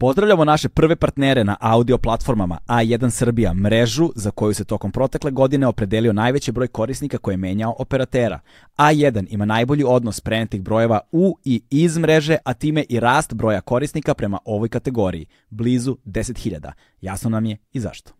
Pozdravljamo naše prve partnere na audio platformama A1 Srbija, mrežu za koju se tokom protekle godine opredelio najveći broj korisnika koje je menjao operatera. A1 ima najbolji odnos prenetih brojeva u i iz mreže, a time i rast broja korisnika prema ovoj kategoriji, blizu 10.000. Jasno nam je i zašto.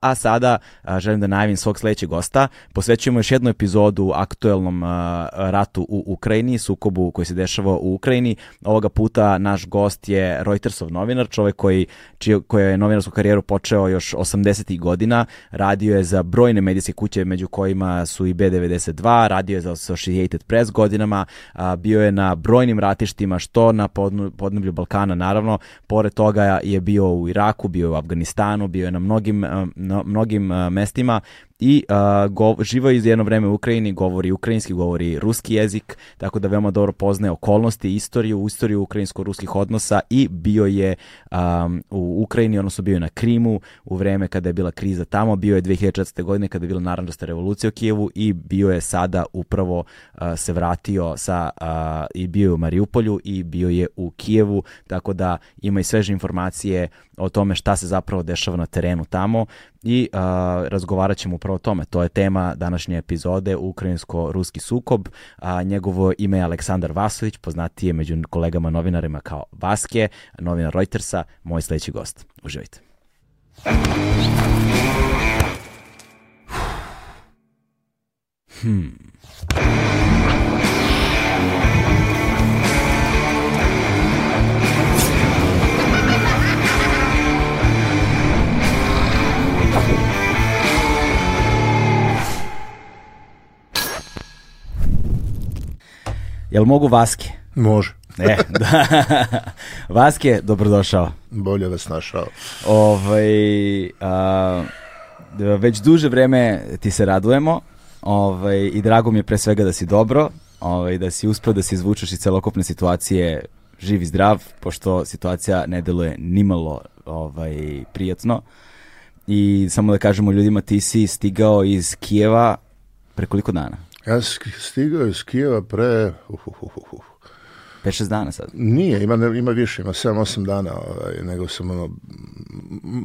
A sada a, želim da najavim svog sledećeg gosta. Posvećujemo još jednu epizodu aktuelnom a, ratu u Ukrajini, sukobu koji se dešava u Ukrajini. Ovoga puta naš gost je Reutersov novinar, čovek koji, čiju, koji je novinarsku karijeru počeo još 80. godina. Radio je za brojne medijske kuće, među kojima su i B92, radio je za Associated Press godinama, a, bio je na brojnim ratištima, što na podnu, podneblju Balkana, naravno. Pored toga je bio u Iraku, bio je u Afganistanu, bio je na mnogim na mnogim mestima i uh, go, živo iz jedno vreme u Ukrajini, govori ukrajinski, govori ruski jezik, tako da veoma dobro poznaje okolnosti, istoriju, istoriju ukrajinsko-ruskih odnosa i bio je um, u Ukrajini, odnosno bio je na Krimu u vreme kada je bila kriza tamo, bio je 2004. godine kada je bila naranđasta revolucija u Kijevu i bio je sada upravo uh, se vratio sa uh, i bio je u Mariupolju i bio je u Kijevu, tako da ima i sveže informacije o tome šta se zapravo dešava na terenu tamo i uh, razgovarat ćemo upravo o tome. To je tema današnje epizode Ukrajinsko-ruski sukob. A, njegovo ime je Aleksandar Vasović, poznatiji je među kolegama novinarima kao Vaske, novinar Reutersa, moj sledeći gost. Uživajte. Hmm. Jel mogu Vaske? Može. E, da. Vaske, dobrodošao. Bolje vas našao. Ovaj, a, već duže vreme ti se radujemo ovaj, i drago mi je pre svega da si dobro, ovaj, da si uspeo da se izvučeš iz celokupne situacije živ i zdrav, pošto situacija ne deluje nimalo ovaj, prijatno. I samo da kažemo ljudima, ti si stigao iz Kijeva pre koliko dana? Ja sam stigao iz Kijeva pre... Uh, uh, uh, uh. 5-6 dana sad? Nije, ima, ima više, ima 7-8 dana, ovaj, nego sam ono,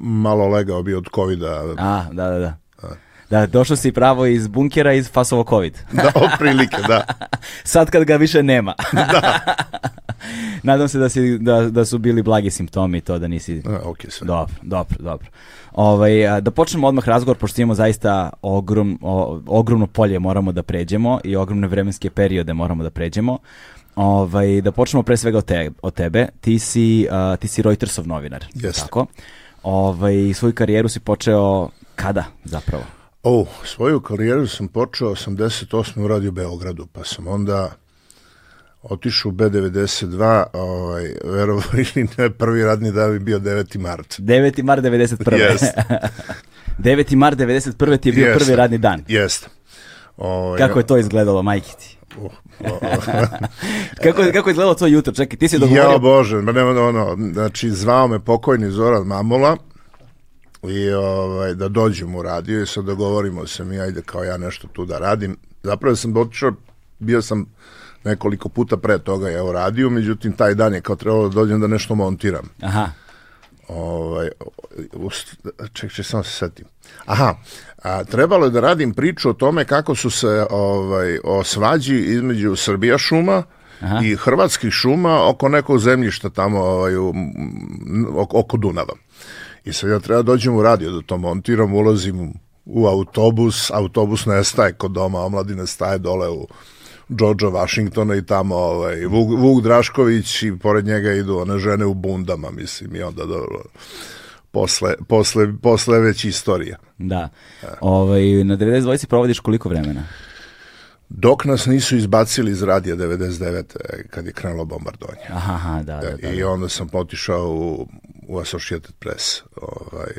malo legao bio od covida. A, da, da, da. Da, došao si pravo iz bunkera iz fasovo COVID. Da, otprilike, da. Sad kad ga više nema. Nadam se da, si, da, da su bili blagi simptomi to da nisi... A, ok, sve. Dobro, dobro, dobro. Ovaj, da počnemo odmah razgovor, pošto imamo zaista ogrom, o, ogromno polje moramo da pređemo i ogromne vremenske periode moramo da pređemo. Ovaj, da počnemo pre svega od, te, od tebe. Ti si, a, ti si Reutersov novinar. Jeste. Tako? Ovaj, svoju karijeru si počeo kada zapravo? O, svoju karijeru sam počeo 88. u Radio Beogradu, pa sam onda otišao u B92, ovaj, verovo ili ne, prvi radni dan bi bio 9. mart. 9. mar 91. Jeste. 9. mar 91. ti je bio Jeste. prvi radni dan. Jeste. Ovaj, Kako je to izgledalo, majke ti? o, Kako, kako je izgledalo to jutro? Čekaj, ti si dogovorio... Ja bože, ma nema ono, znači zvao me pokojni Zoran Mamula i ovaj, da dođem u radio i sad dogovorimo se mi, ajde kao ja nešto tu da radim. Zapravo sam otišao, bio sam nekoliko puta pre toga ja u radiju, međutim taj dan je kao trebalo da dođem da nešto montiram. Aha, Ovaj, ček, ček, samo se setim. Aha, a, trebalo je da radim priču o tome kako su se ovaj, o svađi između Srbija šuma Aha. i hrvatskih šuma oko nekog zemljišta tamo ovaj, u, oko, oko Dunava. I sad ja treba da dođem u radio da to montiram, ulazim u autobus, autobus nestaje kod doma, omladine staje dole u Georgea Washingtona i tamo ovaj, Vuk, Vuk Drašković i pored njega idu one žene u bundama, mislim, i onda dobro, posle, posle, posle već istorija. da. Ovaj, na 92 si provodiš koliko vremena? Dok nas nisu izbacili iz radija 99. kad je krenulo bombardovanje. Aha, aha, da, da, da. I onda sam potišao u, u Associated Press. Ovaj,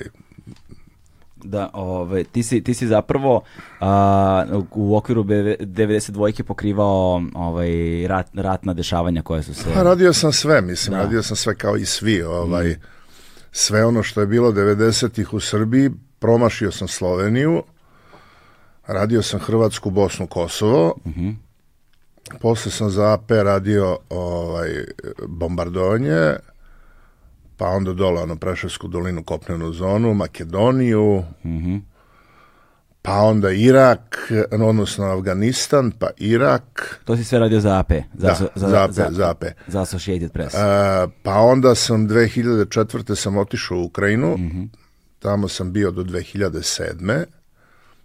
Da, ovaj, ti, si, ti si zapravo a, u okviru BV 92 pokrivao ovaj, rat, ratna dešavanja koja su se... Pa radio sam sve, mislim, Da. radio sam sve kao i svi, ovaj, sve ono što je bilo 90-ih u Srbiji, promašio sam Sloveniju, radio sam Hrvatsku, Bosnu, Kosovo, uh -huh. posle sam za AP radio ovaj, bombardovanje, pa onda dole ono Preševsku dolinu, kopnenu zonu, Makedoniju, uh -huh pa onda Irak, odnosno Afganistan, pa Irak. To si sve radio za AP? Za, da, za, za AP, za, za AP. Za Associated Press. Uh, pa onda sam 2004. sam otišao u Ukrajinu, mm -hmm. tamo sam bio do 2007.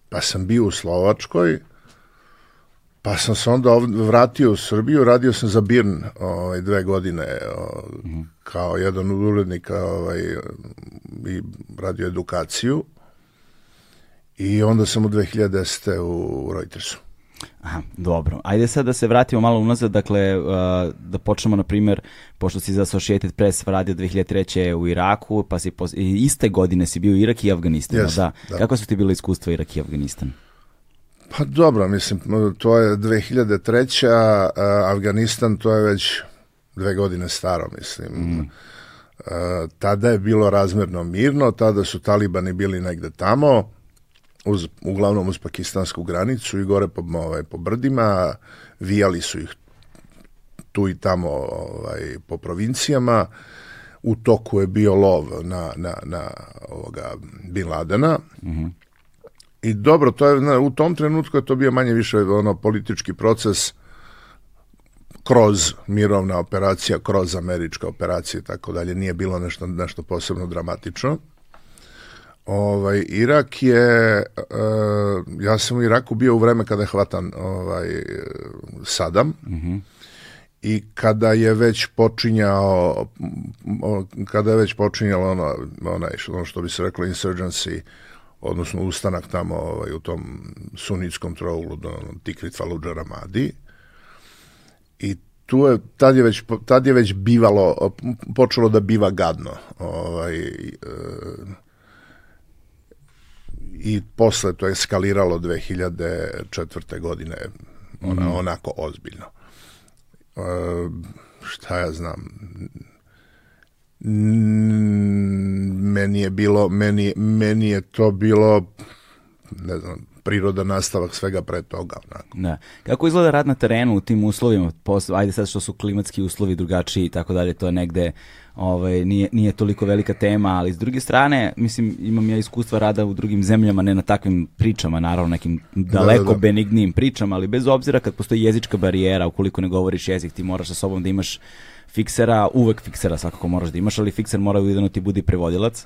Pa sam bio u Slovačkoj, pa sam se onda vratio u Srbiju, radio sam za Birn ovaj, dve godine ovaj, mm -hmm. kao jedan od urednika ovaj, i radio edukaciju. I onda sam u 2010. u Reutersu. Aha, dobro. Ajde sad da se vratimo malo unazad, dakle, uh, da počnemo, na primjer, pošto si za Associated Press radio 2003. u Iraku, pa si iste godine si bio u Irak i Afganistan, yes, da. da. Kako su ti bile iskustva Irak i Afganistan? Pa dobro, mislim, to je 2003. A, Afganistan, to je već dve godine staro, mislim. Mm. Tada je bilo razmerno mirno, tada su talibani bili negde tamo, uz, uglavnom uz pakistansku granicu i gore po, ovaj, po brdima, vijali su ih tu i tamo ovaj, po provincijama, u toku je bio lov na, na, na ovoga Bin Ladena, mm -hmm. I dobro, to je, u tom trenutku je to bio manje više ono politički proces kroz mirovna operacija, kroz američka operacija i tako dalje. Nije bilo nešto, nešto posebno dramatično. Ovaj, Irak je, uh, ja sam u Iraku bio u vreme kada je hvatan ovaj, Sadam mm -hmm. i kada je već počinjao, kada je već počinjalo ono, onaj, ono što bi se reklo insurgency, odnosno ustanak tamo ovaj, u tom sunitskom trouglu do Tikrit Fallujah Ramadi i tu je, tad je već, tad je već bivalo, počelo da biva gadno. Ovaj, e, i posle to je eskaliralo 2004. godine ona, mm. onako ozbiljno. E, šta ja znam meni je bilo meni, meni je to bilo ne znam priroda nastavak svega pre toga. Onako. Da. Kako izgleda rad na terenu u tim uslovima? Posle, ajde sad što su klimatski uslovi drugačiji i tako dalje, to je negde ovaj, nije, nije toliko velika tema, ali s druge strane, mislim, imam ja iskustva rada u drugim zemljama, ne na takvim pričama, naravno nekim daleko da, da, da. benignijim pričama, ali bez obzira kad postoji jezička barijera, ukoliko ne govoriš jezik, ti moraš sa sobom da imaš fiksera, uvek fiksera svakako moraš da imaš, ali fikser mora ujedno ti budi prevodilac.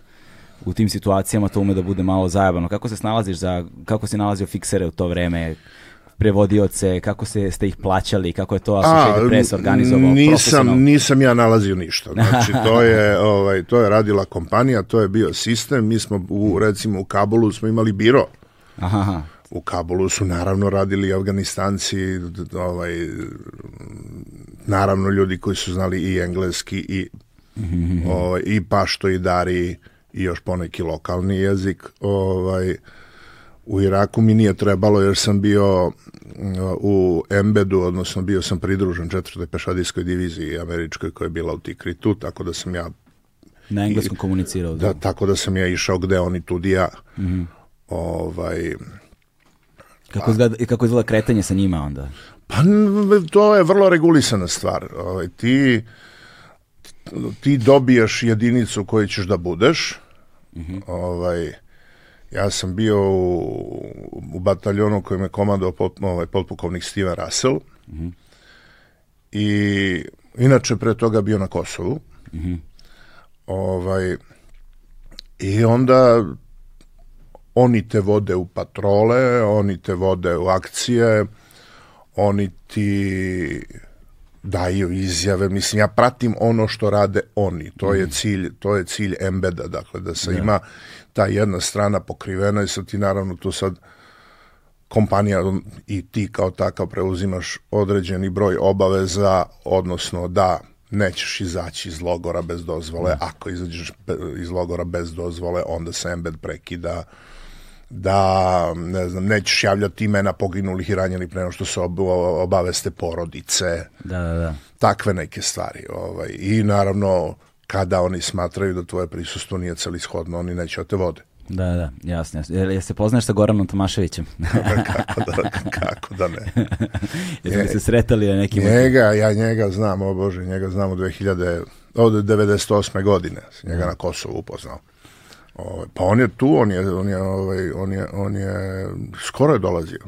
U tim situacijama to ume da bude malo zajebano. Kako se snalaziš za, kako si nalazio fiksere u to vreme? prevodioce, kako se, ste ih plaćali, kako je to Associated Press organizovao? Nisam, nisam ja nalazio ništa. Znači, to je, ovaj, to je radila kompanija, to je bio sistem. Mi smo, u, recimo, u Kabulu smo imali biro. Aha. U Kabulu su naravno radili Afganistanci, ovaj, naravno ljudi koji su znali i engleski i, ovaj, i pašto i dari i još poneki lokalni jezik. Ovaj, u Iraku mi nije trebalo jer sam bio u Embedu, odnosno bio sam pridružen četvrtoj pešadijskoj diviziji američkoj koja je bila u Tikritu, tako da sam ja na engleskom komunicirao. Da, da, tako da sam ja išao gde oni tudi ja. Mm -hmm. ovaj, kako, izgleda, kako izgleda kretanje sa njima onda? Pa to je vrlo regulisana stvar. Ovaj, ti, ti dobijaš jedinicu koju ćeš da budeš. Mm -hmm. ovaj, Ja sam bio u, u bataljonu kojem je komandao pot, ovaj, potpukovnik Steven Russell. Mm -hmm. I inače pre toga bio na Kosovu. Mm -hmm. Ovaj, I onda oni te vode u patrole, oni te vode u akcije, oni ti daju izjave, mislim ja pratim ono što rade oni. To je mhm. cilj, to je cilj embeda, dakle da se da. ima ta jedna strana pokrivena i sad ti naravno tu sad kompanija i ti kao takav preuzimaš određeni broj obaveza, odnosno da nećeš izaći iz logora bez dozvole, mm. ako izađeš iz logora bez dozvole, onda se embed prekida, da ne znam, nećeš javljati imena poginulih i ranjenih prema što se obaveste porodice. Da, da, da. Takve neke stvari. Ovaj. I naravno kada oni smatraju da tvoje prisustvo nije celishodno, oni neće da te vode. Da, da, jasno. jasno. Jel, jel se poznaš sa Goranom Tomaševićem? kako, da, kako da ne. Jeste se sretali na nekim... Njega, ja njega znam, o Bože, njega znam od 2000, od 98. godine, njega na Kosovu upoznao. Ovaj, pa on je tu, on je, on je, ovaj, on je, on je skoro je dolazio.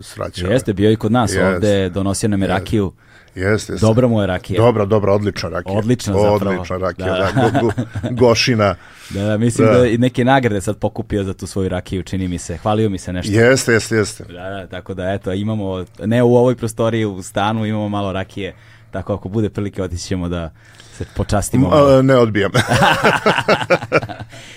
Sraćao. Jeste, bio i kod nas Jeste. ovde, donosio nam je rakiju. Jeste, jeste. Dobra mu je rakija. Dobra, dobra, odlična rakija. Odlična zapravo. Odlična rakija, Da. da. Go, go, gošina. Da, da, mislim da. Da. i neke nagrade sad pokupio za tu svoju rakiju, čini mi se. Hvalio mi se nešto. Jeste, jeste, jeste. Da, da, tako da eto, imamo, ne u ovoj prostoriji, u stanu imamo malo rakije, tako ako bude prilike otići ćemo da se počastimo. A, ne odbijam.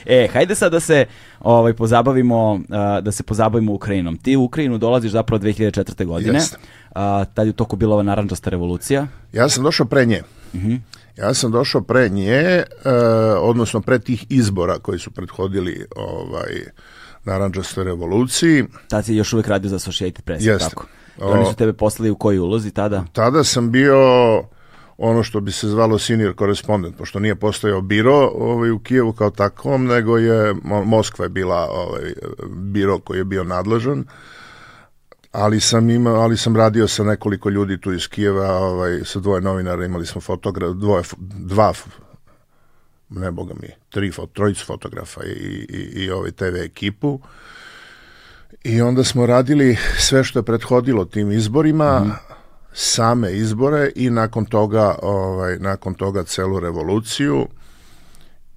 E, hajde sad da se ovaj pozabavimo da se pozabavimo Ukrajinom. Ti u Ukrajinu dolaziš zapravo 2004. godine. Jeste. A, tad je u toku bila ova naranđasta revolucija. Ja sam došao pre nje. Mhm. Ja sam došao pre nje, e, odnosno pre tih izbora koji su prethodili ovaj, naranđastoj revoluciji. Tad si još uvijek radio za Associated Press, Jeste. tako. I oni su tebe poslali u koji ulozi tada? Tada sam bio ono što bi se zvalo senior korespondent, pošto nije postojao biro ovaj, u Kijevu kao takvom, nego je Mo- Moskva je bila ovaj, biro koji je bio nadležan. Ali sam imao, ali sam radio sa nekoliko ljudi tu iz Kijeva, ovaj, sa dvoje novinara, imali smo fotograf, dvoje, dva, ne boga mi, tri, trojicu fotografa i, i, i ovaj TV ekipu. I onda smo radili sve što je prethodilo tim izborima, same izbore i nakon toga, ovaj, nakon toga celu revoluciju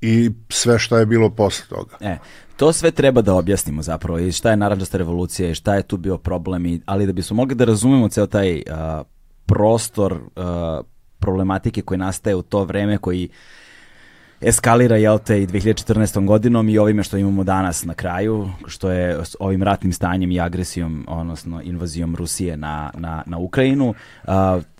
i sve što je bilo posle toga. E, to sve treba da objasnimo zapravo i šta je naranđasta revolucija i šta je tu bio problem, i, ali da bismo mogli da razumemo ceo taj a, prostor a, problematike koji nastaje u to vreme, koji eskalira, jel te, i 2014. godinom i ovime što imamo danas na kraju, što je s ovim ratnim stanjem i agresijom, odnosno invazijom Rusije na, na, na Ukrajinu.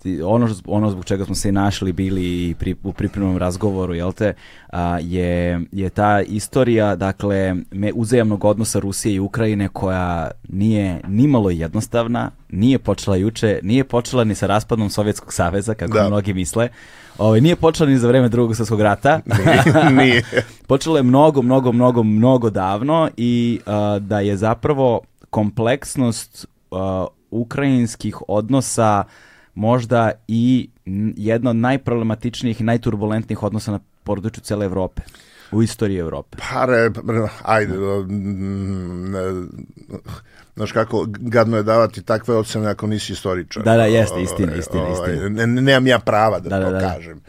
Ti- ono, ono zbog čega smo se i našli bili i pri, u pripremnom razgovoru, jel te, a, je, je ta istorija, dakle, me, uzajamnog odnosa Rusije i Ukrajine koja nije nimalo jednostavna, nije počela juče, nije počela ni sa raspadom Sovjetskog saveza, kako Da. mnogi misle, Ovaj, nije počela ni za vreme drugog svjetskog rata. Nije. Počelo je mnogo, mnogo, mnogo, mnogo davno i a, da je zapravo kompleksnost a, ukrajinskih odnosa možda i jedna od najproblematičnijih i najturbulentnijih odnosa na području cele Evrope. U istoriji Evrope. Pare, ajde, mm, ne, znaš kako, gadno je davati takve ocene ako nisi istoričar. Da, da, jeste, istina, istina, ovaj, istina. Ne, ne- nemam ja prava da, Da, da, to da, da. kažem.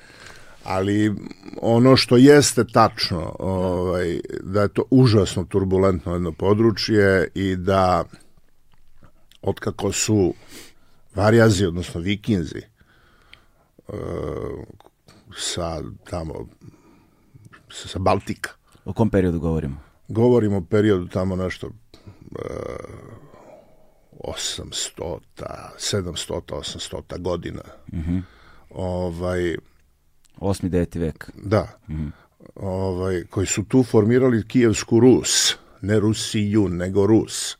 Ali ono što jeste tačno, ovaj, da je to užasno turbulentno jedno područje i da otkako su varjazi, odnosno vikinzi, e, sa tamo sa, Baltika, O kom periodu govorimo? Govorimo o periodu tamo nešto e, 800, 700, 800 godina. Ovaj, 8. 9. vek. da. Ovaj, koji su tu formirali Kijevsku Rus. Ne Rusiju, nego Rus.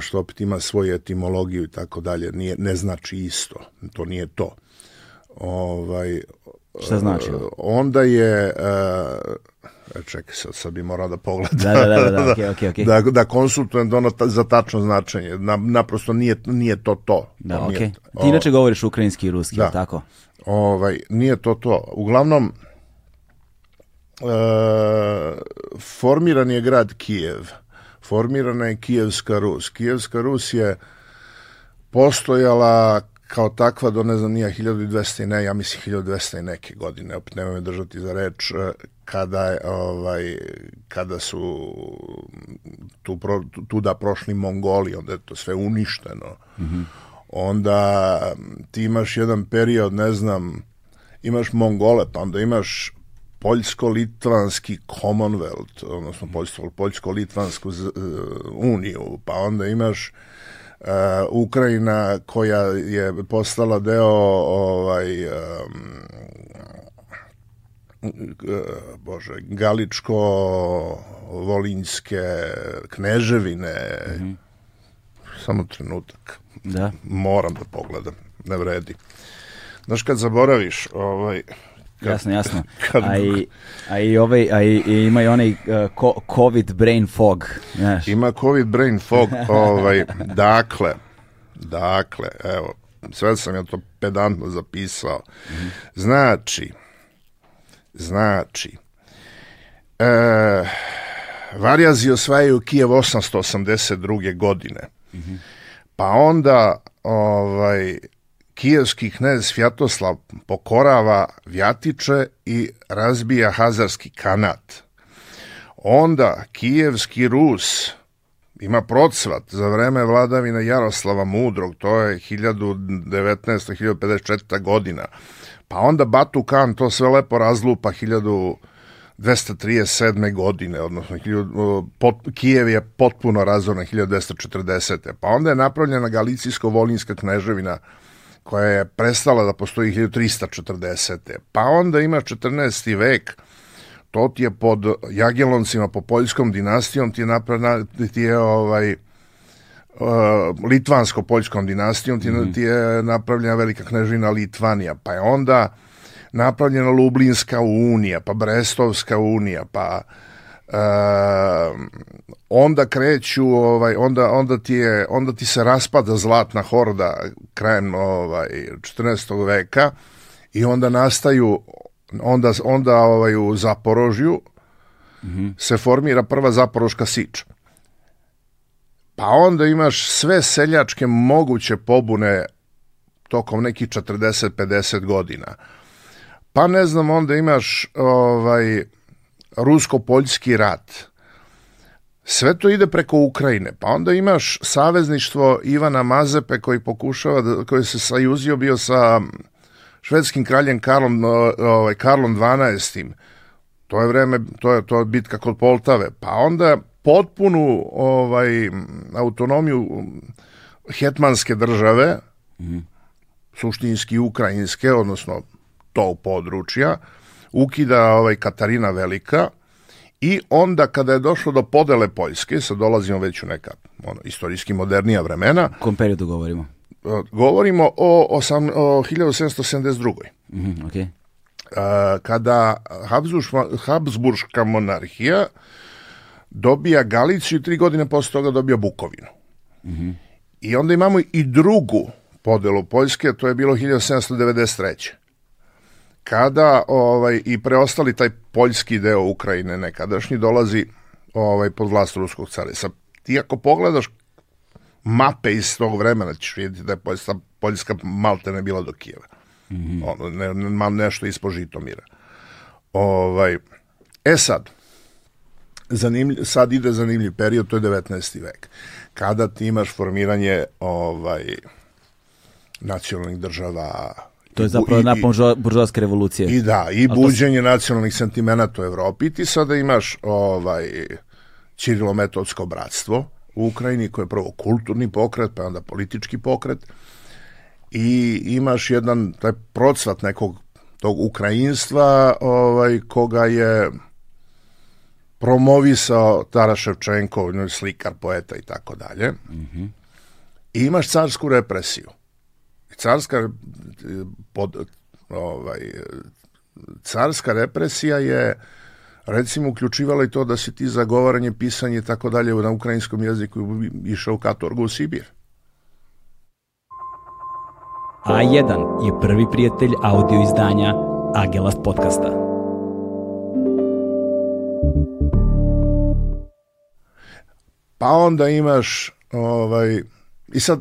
Što opet ima svoju etimologiju i tako dalje. Nije, ne znači isto. To nije to. Ovaj, Šta znači? onda je... E, čekaj, sad, sad bi morao da pogledam. Da, da, da, da, okej, okej, okej. da, da konsultujem da ono ta- za tačno značenje. Na, naprosto nije, nije to to. Da, To nije okej. to. Ti inače govoriš ukrajinski i ruski, Da. tako? Ovaj, nije to to. Uglavnom, e, formiran je grad Kijev. Formirana je Kijevska Rus. Kijevska Rus je postojala kao takva do ne znam nija 1200 i ne, ja mislim 1200 i neke godine, opet nemoj me držati za reč, e, kada, ovaj, kada su tu, pro, tu, tuda prošli Mongoli, onda je to sve uništeno. Onda m, ti imaš jedan period, ne znam, imaš Mongole, pa onda imaš Poljsko-Litvanski Commonwealth, odnosno Poljsko- Poljsko-Litvansku e, uniju, pa onda imaš e, Ukrajina koja je postala deo ovaj e, bože, Galičko Volinjske kneževine samo trenutak Da. moram da pogledam, ne vredi. Znaš, kad zaboraviš, ovaj, jasno, jasno. A i, a i, ovaj, a i, i ima i onaj uh, ko- COVID brain fog, znaš. Ima COVID brain fog, ovaj, dakle, dakle, evo, sve sam ja to pedantno zapisao. Znači, znači, e, Varjazi osvajaju Kijev 882. godine. Pa onda ovaj, kijevski knez Fjatoslav pokorava Vjatiče i razbija Hazarski kanat. Onda kijevski Rus ima procvat za vreme vladavine Jaroslava Mudrog, to je 1019. 1054. godina. Pa onda Batu Kan to sve lepo razlupa 1237. godine, odnosno 1000 pot, Kijev je potpuno razoran 1240. Pa onda je napravljena Galicijsko-Volinska kneževina koja je prestala da postoji 1340. Pa onda ima 14. vek, to ti je pod Jageloncima, po poljskom dinastijom, ti je, napravna, ti je ovaj, uh, litvansko-poljskom dinastijom ti, ti je napravljena velika knežina Litvanija, pa je onda napravljena Lublinska unija, pa Brestovska unija, pa e, onda kreću ovaj onda onda ti je onda ti se raspada zlatna horda krajem ovaj 14. veka i onda nastaju onda onda ovaj u Zaporožju se formira prva Zaporoška sič. Pa onda imaš sve seljačke moguće pobune tokom nekih 40-50 godina. Pa ne znam, onda imaš ovaj rusko-poljski rat. Sve to ide preko Ukrajine. Pa onda imaš savezništvo Ivana Mazepe koji pokušava da, koji se sajuzio bio sa švedskim kraljem Karlom ovaj Karlom 12. To je vreme, to je to je bitka kod Poltave. Pa onda potpunu ovaj autonomiju hetmanske države suštinski ukrajinske, odnosno tog područja, ukida ovaj Katarina Velika i onda kada je došlo do podele Poljske, sad dolazimo već u neka ono, istorijski modernija vremena, U kom periodu govorimo? eh, govorimo o, osam, o 1772. Mhm, okej. Eh, kada Habsburška, monarhija dobija Galiciju i tri godine posle toga dobija Bukovinu. I onda imamo i drugu podelu Poljske, to je bilo 1793. Kada ovaj, i preostali taj poljski deo Ukrajine nekadašnji dolazi ovaj, pod vlast ruskog cara. Sad, ti ako pogledaš mape iz tog vremena ćeš vidjeti da je Poljska, Poljska malte ne bila do Kijeva. Ono, ne, ne, nešto ispod Žitomira. Ovaj, e sad, zanimljiv, sad ide zanimljiv period, to je 19. vek. Kada ti imaš formiranje ovaj, nacionalnih država. To je zapravo i- nakon buržo- buržoaske revolucije. i da, i to buđenje nacionalnih sentimenata u Evropi. Ti sada imaš ovaj Čirilometodsko bratstvo u Ukrajini koje je prvo kulturni pokret, pa onda politički pokret. I imaš jedan taj procvat nekog tog ukrajinstva ovaj koga je promovisao Tara Ševčenko, slikar, poeta i tako dalje. I imaš carsku represiju. Carska e, pod, ovaj, carska represija je recimo uključivala i to da si ti zagovaranje, pisanje i tako dalje na ukrajinskom jeziku išao u katorgu u Sibir. A1 je prvi prijatelj audio izdanja Agelast podcasta. Pa onda imaš ovaj i sad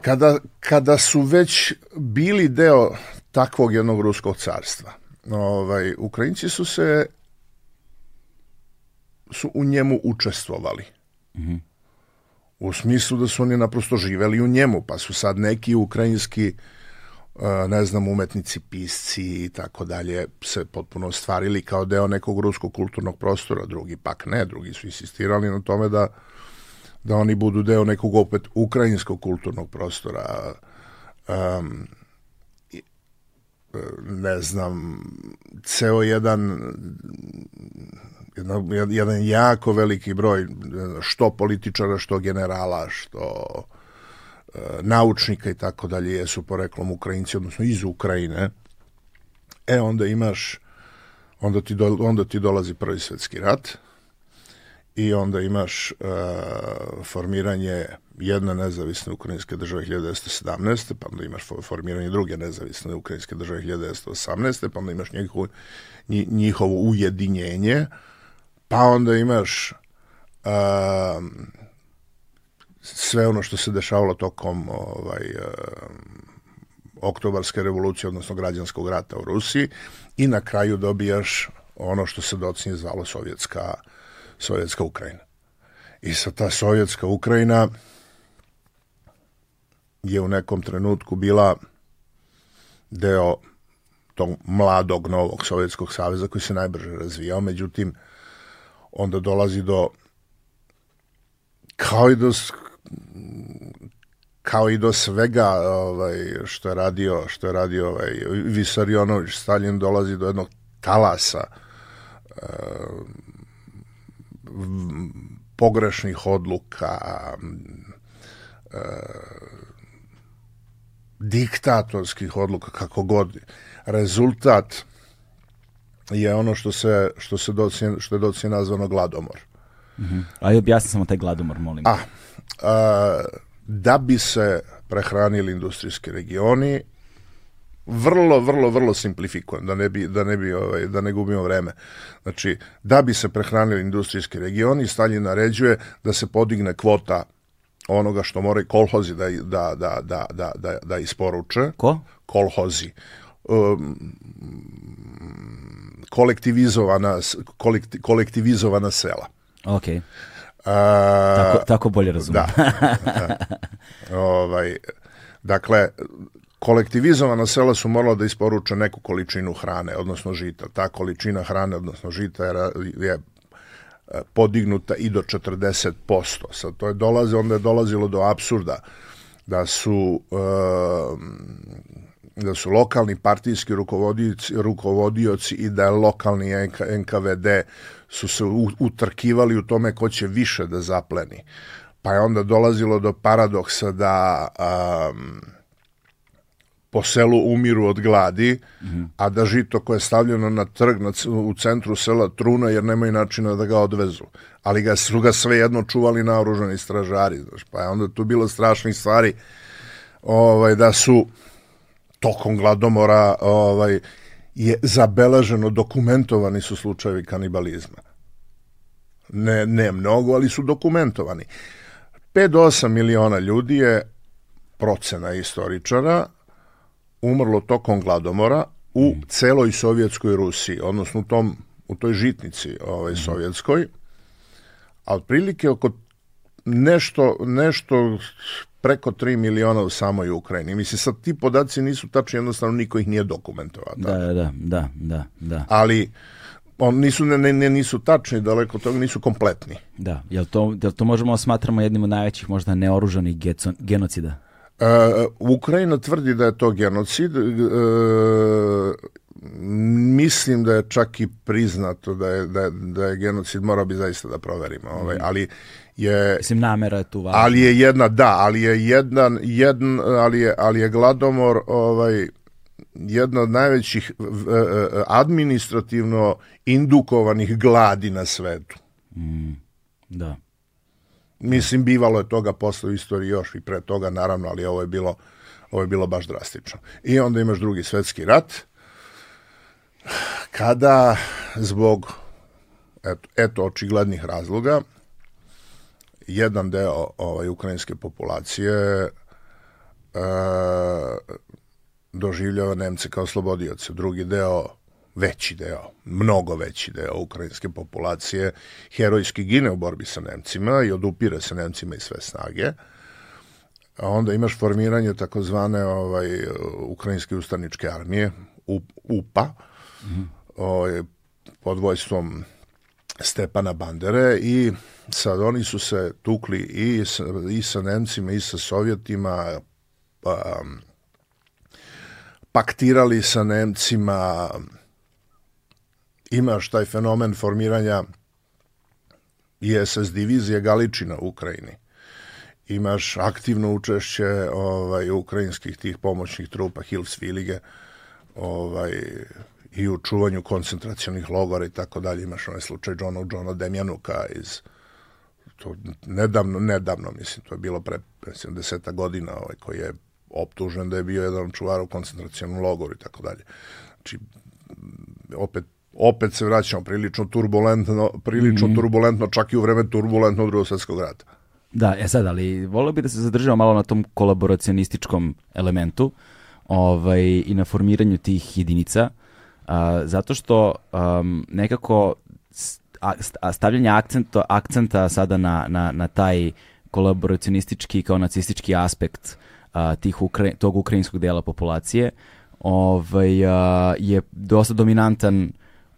kada, kada su već bili deo takvog jednog ruskog carstva, ovaj, Ukrajinci su se su u njemu učestvovali. U smislu da su oni naprosto živeli u njemu, pa su sad neki ukrajinski e, ne znam, umetnici, pisci i tako dalje se potpuno stvarili kao deo nekog ruskog kulturnog prostora, drugi pak ne, drugi su insistirali na tome da da oni budu deo nekog opet ukrajinskog kulturnog prostora. Um, ne znam, ceo jedan jedan, jedan jako veliki broj što političara, što generala, što e, naučnika i tako dalje jesu poreklom Ukrajinci, odnosno iz Ukrajine. E, onda imaš, onda ti, do, onda ti dolazi prvi svetski rat i onda imaš uh, formiranje jedne nezavisne ukrajinske države 1917. pa onda imaš formiranje druge nezavisne ukrajinske države 1918. pa onda imaš njihovo, njihovo ujedinjenje, pa onda imaš uh, sve ono što se dešavalo tokom ovaj, uh, oktobarske revolucije, odnosno građanskog rata u Rusiji i na kraju dobijaš ono što se docinje zvalo sovjetska, sovjetska Ukrajina. I sa ta sovjetska Ukrajina je u nekom trenutku bila deo tog mladog novog Sovjetskog saveza koji se najbrže razvijao, međutim onda dolazi do kao i do kao i do svega ovaj, što je radio, što je radio ovaj, Visarionović, Stalin dolazi do jednog talasa uh, pogrešnih odluka, uh, diktatorskih odluka, kako god. Rezultat je ono što se što se doci, što je doci nazvano gladomor. Mm -hmm. A objasni samo taj gladomor, molim. A, a da bi se prehranili industrijski regioni vrlo vrlo vrlo simplifikujem da ne bi da ne bi ovaj da ne gubimo vreme. Znači da bi se prehranili industrijski regioni Stalin naređuje da se podigne kvota onoga što moraju kolhozi da da da da da da, da isporuče. Ko? Kolhozi. Um, kolektivizovana kolekti, kolektivizovana sela. Okay. A, tako, tako bolje razumijem. Da. ovaj, dakle, kolektivizovana sela su morala da isporuče neku količinu hrane, odnosno žita. Ta količina hrane, odnosno žita je, je e, podignuta i do 40%. Sad to je dolaze, onda je dolazilo do absurda da su da su lokalni partijski rukovodioci, rukovodioci i da je lokalni NKVD su se utrkivali u tome ko će više da zapleni. Pa je onda dolazilo do paradoksa da um, po selu umiru od gladi, mm -hmm. a da žito koje je stavljeno na trg na, u centru sela truna jer nemaju načina da ga odvezu. Ali ga su ga svejedno čuvali naoružani stražari. Znaš, pa je onda tu bilo strašnih stvari ovaj, da su tokom gladomora ovaj, je zabeleženo, dokumentovani su slučajevi kanibalizma. Ne, ne mnogo, ali su dokumentovani. 5 do 8 miliona ljudi je procena istoričara umrlo tokom gladomora u mm. celoj sovjetskoj Rusiji, odnosno u, tom, u toj žitnici ovaj, mm. sovjetskoj, a otprilike oko nešto, nešto preko 3 miliona u samoj Ukrajini. Mislim, sad ti podaci nisu tačni, jednostavno niko ih nije dokumentovao. Da, da, da, da, da. Ali on nisu ne, ne, nisu tačni, daleko toga nisu kompletni. Da, jel to, jel to možemo smatramo jednim od najvećih možda neoružanih genocida? Uh, Ukrajina tvrdi da je to genocid. Uh, mislim da je čak i priznato da je, da je, da je genocid, mora bi zaista da proverimo. Ovaj, mhm. ali je Mislim namera je tu važna. Ali je jedna da, ali je jedan jedan ali je ali je gladomor ovaj jedna od najvećih administrativno indukovanih gladi na svetu. Mm, da. Mislim, bivalo je toga posle u istoriji još i pre toga, naravno, ali ovo je bilo, ovo je bilo baš drastično. I onda imaš drugi svetski rat, kada zbog eto, eto očiglednih razloga jedan deo ovaj, ukrajinske populacije e, doživljava Nemce kao slobodioce, drugi deo veći deo, mnogo veći deo ukrajinske populacije herojski gine u borbi sa Nemcima i odupire se Nemcima i sve snage. A onda imaš formiranje takozvane ovaj, ukrajinske ustaničke armije, UPA, mm -hmm. ovaj, pod vojstvom Stepana Bandere i sad oni su se tukli i sa, i sa Nemcima i sa Sovjetima, pa, paktirali sa Nemcima, imaš taj fenomen formiranja ISS divizije Galičina u Ukrajini. Imaš aktivno učešće ovaj, ukrajinskih tih pomoćnih trupa Hilfsvilige ovaj, i u čuvanju koncentracionih logora i tako dalje. Imaš onaj slučaj Johna, Johna Demjanuka iz to nedavno, nedavno, mislim, to je bilo pre, mislim, deseta godina, ovaj, koji je optužen da je bio jedan čuvar u koncentracionom logoru i tako dalje. Znači, opet opet se vraćamo prilično turbulentno, prilično mm. turbulentno čak i u vreme turbulentnog drugog svetskog rata. Da, e sad, ali volio bi da se zadržava malo na tom kolaboracionističkom elementu ovaj, i na formiranju tih jedinica, a, zato što um, nekako a, stavljanje akcenta, akcenta sada na, na, na taj kolaboracionistički kao nacistički aspekt a, tih ukra, tog ukrajinskog dela populacije ovaj, a, je dosta dominantan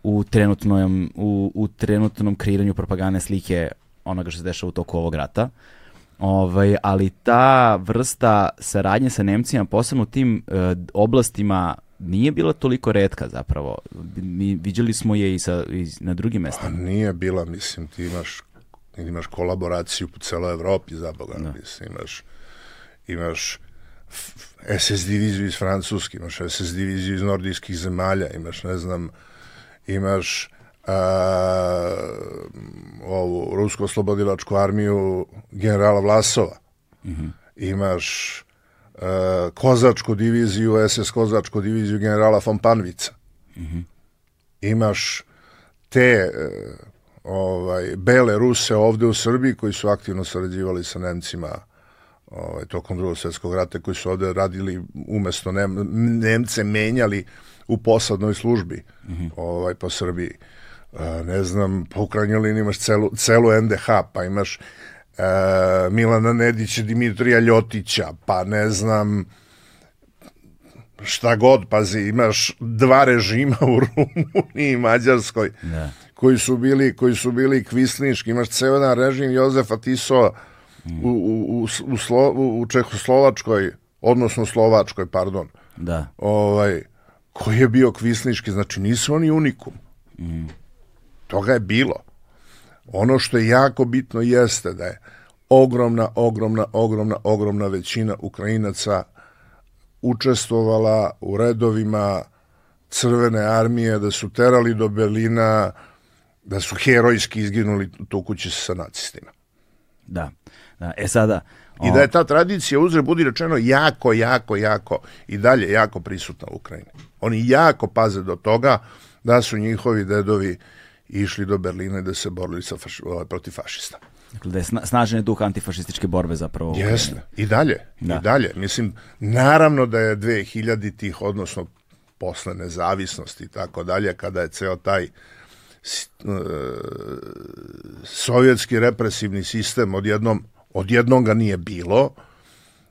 u trenutnom, u, u trenutnom kreiranju propagandne slike onoga što se dešava u toku ovog rata. Ovaj, ali ta vrsta saradnje sa Nemcima, posebno u tim e, oblastima, nije bila toliko redka zapravo. Mi viđali smo je i, sa, i na drugim mestima. Pa nije bila, mislim, ti imaš, imaš kolaboraciju po celoj Evropi, za Boga, da. mislim, imaš, imaš SS diviziju iz Francuske, imaš SS diviziju iz nordijskih zemalja, imaš, ne znam, imaš a, ovu Rusku oslobodilačku armiju generala Vlasova, mm -hmm. imaš a, Kozačku diviziju, SS Kozačku diviziju generala von Panvica, mm -hmm. imaš te ovaj, bele Ruse ovde u Srbiji koji su aktivno sarađivali sa Nemcima ovaj, tokom drugog svetskog rata koji su ovde radili umesto Nem, Nemce menjali u posadnoj službi mm -hmm. ovaj, po Srbiji. E, ne znam, po ukrajnjoj liniji imaš celu, celu NDH, pa imaš e, Milana Nedića, Dimitrija Ljotića, pa ne znam šta god, pazi, imaš dva režima u Rumuniji i Mađarskoj da. koji su bili koji su bili kvisniški, imaš ceo jedan režim Jozefa Tisova mm. u, u, u, u, Slo, u Čehoslovačkoj, odnosno Slovačkoj, pardon. Da. Ovaj, koji je bio kvisnički, znači nisu oni unikum. Mm. Toga je bilo. Ono što je jako bitno jeste da je ogromna, ogromna, ogromna, ogromna većina Ukrajinaca učestvovala u redovima crvene armije, da su terali do Berlina, da su herojski izginuli tu kući sa nacistima. Da. da. E sada, I da je ta tradicija, uzre budi rečeno, jako, jako, jako i dalje jako prisutna u Ukrajini. Oni jako paze do toga da su njihovi dedovi išli do Berlina i da se borili sa faš, ovaj, protiv fašista. Dakle, da je snažan duh antifašističke borbe zapravo. Jeste, i dalje, da. i dalje. Mislim, naravno da je 2000 tih, odnosno posle nezavisnosti i tako dalje, kada je ceo taj e, sovjetski represivni sistem odjednom odjednom ga nije bilo,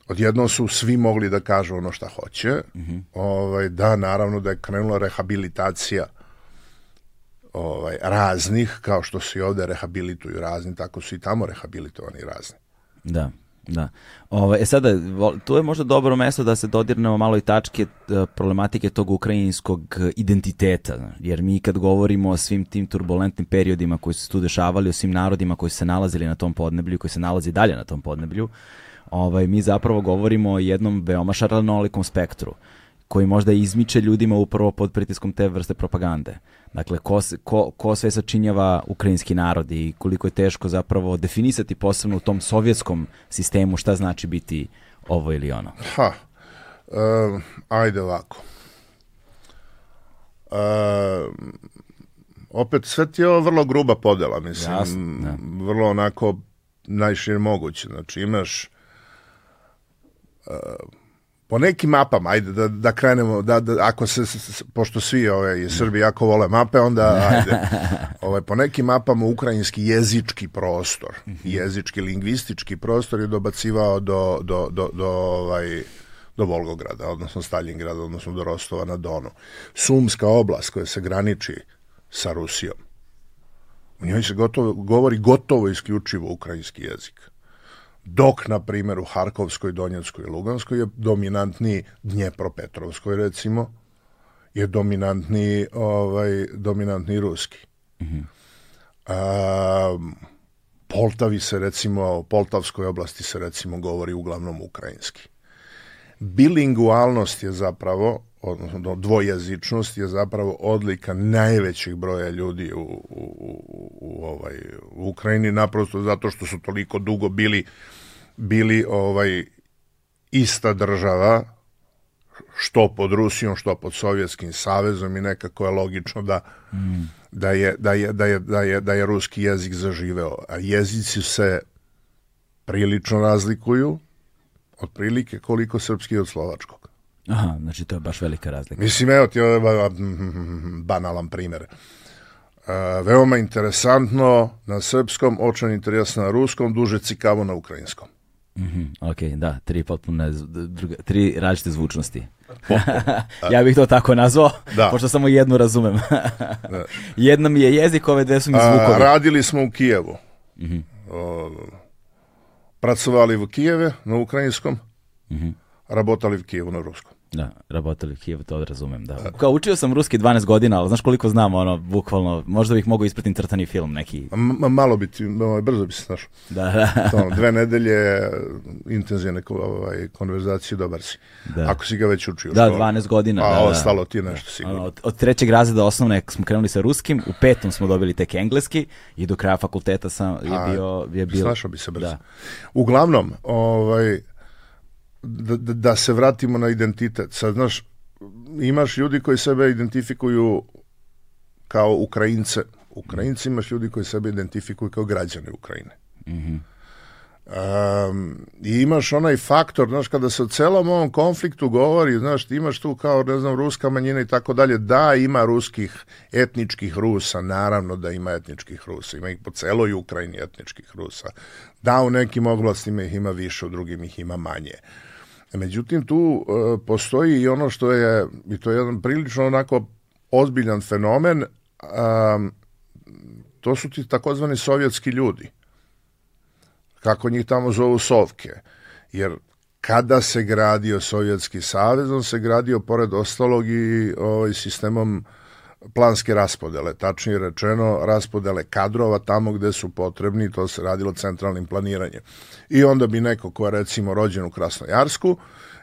odjednom su svi mogli da kažu ono šta hoće, mm -hmm. ovaj, da naravno da je krenula rehabilitacija ovaj, raznih, kao što se i ovde rehabilituju razni, tako su i tamo rehabilitovani razni. Da. Da. Ove, e sada, tu je možda dobro mesto da se dodirnemo malo i tačke e, problematike tog ukrajinskog identiteta, jer mi kad govorimo o svim tim turbulentnim periodima koji su se tu dešavali, o svim narodima koji su se nalazili na tom podneblju, koji se nalazi dalje na tom podneblju, ovaj, mi zapravo govorimo o jednom veoma šarlanolikom spektru koji možda izmiče ljudima upravo pod pritiskom te vrste propagande. Dakle, ko, ko, ko sve sačinjava ukrajinski narod i koliko je teško zapravo definisati posebno u tom sovjetskom sistemu šta znači biti ovo ili ono? Ha, uh, ajde ovako. Uh, opet sve ti je ovo vrlo gruba podela, mislim, Jasne, da. vrlo onako najšire moguće. Znači imaš po nekim mapama, ajde da, da krenemo, da, da, ako se, pošto svi ove, Srbi jako vole mape, onda ajde, ove, po nekim mapama ukrajinski jezički prostor, mhm. jezički, lingvistički prostor je dobacivao do, do, do, do ovaj, do Volgograda, odnosno Stalingrada, odnosno do Rostova na Donu. Sumska oblast koja se graniči sa Rusijom. U njoj se gotovo, govori gotovo isključivo ukrajinski jezik dok, na primjer, u Harkovskoj, Donjeckoj i Luganskoj je dominantni Dnjepropetrovskoj, recimo, je dominantni, ovaj, dominantni ruski. Mm -hmm. A, Poltavi se, recimo, Poltavskoj oblasti se, recimo, govori uglavnom ukrajinski. Bilingualnost je zapravo odnosno dvojezičnost je zapravo odlika najvećeg broja ljudi u, u, u, u, ovaj, u Ukrajini, naprosto zato što su toliko dugo bili bili ovaj ista država, što pod Rusijom, što pod Sovjetskim savezom i nekako je logično da, mm. da, je, da, je, da, je, da, je, da je ruski jezik zaživeo. A jezici se prilično razlikuju, otprilike koliko srpski od slovačkog. Aha, znači to je baš velika razlika. Mislim, evo ti ovaj banalan primer. Uh, veoma interesantno na srpskom, očan interes na ruskom, duže cikavo na ukrajinskom. Mm -hmm, ok, da, tri potpuno druga, tri različite zvučnosti. ja bih to tako nazvao, da. pošto samo jednu razumem. da. Jedna mi je jezik, ove dve su mi zvukovi. Radili smo u Kijevu. Mm -hmm. o, pracovali u Kijeve na ukrajinskom, mm -hmm. работали в Kijevu na ruskom. Da, в Kijevu, to razumem, da. Kao učio sam ruski 12 godina, ali znaš koliko znam, ono, bukvalno, možda bih mogao ispratim crtani film neki. M malo bi ti, ovaj, brzo bi se snašao. Da, da. to, dve nedelje intenzivne ovaj, konverzacije, dobar si. Da. Ako si ga već učio. Da, 12 godina. A da, da. ostalo ti je nešto sigurno. Ono, od, od trećeg razreda osnovne smo krenuli sa ruskim, u petom smo dobili tek engleski i do kraja fakulteta sam je bio... Je bio snašao bi se brzo. Da. Uglavnom, ovaj, da, da, da se vratimo na identitet. Sad, znaš, imaš ljudi koji sebe identifikuju kao Ukrajince. Ukrajinci imaš ljudi koji sebe identifikuju kao građane Ukrajine. Mm -hmm. Um, I imaš onaj faktor, znaš, kada se o celom ovom konfliktu govori, znaš, ti imaš tu kao, ne znam, ruska manjina i tako dalje, da, ima ruskih etničkih Rusa, naravno da ima etničkih Rusa, ima ih po celoj Ukrajini etničkih Rusa. Da, u nekim oblastima ih ima više, u drugim ih ima manje. Međutim, tu uh, postoji i ono što je, i to je jedan prilično onako ozbiljan fenomen, to su ti takozvani sovjetski ljudi. Kako njih tamo zovu sovke. Jer kada se gradio Sovjetski savez, on se gradio pored ostalog i ovaj, sistemom planske raspodele, tačnije rečeno raspodele kadrova tamo gde su potrebni, to se radilo centralnim planiranjem. I onda bi neko ko je recimo rođen u Krasnojarsku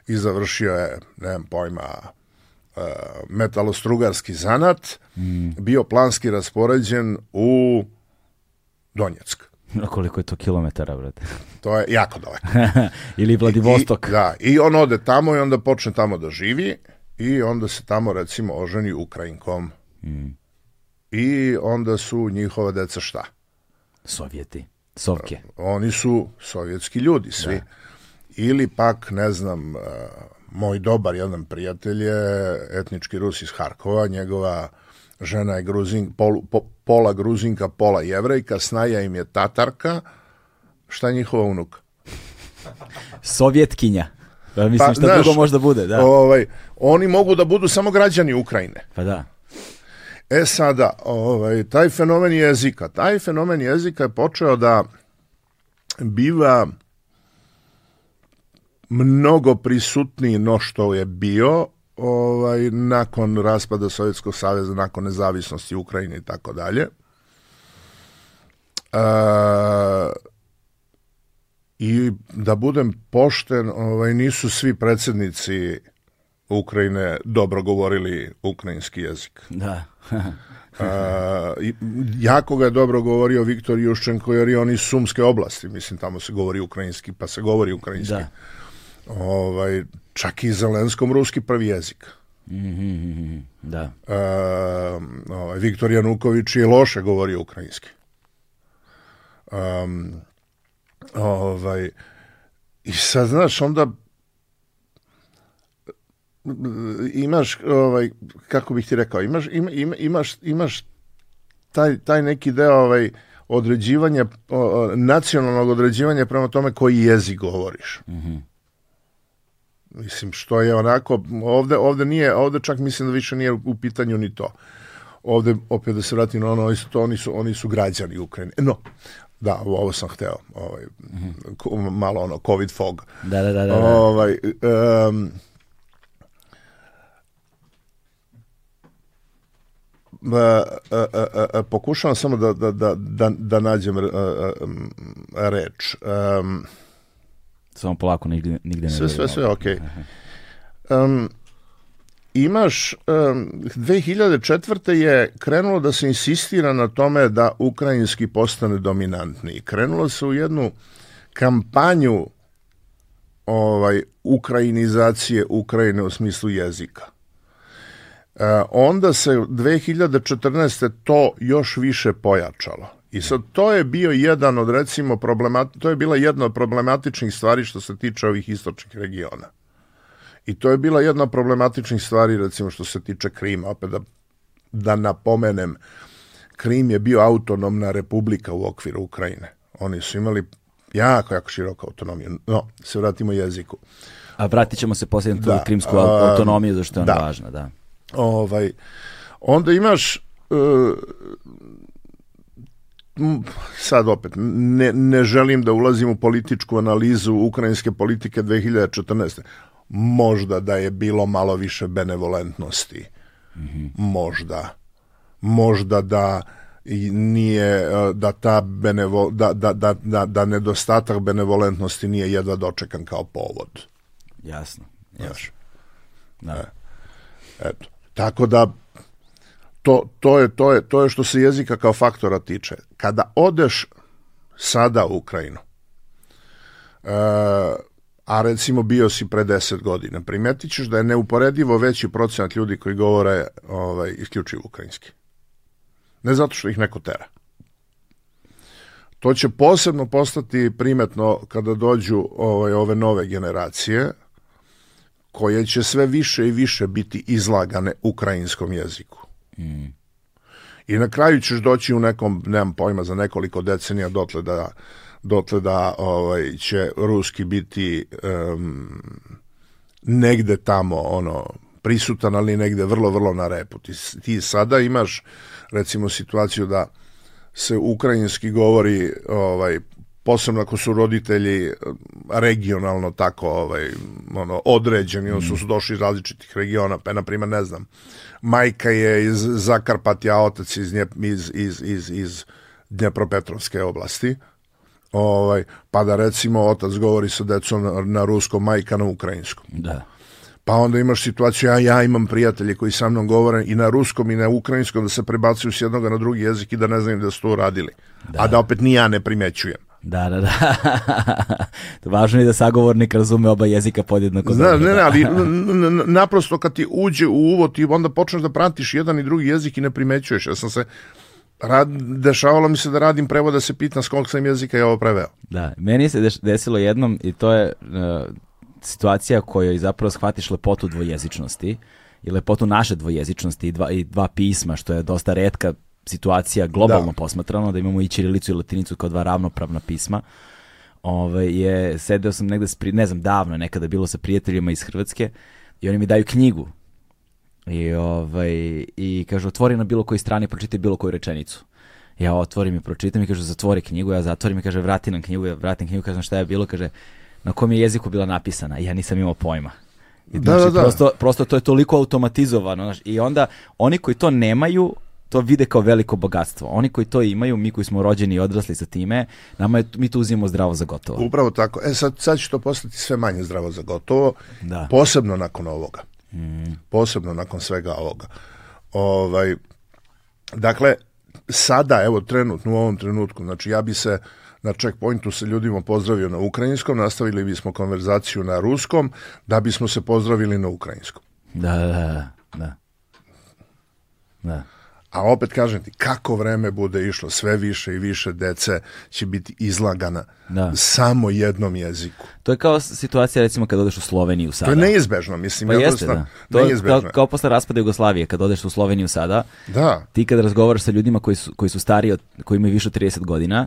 i završio je, nemam pojma, e, metalostrugarski zanat, mm. bio planski raspoređen u Donjeck. No koliko je to kilometara, brate? To je jako daleko. Ili Vladivostok. I, da, i on ode tamo i onda počne tamo da živi i onda se tamo recimo oženi Ukrajinkom. Mm. I onda su njihova deca šta? Sovjeti. Sovke. Oni su sovjetski ljudi, svi. Da. Ili pak, ne znam, moj dobar jedan prijatelj je etnički Rus iz Harkova, njegova žena je gruzin, pol, po, pola gruzinka, pola jevrejka, snaja im je tatarka, šta je njihova unuka? Sovjetkinja. Pa, mislim, pa, šta znaš, drugo možda bude, da. Ovaj, oni mogu da budu samo građani Ukrajine. Pa da. E sada, ovaj, taj fenomen jezika, taj fenomen jezika je počeo da biva mnogo prisutniji no što je bio ovaj, nakon raspada Sovjetskog saveza, nakon nezavisnosti Ukrajine i tako dalje. E, I da budem pošten, ovaj, nisu svi predsednici Ukrajine dobro govorili ukrajinski jezik. Da. A, jako ga je dobro govorio Viktor Juščenko jer je on iz Sumske oblasti, mislim tamo se govori ukrajinski, pa se govori ukrajinski. Da. Ovaj, čak i Zelenskom ruski prvi jezik. Mm -hmm, da. A, ovaj, Viktor Januković je loše govorio ukrajinski. Um, ovaj, I sad, znaš, onda imaš ovaj kako bih ti rekao imaš ima, ima, imaš imaš taj taj neki deo ovaj određivanja nacionalnog određivanja prema tome koji jezik govoriš. Mhm. Mm mislim što je onako ovde ovde nije ovde čak mislim da više nije u pitanju ni to. Ovde opet da se vratim na ono isto oni su oni su građani Ukrajine. No, da, ovo sam hteo, ovaj mm -hmm. malo ono covid fog. Da, da, da, da. Ovaj um, pokušavam samo da, da, da, da, da nađem reč. Um, samo polako, nigde, nigde ne Sve, sve, sve, ok. Um, imaš, um, 2004. je krenulo da se insistira na tome da ukrajinski postane dominantniji. Krenulo se u jednu kampanju ovaj ukrajinizacije Ukrajine u smislu jezika. E, onda se 2014. to još više pojačalo. I sad to je bio jedan od recimo problemat, to je bila jedna od problematičnih stvari što se tiče ovih istočnih regiona. I to je bila jedna od problematičnih stvari recimo što se tiče Krima, opet da, da napomenem, Krim je bio autonomna republika u okviru Ukrajine. Oni su imali jako, jako široku autonomiju. No, se vratimo jeziku. A vratit ćemo se posljedno da, tu krimsku autonomiju, zašto je ona da. važna, da. Ovaj, onda imaš uh, sad opet, ne, ne želim da ulazim u političku analizu ukrajinske politike 2014. Možda da je bilo malo više benevolentnosti. Mm -hmm. Možda. Možda da i nije da ta benevo, da, da, da, da, da nedostatak benevolentnosti nije jedva dočekan kao povod. Jasno. jasno. Da. E, eto. Tako da to, to, je, to, je, to je što se jezika kao faktora tiče. Kada odeš sada u Ukrajinu, e, a recimo bio si pre 10 godina, primetit ćeš da je neuporedivo veći procenat ljudi koji govore ovaj, isključivo ukrajinski. Ne zato što ih neko tera. To će posebno postati primetno kada dođu ovaj, ove nove generacije, koje će sve više i više biti izlagane ukrajinskom jeziku. Mm. I na kraju ćeš doći u nekom, nemam pojma, za nekoliko decenija dotle da, dotle da ovaj, će ruski biti um, negde tamo ono prisutan, ali negde vrlo, vrlo na repu. Ti, ti sada imaš recimo situaciju da se ukrajinski govori ovaj posebno ako su roditelji eh, regionalno tako ovaj ono određeni, mm. su, su došli iz različitih regiona, pa na primjer ne znam. Majka je iz Zakarpatja, otac iz iz iz iz iz Dnjepropetrovske oblasti. Ovaj pa da recimo otac govori sa decom na, na ruskom, majka na ukrajinskom. Da. Pa onda imaš situaciju, ja, ja imam prijatelje koji sa mnom govore i na ruskom i na ukrajinskom da se prebacuju s jednog na drugi jezik i da ne znaju da su to uradili. Da. A da opet ni ja ne primećujem. Da, da, da. Važno je da sagovornik razume oba jezika podjednako. Zna, ne, ne, da. ali naprosto kad ti uđe u uvo, ti onda počneš da pratiš jedan i drugi jezik i ne primećuješ. Ja sam se rad, dešavalo mi se da radim prevod da se pitam s kog sam jezika je ovo preveo. Da, meni se desilo jednom i to je uh, situacija kojoj zapravo shvatiš lepotu dvojezičnosti i lepotu naše dvojezičnosti i dva, i dva pisma, što je dosta redka situacija globalno da. posmatrano, da imamo i ćirilicu i latinicu kao dva ravnopravna pisma. Ove, je, sedeo sam negde, spri, ne znam, davno nekada bilo sa prijateljima iz Hrvatske i oni mi daju knjigu i, ovaj, i kažu, otvori na bilo koji strani, pročitaj bilo koju rečenicu. Ja otvorim i pročitam i kažu, zatvori knjigu, ja zatvorim i kaže, vrati nam knjigu, ja vratim knjigu, kažem šta je bilo, kaže, na kom je jeziku bila napisana ja nisam imao pojma. I da, znači, da, da. Prosto, prosto to je toliko automatizovano. Znaš, I onda oni koji to nemaju, to vide kao veliko bogatstvo. Oni koji to imaju, mi koji smo rođeni i odrasli sa time, nama je, mi to uzimamo zdravo za gotovo. Upravo tako. E sad, sad će to postati sve manje zdravo za gotovo, da. posebno nakon ovoga. Mm. Posebno nakon svega ovoga. Ovaj, dakle, sada, evo trenutno, u ovom trenutku, znači ja bi se na checkpointu se ljudima pozdravio na ukrajinskom, nastavili bismo konverzaciju na ruskom, da bismo se pozdravili na ukrajinskom. Da, da, da. Da. A opet kažem ti, kako vreme bude išlo, sve više i više dece će biti izlagana da. samo jednom jeziku. To je kao situacija recimo kad odeš u Sloveniju sada. To je neizbežno, mislim. Pa jeste, da. To je kao, kao posle raspada Jugoslavije, kad odeš u Sloveniju sada, da. ti kad razgovaraš sa ljudima koji su, koji su stariji, od, koji imaju više od 30 godina,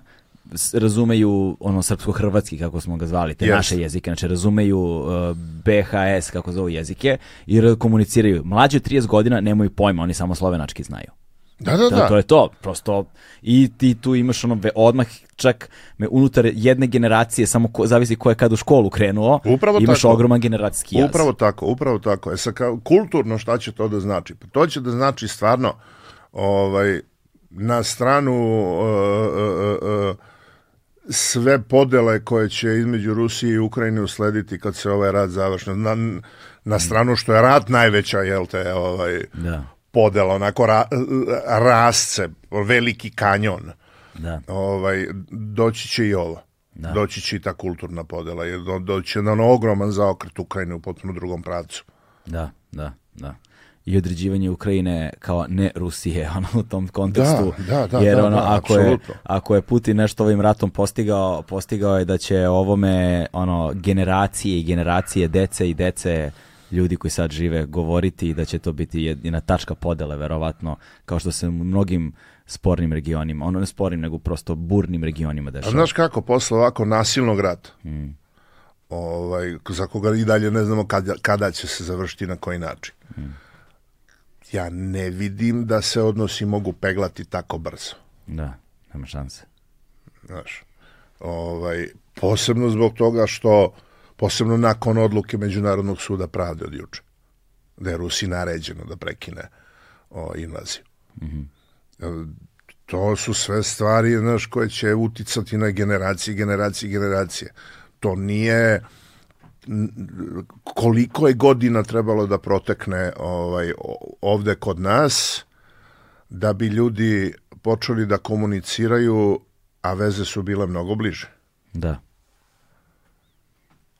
razumeju ono srpsko-hrvatski kako smo ga zvali, te yes. naše jezike, znači razumeju uh, BHS kako zovu jezike i komuniciraju. Mlađi od 30 godina nemaju pojma, oni samo slovenački znaju. Da, da, da. To je to, prosto i ti tu imaš ono odmah čak me unutar jedne generacije samo ko, zavisi ko je kad u školu krenuo, upravo imaš tako. ogroman generacijski jaz. Upravo tako, upravo tako. E sad kao, kulturno šta će to da znači? Pa to će da znači stvarno ovaj na stranu uh, uh, uh, sve podele koje će između Rusije i Ukrajine uslediti kad se ovaj rat završi. Na, Na stranu što je rat najveća, jel te, ovaj, Da, podela, onako ra, rasce, veliki kanjon. da. Ovaj, doći će i ovo. Da. Doći će i ta kulturna podela. Jer do, doći će na ono ogroman zaokret Ukrajine u potpuno drugom pravcu. Da, da, da. I određivanje Ukrajine kao ne Rusije, ono u tom kontekstu. Da, da, da, jer da, ono, da, ako, je, ako je Putin nešto ovim ratom postigao, postigao je da će ovome ono, generacije i generacije dece i dece ljudi koji sad žive govoriti i da će to biti jedina tačka podele, verovatno, kao što se u mnogim spornim regionima, ono ne spornim, nego prosto burnim regionima A dešava. znaš kako, posle ovako nasilnog rata, Mm. ovaj, za koga i dalje ne znamo kada, kada će se završiti na koji način. Ja ne vidim da se odnosi mogu peglati tako brzo. Da, nema šanse. Znaš, ovaj, posebno zbog toga što, posebno nakon odluke Međunarodnog suda pravde od juče, da je Rusi naređeno da prekine o, invaziju. E, To su sve stvari znaš, koje će uticati na generacije, generacije, generacije. To nije koliko je godina trebalo da protekne ovaj ovde kod nas da bi ljudi počeli da komuniciraju a veze su bile mnogo bliže Da,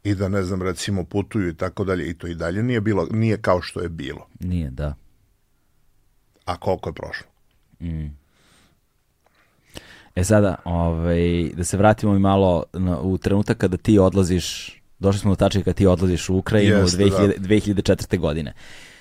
i da ne znam recimo putuju i tako dalje i to i dalje nije bilo nije kao što je bilo nije, da. a koliko je prošlo E sada, ovaj, da se vratimo i malo na, u trenutak kada ti odlaziš, došli smo do tačke kada ti odlaziš u Ukrajinu Jeste, u 2000, 2004. godine.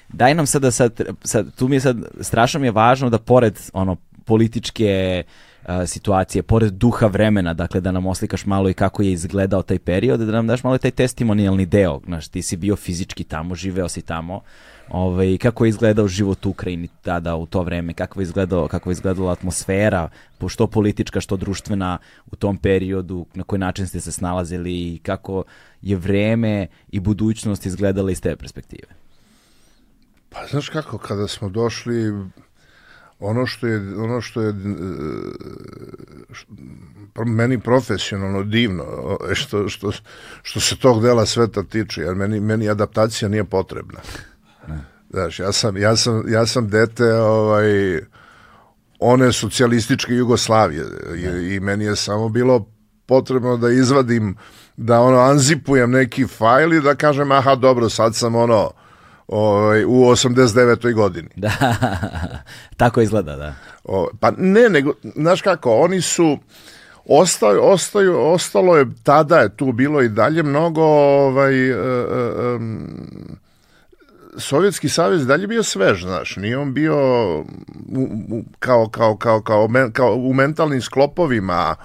Daj nam sada, sad, sad, tu mi je sad, strašno mi je važno da pored ono političke a, situacije, pored duha vremena, dakle da nam oslikaš malo i kako je izgledao taj period, da nam daš malo taj testimonijalni deo, znaš, ti si bio fizički tamo, živeo si tamo, ovaj, kako je izgledao život u Ukrajini tada u to vreme, kako je izgledao, kako je izgledala atmosfera, što politička, što društvena u tom periodu, na koji način ste se snalazili? I kako je vreme i budućnost izgledala iz te perspektive. Pa znaš kako, kada smo došli, ono što je, ono što je e, š- pro- meni profesionalno divno, o, što, što, što se tog dela sveta tiče, jer meni, meni adaptacija nije potrebna. Znaš, ja sam, ja sam, ja sam dete ovaj, one socijalističke Jugoslavije i, i meni je samo bilo potrebno da izvadim, da ono anzipujem neki fajl i da kažem aha dobro sad sam ono ovaj, u 89. godini. Da, tako izgleda, da. O, pa ne, nego, znaš kako, oni su, ostaju, ostaju, ostalo je, tada je tu bilo i dalje mnogo, ovaj, e, e, em, Sovjetski savez je dalje bio svež, znaš, nije on bio u, u, kao, kao, kao, kao, men- kao u mentalnim sklopovima,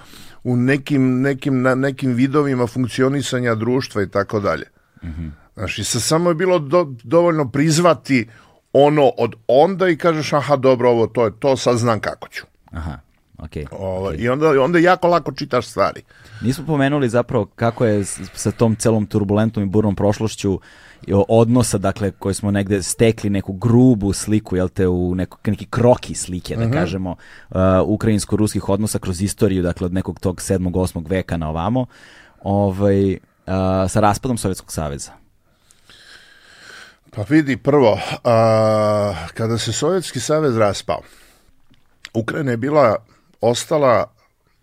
u nekim, nekim, na, nekim vidovima funkcionisanja društva i tako dalje. Znaš, i sa samo je bilo do, dovoljno prizvati ono od onda i kažeš, aha, dobro, ovo to je to, sad znam kako ću. Aha, okej. Ovo, I onda, onda jako lako čitaš stvari. Nismo pomenuli zapravo kako je sa tom celom turbulentnom i burnom prošlošću odnosa, dakle, koje smo negde stekli neku grubu sliku, jel te, u neko, neki kroki slike, da kažemo, uh, ukrajinsko-ruskih odnosa kroz istoriju, dakle, od nekog tog 7. 8. veka na ovamo, ovaj, uh, sa raspadom Sovjetskog saveza. Pa vidi, prvo, a, kada se Sovjetski savez raspao, Ukrajina je bila, ostala,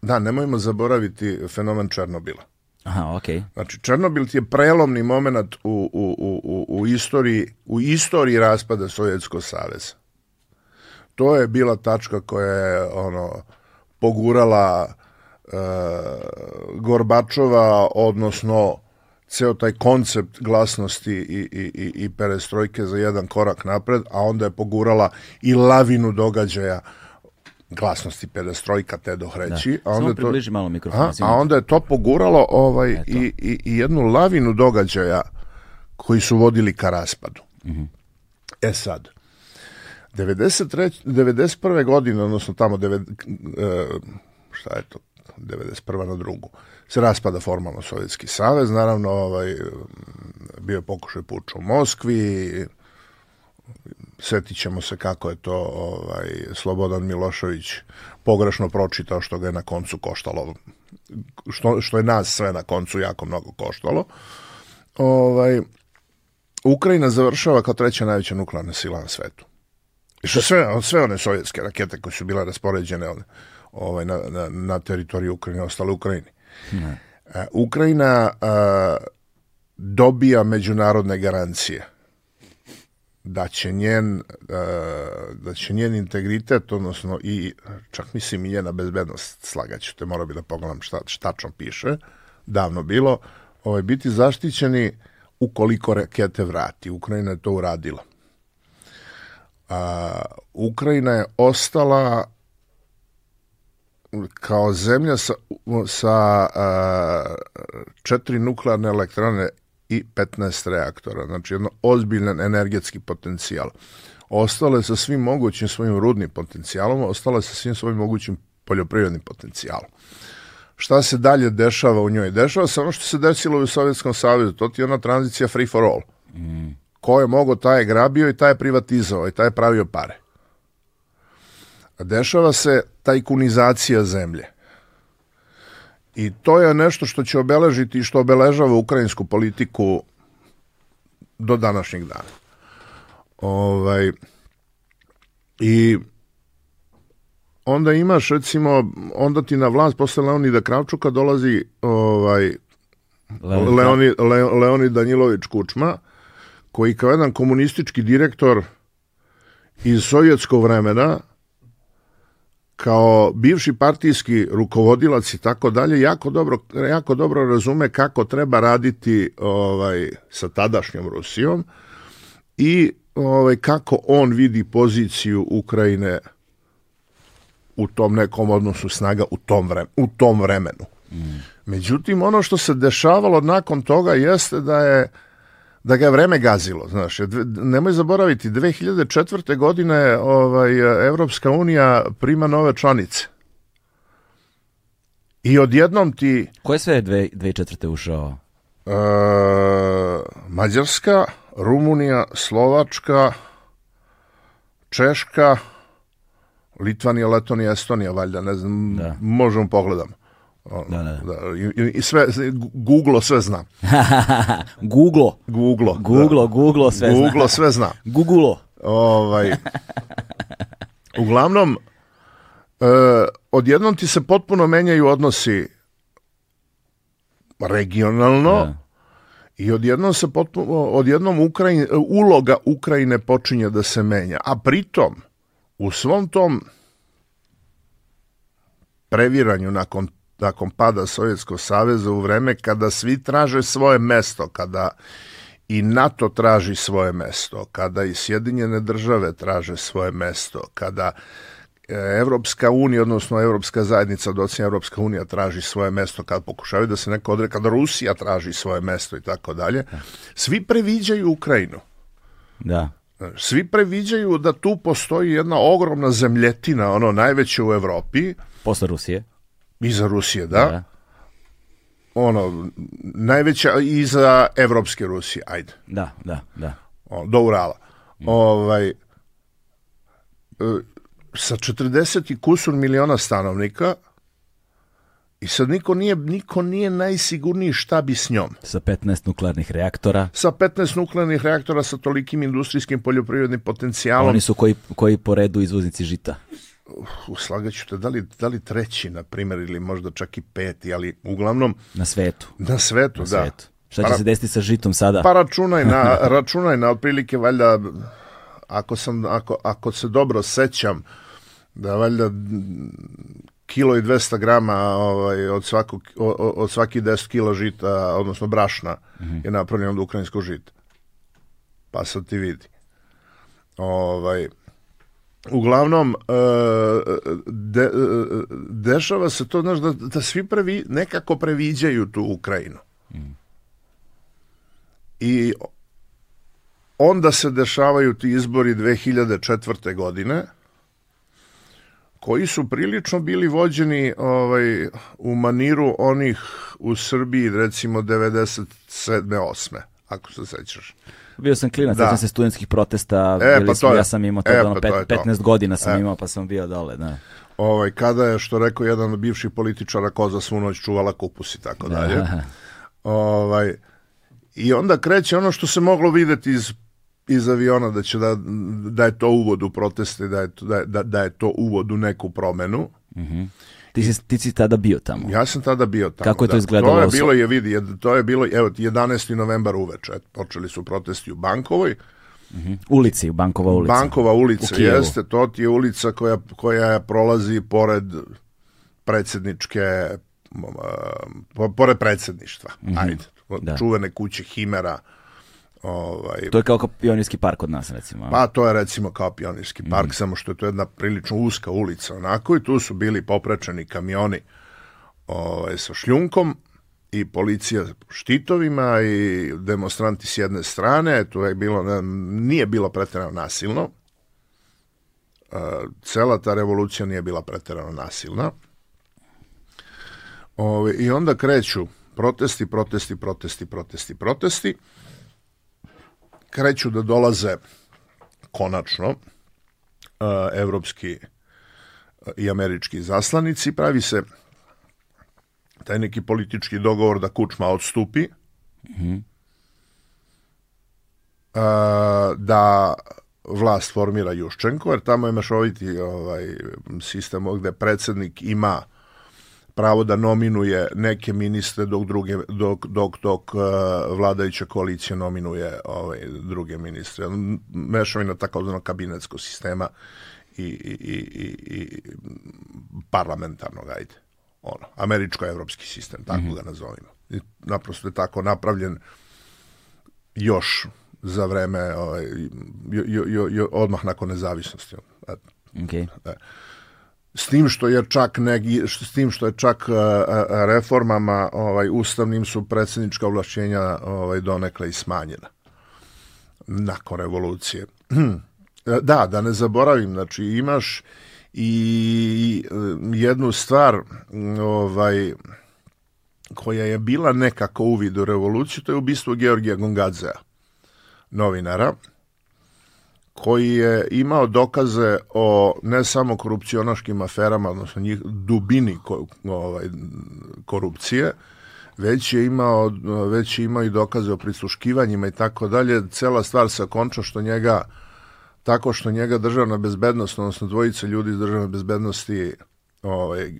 da, nemojmo zaboraviti fenomen Černobila. Aha, okej. Znači, Černobil je prelomni moment u, u, u, u, u, istoriji, u istoriji raspada Sovjetskog saveza. To je bila tačka koja je ono, pogurala e, Gorbačova, odnosno ceo taj koncept glasnosti i, i, i, i perestrojke za jedan korak napred, a onda je pogurala i lavinu događaja glasnosti perestrojka te dohreći. a Samo onda je približi malo mikrofon, a, a onda je to poguralo ovaj, Eto. i, i, i jednu lavinu događaja koji su vodili ka raspadu. E sad, 93, 91. godine, odnosno tamo, devet, e, šta je to, 91. na drugu, se raspada formalno Sovjetski savez, naravno ovaj, bio je pokušaj puča u Moskvi, setit ćemo se kako je to ovaj, Slobodan Milošević pogrešno pročitao što ga je na koncu koštalo što, što je nas sve na koncu jako mnogo koštalo ovaj, Ukrajina završava kao treća najveća nuklearna sila na svetu. I što sve, sve one sovjetske rakete koje su bile raspoređene ovaj, na, na, na teritoriju Ukrajine, ostale u Ukrajini. Ne. E, Ukrajina a, dobija međunarodne garancije da će njen da će njen integritet odnosno i čak mislim i njena bezbednost slagaću te morao bi da pogledam šta, šta tačno piše davno bilo ovaj, biti zaštićeni ukoliko rakete vrati Ukrajina je to uradila a, Ukrajina je ostala kao zemlja sa, sa a, četiri nuklearne elektrane i 15 reaktora, znači jedno ozbiljan energetski potencijal. Ostale sa svim mogućim svojim rudnim potencijalom, ostale sa svim svojim mogućim poljoprivrednim potencijalom. Šta se dalje dešava u njoj? Dešava se ono što se desilo u Sovjetskom savezu, to ti je ona tranzicija free for all. Mm. Ko je mogo, taj je grabio i taj je privatizovao i taj je pravio pare. Dešava se tajkunizacija zemlje. I to je nešto što će obeležiti i što obeležava ukrajinsku politiku do današnjeg dana. Ovaj, I onda imaš recimo, onda ti na vlast posle Leonida Kravčuka dolazi ovaj, Leoni, Le, Leonid Danjilović Kučma, koji kao jedan komunistički direktor iz sovjetskog vremena kao bivši partijski rukovodilac i tako dalje jako dobro jako dobro razume kako treba raditi ovaj sa tadašnjom Rusijom i ovaj kako on vidi poziciju Ukrajine u tom nekom odnosu snaga u tom vremenu, u tom vremenu. Mm. Međutim ono što se dešavalo nakon toga jeste da je da ga je vreme gazilo, znaš. Nemoj zaboraviti, 2004. godine ovaj, Evropska unija prima nove članice. I odjednom ti... Koje sve je 2004. ušao? E, Mađarska, Rumunija, Slovačka, Češka, Litvanija, Letonija, Estonija, valjda, ne znam, da. možemo pogledamo. Da, da. da i, I sve, Google sve zna. Google. Google. Google, da. Google sve Google zna. Google sve zna. Google. Ovaj, uglavnom, e, odjednom ti se potpuno menjaju odnosi regionalno da. i odjednom se potpuno, odjednom Ukrajin, uloga Ukrajine počinje da se menja. A pritom, u svom tom previranju nakon nakon pada Sovjetskog saveza u vreme kada svi traže svoje mesto, kada i NATO traži svoje mesto, kada i Sjedinjene države traže svoje mesto, kada e, Evropska unija, odnosno Evropska zajednica, docenja Evropska unija traži svoje mesto, kad pokušavaju da se neko odre, kada Rusija traži svoje mesto i tako dalje, svi previđaju Ukrajinu. Da. Svi previđaju da tu postoji jedna ogromna zemljetina, ono najveće u Evropi. Posle Rusije Iza Rusije, da. da. Ono, najveća iza evropske Rusije, ajde. Da, da, da. O, do Urala. Mm. Ovaj, e, sa 40 i kusur miliona stanovnika i sad niko nije, niko nije najsigurniji šta bi s njom. Sa 15 nuklearnih reaktora. Sa 15 nuklearnih reaktora sa tolikim industrijskim poljoprivrednim potencijalom. Oni su koji, koji po redu izvoznici žita uslagaću te, da li, da li treći, na primjer, ili možda čak i peti, ali uglavnom... Na svetu. Na svetu, na da. Svetu. Šta će pa, se desiti sa žitom sada? Pa računaj na, računaj na otprilike, valjda, ako, sam, ako, ako se dobro sećam, da valjda kilo i 200 grama ovaj, od, svakog, od, od svaki 10 kila žita, odnosno brašna, mm -hmm. je napravljeno od ukrajinskog žita. Pa sad ti vidi. Ovaj, uglavnom e, de, e, dešava se to znaš, da, da svi previ, nekako previđaju tu Ukrajinu mm. i onda se dešavaju ti izbori 2004. godine koji su prilično bili vođeni ovaj, u maniru onih u Srbiji recimo 97. 8. ako se sećaš Bio sam klinac, da. se studentskih protesta, e, pa smo, ja sam imao to, e, ono, pa pet, to 15 godina sam e. imao, pa sam bio dole, da. Ovaj, kada je, što rekao jedan od bivših političara, koza svu noć čuvala kupus i tako dalje. Ovaj, I onda kreće ono što se moglo videti iz iz aviona da će da, da je to uvod u proteste, da je, to, da, da, da je to uvod u neku promenu. Mm -hmm. Ti si, ti si tada bio tamo? Ja sam tada bio tamo. Kako je to da. izgledalo? To je bilo, je vidi, to je bilo, evo, 11. novembar uveče. Počeli su protesti u Bankovoj. Mm -hmm. Ulici, Bankova ulica. Bankova ulica, jeste. To ti je ulica koja, koja prolazi pored predsjedničke, uh, pored predsjedništva. Mm -hmm. Ajde. Da. Čuvene kuće Himera Ovaj, to je kao, kao pionirski park kod nas, recimo. Pa to je recimo kao pionirski park, mm. samo što je to jedna prilično uska ulica, onako, i tu su bili poprečeni kamioni ovaj, sa šljunkom i policija štitovima i demonstranti s jedne strane, to je bilo, nije bilo pretjerano nasilno, cela ta revolucija nije bila pretjerano nasilna. Ove, ovaj, I onda kreću protesti, protesti, protesti, protesti, protesti kreću da dolaze konačno uh, evropski uh, i američki zaslanici, pravi se taj neki politički dogovor da Kučma odstupi, mm -hmm. da vlast formira Juščenko, jer tamo je mešoviti ovaj, sistem gde predsednik ima pravo da nominuje neke ministre dok druge dok dok dok uh, vladajuća koalicija nominuje ovaj druge ministre mešavina takozvanog kabinetskog sistema i, i, i, i parlamentarnog ajde ono američko-evropski sistem tako mm -hmm. ga nazovimo I naprosto je tako napravljen još za vreme ovaj, jo, jo, jo, odmah nakon nezavisnosti. Okay. E, s tim što je čak neki, s tim što je čak uh, reformama ovaj ustavnim su predsjednička ovlašćenja ovaj donekle i smanjena nakon revolucije. da, da ne zaboravim, znači imaš i jednu stvar ovaj koja je bila nekako uvid u revoluciju, to je ubistvo Georgija Gongadzea, novinara, koji je imao dokaze o ne samo korupcionaškim aferama, odnosno njih dubini ko, ovaj, korupcije, već je imao već je imao i dokaze o prisluškivanjima i tako dalje. Cela stvar se konča što njega tako što njega državna bezbednost, odnosno dvojica ljudi iz državne bezbednosti ovaj,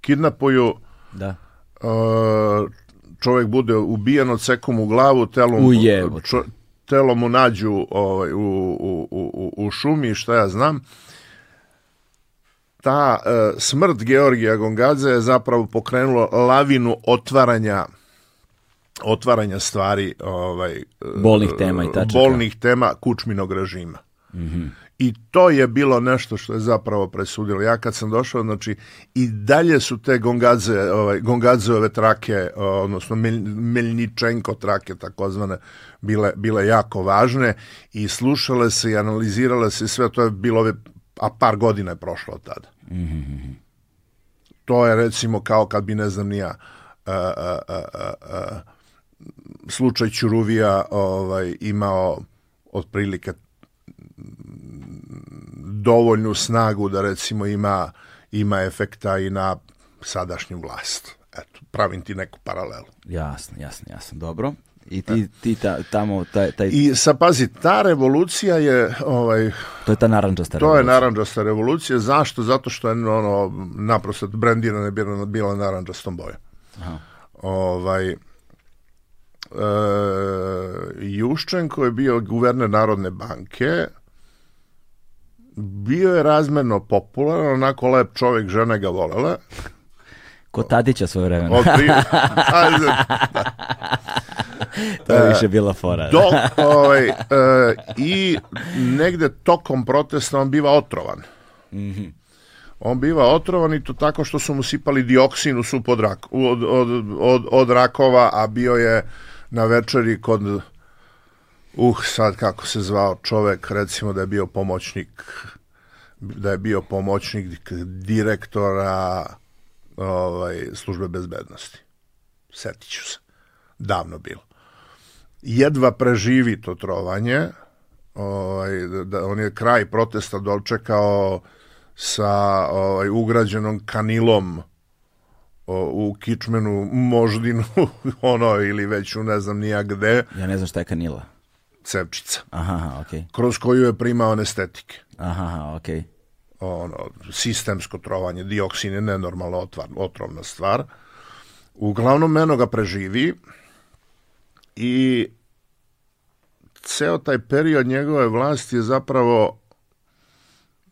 kidnapuju. Da. Uh, čovjek bude ubijen od sekom u glavu, telom, čo, telo mu nađu ovaj, u, u, u, u šumi, šta ja znam, ta e, smrt Georgija Gongadze je zapravo pokrenula lavinu otvaranja otvaranja stvari ovaj bolnih tema i tačaka. bolnih tema kučminog režima. Mm -hmm. I to je bilo nešto što je zapravo presudilo. Ja kad sam došao, znači, i dalje su te gongadze, ovaj, gongadzeove trake, odnosno Meljničenko trake, takozvane, bile, bile jako važne i slušale se i analizirale se sve, to je bilo, a par godina je prošlo od tada. Mm -hmm. To je recimo kao kad bi, ne znam, nija, a, a, a, a, slučaj Ćuruvija ovaj, imao otprilike dovoljnu snagu da recimo ima ima efekta i na sadašnju vlast. Eto, pravim ti neku paralelu. Jasno, jasno, jasno. Dobro. I ti, ti ta, tamo taj, taj... I sa pazi, ta revolucija je ovaj to je ta narandžasta revolucija. To je narandžasta revolucija. Zašto? Zato što je ono naprosto brendirana je bila, bila narandžastom bojom. Aha. Ovaj e, Juščenko je bio guverner Narodne banke bio je razmerno popularan, onako lep čovjek, žena ga volela. Ko Tadića svoje vremena. Od tri... Ajde, da. to je više bila fora. Dok, ovaj, e, I negde tokom protesta on biva otrovan. -hmm. On biva otrovan i to tako što su mu sipali dioksin u sup od, rak, od, od, od, od rakova, a bio je na večeri kod uh, sad kako se zvao čovek, recimo da je bio pomoćnik da je bio pomoćnik direktora ovaj, službe bezbednosti. Setit ću se. Davno bilo. Jedva preživi to trovanje. Ovaj, da, on je kraj protesta dočekao sa ovaj, ugrađenom kanilom o, u Kičmenu, Moždinu, ono, ili već u ne znam nija gde, Ja ne znam šta je kanila. Cevčica, Aha, okej. kroz koju je primao anestetike. Aha, okej. ono, sistemsko trovanje, dioksin je nenormalno otvar, otrovna stvar. Uglavnom, meno ga preživi i ceo taj period njegove vlasti je zapravo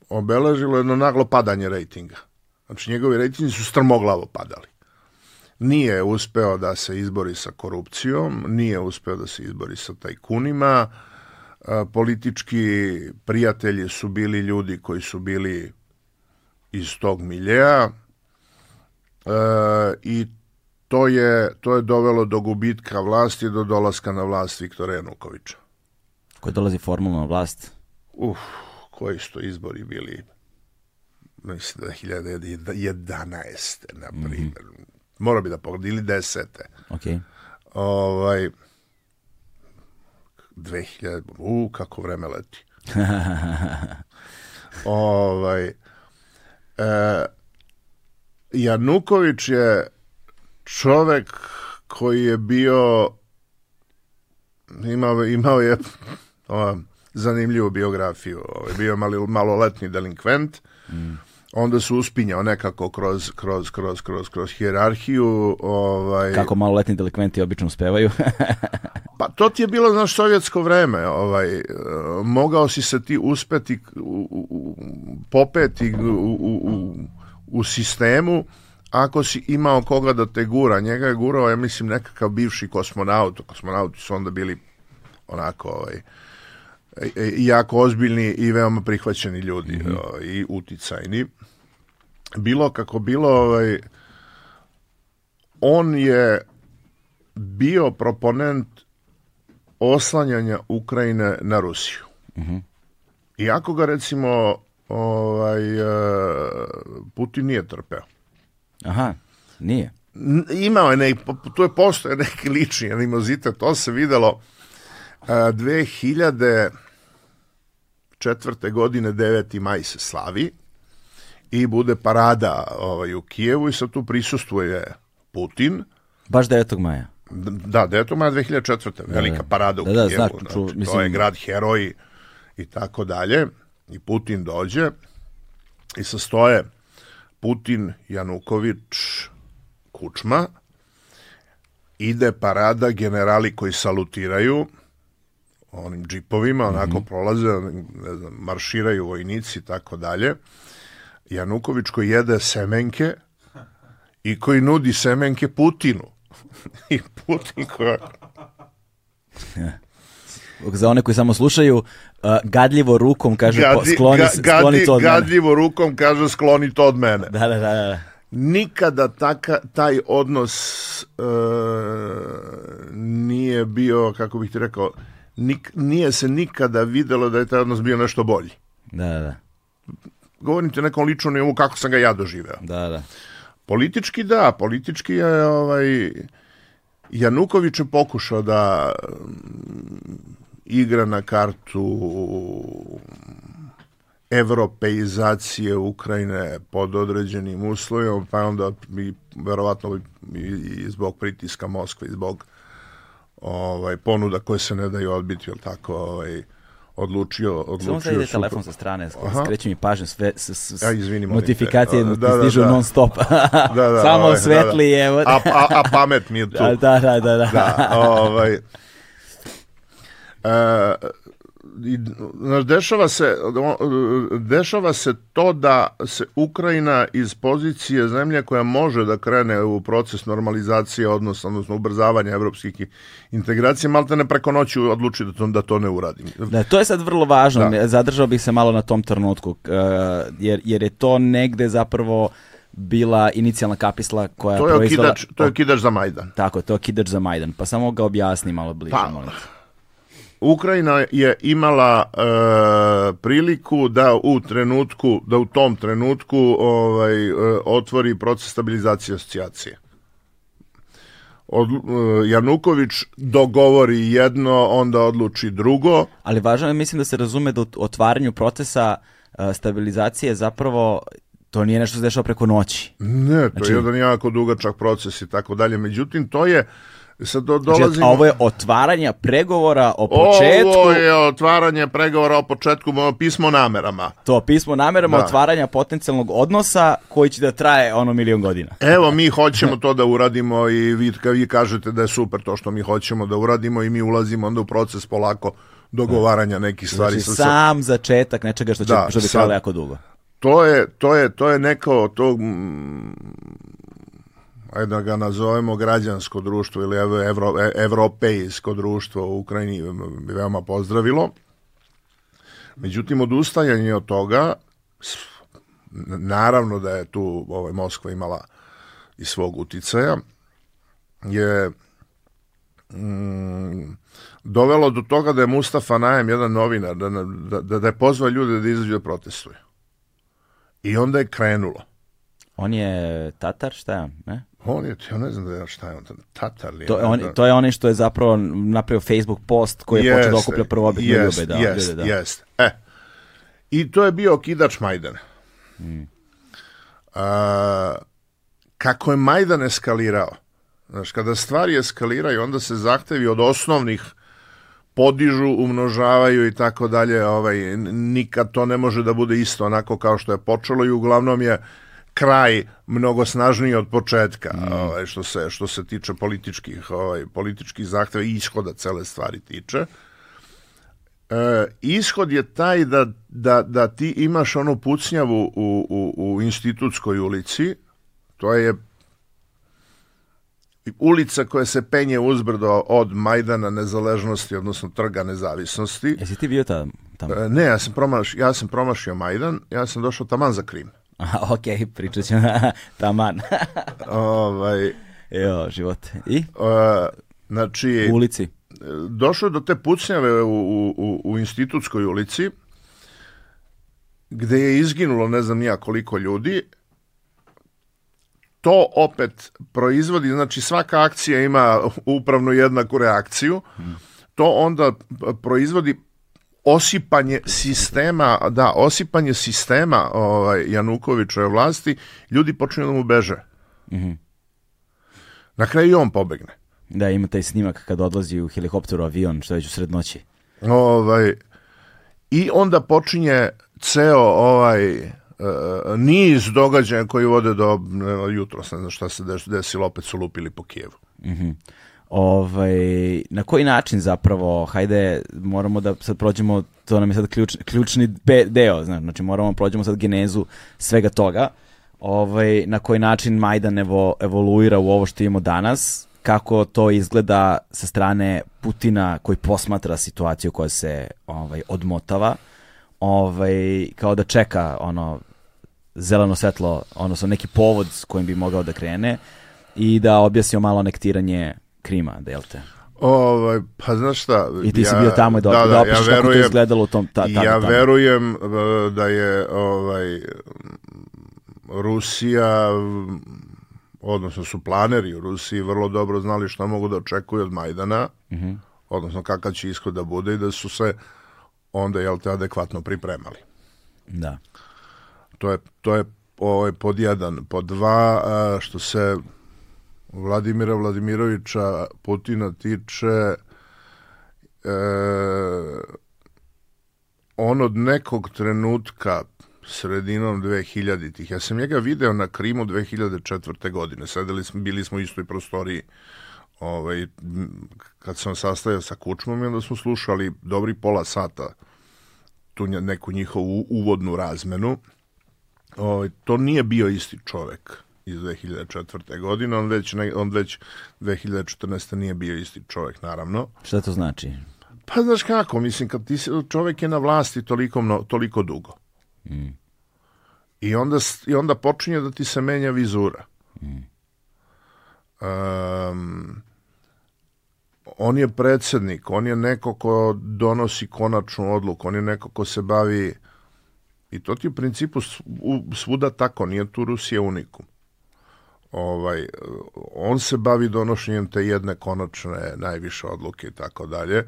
obeležilo jedno naglo padanje rejtinga. Znači, njegovi rejtingi su strmoglavo padali. Nije uspeo da se izbori sa korupcijom, nije uspeo da se izbori sa tajkunima, a, politički prijatelji su bili ljudi koji su bili iz tog miljeja e, i to je, to je dovelo do gubitka vlasti, do dolaska na vlast Viktora Janukovića. Ko dolazi formalno na vlast? Uf, koji su to izbori bili? Mislim da je 2011. na primjer. Mora bi da pogledam, ili 10. Okej. Ovaj, 2000, u, kako vreme leti. ovaj, e, Januković je čovek koji je bio imao, imao je o, zanimljivu biografiju. Ovaj, bio je malo, maloletni delinkvent. Onda se uspinjao nekako kroz, kroz, kroz, kroz, kroz hijerarhiju. Ovaj, Kako maloletni delikventi obično uspevaju. Pa to ti je bilo, znaš, sovjetsko vreme. Ovaj, e, mogao si se ti uspeti u, u, u- popeti u, u, u, u sistemu ako si imao koga da te gura. Njega je gurao, ja mislim, nekakav bivši kosmonaut. Kosmonauti su onda bili onako ovaj, jako ozbiljni i veoma prihvaćeni ljudi mm -hmm. i uticajni. Bilo kako bilo, ovaj, on je bio proponent oslanjanja Ukrajine na Rusiju. Mm -hmm. Iako ga recimo ovaj, e, Putin nije trpeo. Aha, nije. Imao je, ne, tu je postoje neki lični animozitet, to se videlo e, 2000 1944. godine 9. maj se slavi i bude parada ovaj, u Kijevu i sad tu prisustuje Putin. Baš 9. maja? Da, 9. maja 2004. Da, velika da, parada u da, da, Kijevu. Znači, znači, ču, mislim... To je grad heroj i tako dalje. I Putin dođe i sastoje Putin, Januković, Kučma, ide parada, generali koji salutiraju, onim džipovima, onako prolaze, ne znam, marširaju vojnici i tako dalje. Januković koji jede semenke i koji nudi semenke Putinu. I Putin koja... Za one koji samo slušaju, uh, gadljivo rukom kaže po, Gadi, skloni, ga, gadi, skloni to od mene. gadljivo rukom kaže skloni to od mene. Da, da, da, da. Nikada taka, taj odnos e, nije bio, kako bih ti rekao, nik, nije se nikada videlo da je taj odnos bio nešto bolji. Da, da. Govorim ti o nekom ličnom nivou kako sam ga ja doživeo. Da, da. Politički da, politički je ovaj Januković je pokušao da mm, igra na kartu evropeizacije Ukrajine pod određenim uslovima, pa onda i verovatno i, i zbog pritiska Moskve i zbog ovaj ponuda koje se ne daju odbiti, jel tako, ovaj odlučio Samo odlučio sad ide supro- telefon sa strane, skreće mi pažnju, sve, s, s, s- A, izvini, notifikacije Da, da, da, stižu da. non stop. Da, da, Samo ovaj, svetli, da, da. evo. A, a, a pamet mi je tu. Da, da, da, da. da. da, ovaj, e, i, dešava se dešava se to da se Ukrajina iz pozicije zemlje koja može da krene u proces normalizacije odnosa, odnosno ubrzavanja evropskih integracija, malte ne preko noći odluči da to, da to ne uradi. Da, to je sad vrlo važno. Da. Zadržao bih se malo na tom trenutku, uh, jer, jer je to negde zapravo bila inicijalna kapisla koja To je proizvela... okidač, to je okidač za Majdan. Tako, to je okidač za Majdan. Pa samo ga objasni malo bliže, Pa, molim. Ukrajina je imala e, priliku da u trenutku, da u tom trenutku ovaj, e, otvori proces stabilizacije asocijacije. Od, e, Januković dogovori jedno, onda odluči drugo. Ali važno je, mislim da se razume da u otvaranju procesa uh, stabilizacije zapravo To nije nešto se dešava preko noći. Ne, to znači, je jedan jako dugačak proces i tako dalje. Međutim, to je Sad do, dolazimo... Znači, ovo je otvaranje pregovora o početku... Ovo je otvaranje pregovora o početku pismo namerama. To, pismo namerama da. otvaranja potencijalnog odnosa koji će da traje ono milion godina. Evo, mi hoćemo to da uradimo i vi, vi kažete da je super to što mi hoćemo da uradimo i mi ulazimo onda u proces polako dogovaranja nekih stvari. Znači, sam začetak nečega što će da, što bi trajalo jako dugo. To je, to je, to je neko, to, ajde da ga nazovemo građansko društvo ili evro, e, evropejsko društvo u Ukrajini bi veoma pozdravilo. Međutim, odustajanje od toga, naravno da je tu ovaj, Moskva imala i svog uticaja, je mm, dovelo do toga da je Mustafa Najem, jedan novinar, da, da, da, da je pozvao ljude da izađu da protestuju. I onda je krenulo. On je Tatar, šta je? Ne? On je, ja ne znam da je šta je on, Tatar li je. To, on, to je onaj što je zapravo napravio Facebook post koji je počeo da okuplja prvobitne jest, ljube. Da, jest, da. jest. E, I to je bio okidač Majdana. Hmm. A, kako je Majdan eskalirao, znaš, kada stvari eskaliraju, onda se zahtevi od osnovnih podižu, umnožavaju i tako dalje, ovaj, nikad to ne može da bude isto onako kao što je počelo i uglavnom je kraj mnogo snažniji od početka, mm. ovaj, što se što se tiče političkih, ovaj političkih zahteva i ishoda cele stvari tiče. E, ishod je taj da, da, da ti imaš onu pucnjavu u, u, u institutskoj ulici, to je ulica koja se penje uzbrdo od Majdana nezaležnosti, odnosno trga nezavisnosti. Jesi ti bio tamo? tamo? E, ne, ja sam, promašio, ja sam promašio Majdan, ja sam došao taman za Krim. Aha, ok, pričat ćemo taman. ovaj, jo, život. I? Uh, znači, u ulici? Došlo do te pucnjave u, u, u institutskoj ulici, gde je izginulo ne znam nija koliko ljudi, to opet proizvodi, znači svaka akcija ima upravno jednaku reakciju, to onda proizvodi osipanje sistema, da, osipanje sistema ovaj, Janukovićove vlasti, ljudi počinju da mu beže. Mm -hmm. Na kraju i on pobegne. Da, ima taj snimak kad odlazi u helikopteru avion, što već u sred noći. Ovaj, I onda počinje ceo ovaj uh, niz događaja koji vode do uh, jutro, ne znam šta se desilo, opet su lupili po Kijevu. Mm -hmm. Ovaj, na koji način zapravo, hajde, moramo da sad prođemo, to nam je sad ključ, ključni deo, znači moramo da prođemo sad genezu svega toga, ovaj, na koji način Majdan evo, evoluira u ovo što imamo danas, kako to izgleda sa strane Putina koji posmatra situaciju koja se ovaj, odmotava, ovaj, kao da čeka ono zeleno svetlo, odnosno neki povod s kojim bi mogao da krene i da objasnio malo nektiranje Krima, delte. Ovaj, pa znaš šta... I ti ja, si bio tamo da, da, da, da ja verujem, kako to izgledalo u tom... Ta, ta, ja tamo. verujem uh, da je ovaj, Rusija, odnosno su planeri u Rusiji vrlo dobro znali šta mogu da očekuju od Majdana, uh mhm. -huh. odnosno kakav će ishod da bude i da su se onda, jel te, adekvatno pripremali. Da. To je, to je ovaj, pod jedan. Pod dva, što se Vladimira Vladimirovića Putina tiče e, on od nekog trenutka sredinom 2000-ih. Ja sam njega video na Krimu 2004. godine. Sedeli smo, bili smo u istoj prostoriji ovaj, kad sam sastavio sa Kučmom i onda smo slušali dobri pola sata tu neku njihovu uvodnu razmenu. Ovaj, to nije bio isti čovek iz 2004. godine, on već, on već 2014. nije bio isti čovjek, naravno. Šta to znači? Pa znaš kako, mislim, kad ti, čovjek je na vlasti toliko, toliko dugo. Mm. I, onda, I onda počinje da ti se menja vizura. Mm. Um, on je predsednik, on je neko ko donosi konačnu odluku, on je neko ko se bavi i to ti u principu svuda tako, nije tu Rusija unikum ovaj, on se bavi donošenjem te jedne konačne najviše odluke i tako dalje.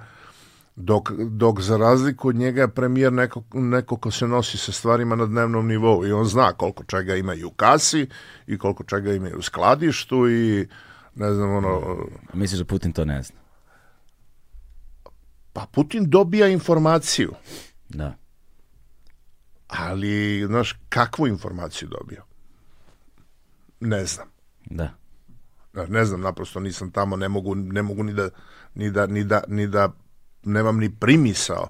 Dok, dok za razliku od njega je premijer neko, neko ko se nosi sa stvarima na dnevnom nivou i on zna koliko čega ima i u kasi i koliko čega ima i u skladištu i ne znam ono... Misliš da Putin to ne zna? Pa Putin dobija informaciju, Da. ali znaš kakvu informaciju dobio? Ne znam. Da. Ne, ne znam, naprosto nisam tamo, ne mogu, ne mogu ni da, ni da, ni da, ni da nemam ni primisao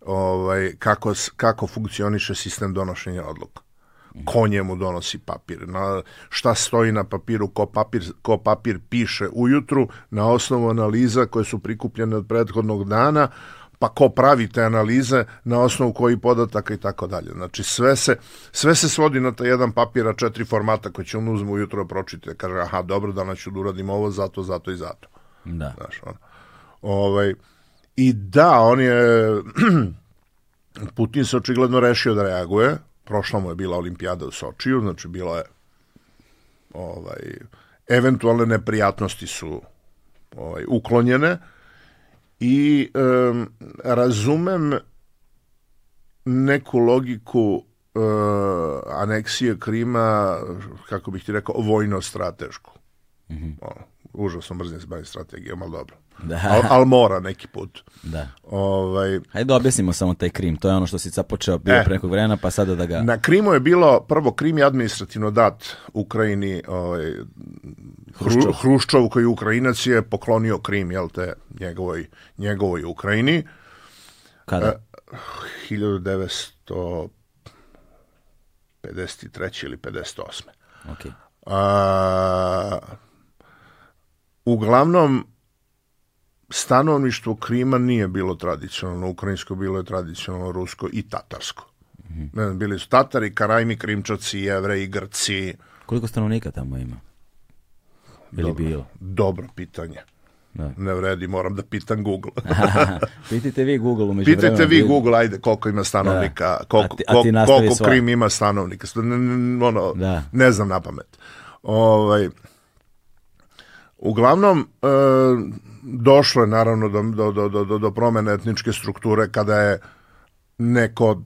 ovaj, kako, kako funkcioniše sistem donošenja odluka. Ko njemu donosi papir, na, šta stoji na papiru, ko papir, ko papir piše ujutru na osnovu analiza koje su prikupljene od prethodnog dana, pa ko pravi te analize na osnovu koji podataka i tako dalje. Znači sve se, sve se svodi na taj jedan papir, a četiri formata koje će on uzme ujutro da pročite. Kaže, aha, dobro, danas ću da uradim ovo, zato, zato i zato. Da. Znaš, ono. Ovaj, I da, on je... Putin se očigledno rešio da reaguje. Prošla mu je bila olimpijada u Sočiju, znači bilo je ovaj, eventualne neprijatnosti su ovaj, uklonjene i em, razumem neku logiku e, aneksije Krima, kako bih ti rekao, vojno-stratešku. Ono, užasno mrzim se bavim strategijom, ali dobro. Da. Al, al mora neki put. Da. Ovaj, Hajde da objasnimo samo taj Krim. To je ono što si sad počeo bio E. pre nekog vremena, pa sada da ga... na Krimu je bilo, prvo Krim je administrativno dat Ukrajini, ovaj, Hruščov. Hru, Hruščov koji je Ukrajinac je poklonio Krim, jel te, njegovoj, njegovoj Ukrajini. Kada? 1953. ili 58. Ok. A, uglavnom, stanovništvo Krima nije bilo tradicionalno ukrajinsko, bilo je tradicionalno rusko i tatarsko. Ne znam, bili su Tatari, Karajmi, Krimčaci, Jevreji, Grci. Koliko stanovnika tamo ima? Ili bilo? Dobro pitanje. Da. Ne vredi, moram da pitam Google. Pitajte vi Google umeđu Pitajte vi Google, ajde, koliko ima stanovnika, Da. koliko, A ti- a ti koliko. Krim ima stanovnika. Ono, Da. ne znam na pamet. Ovaj, uglavnom, e, došlo je naravno do, do, do, do, do, promene etničke strukture kada je neko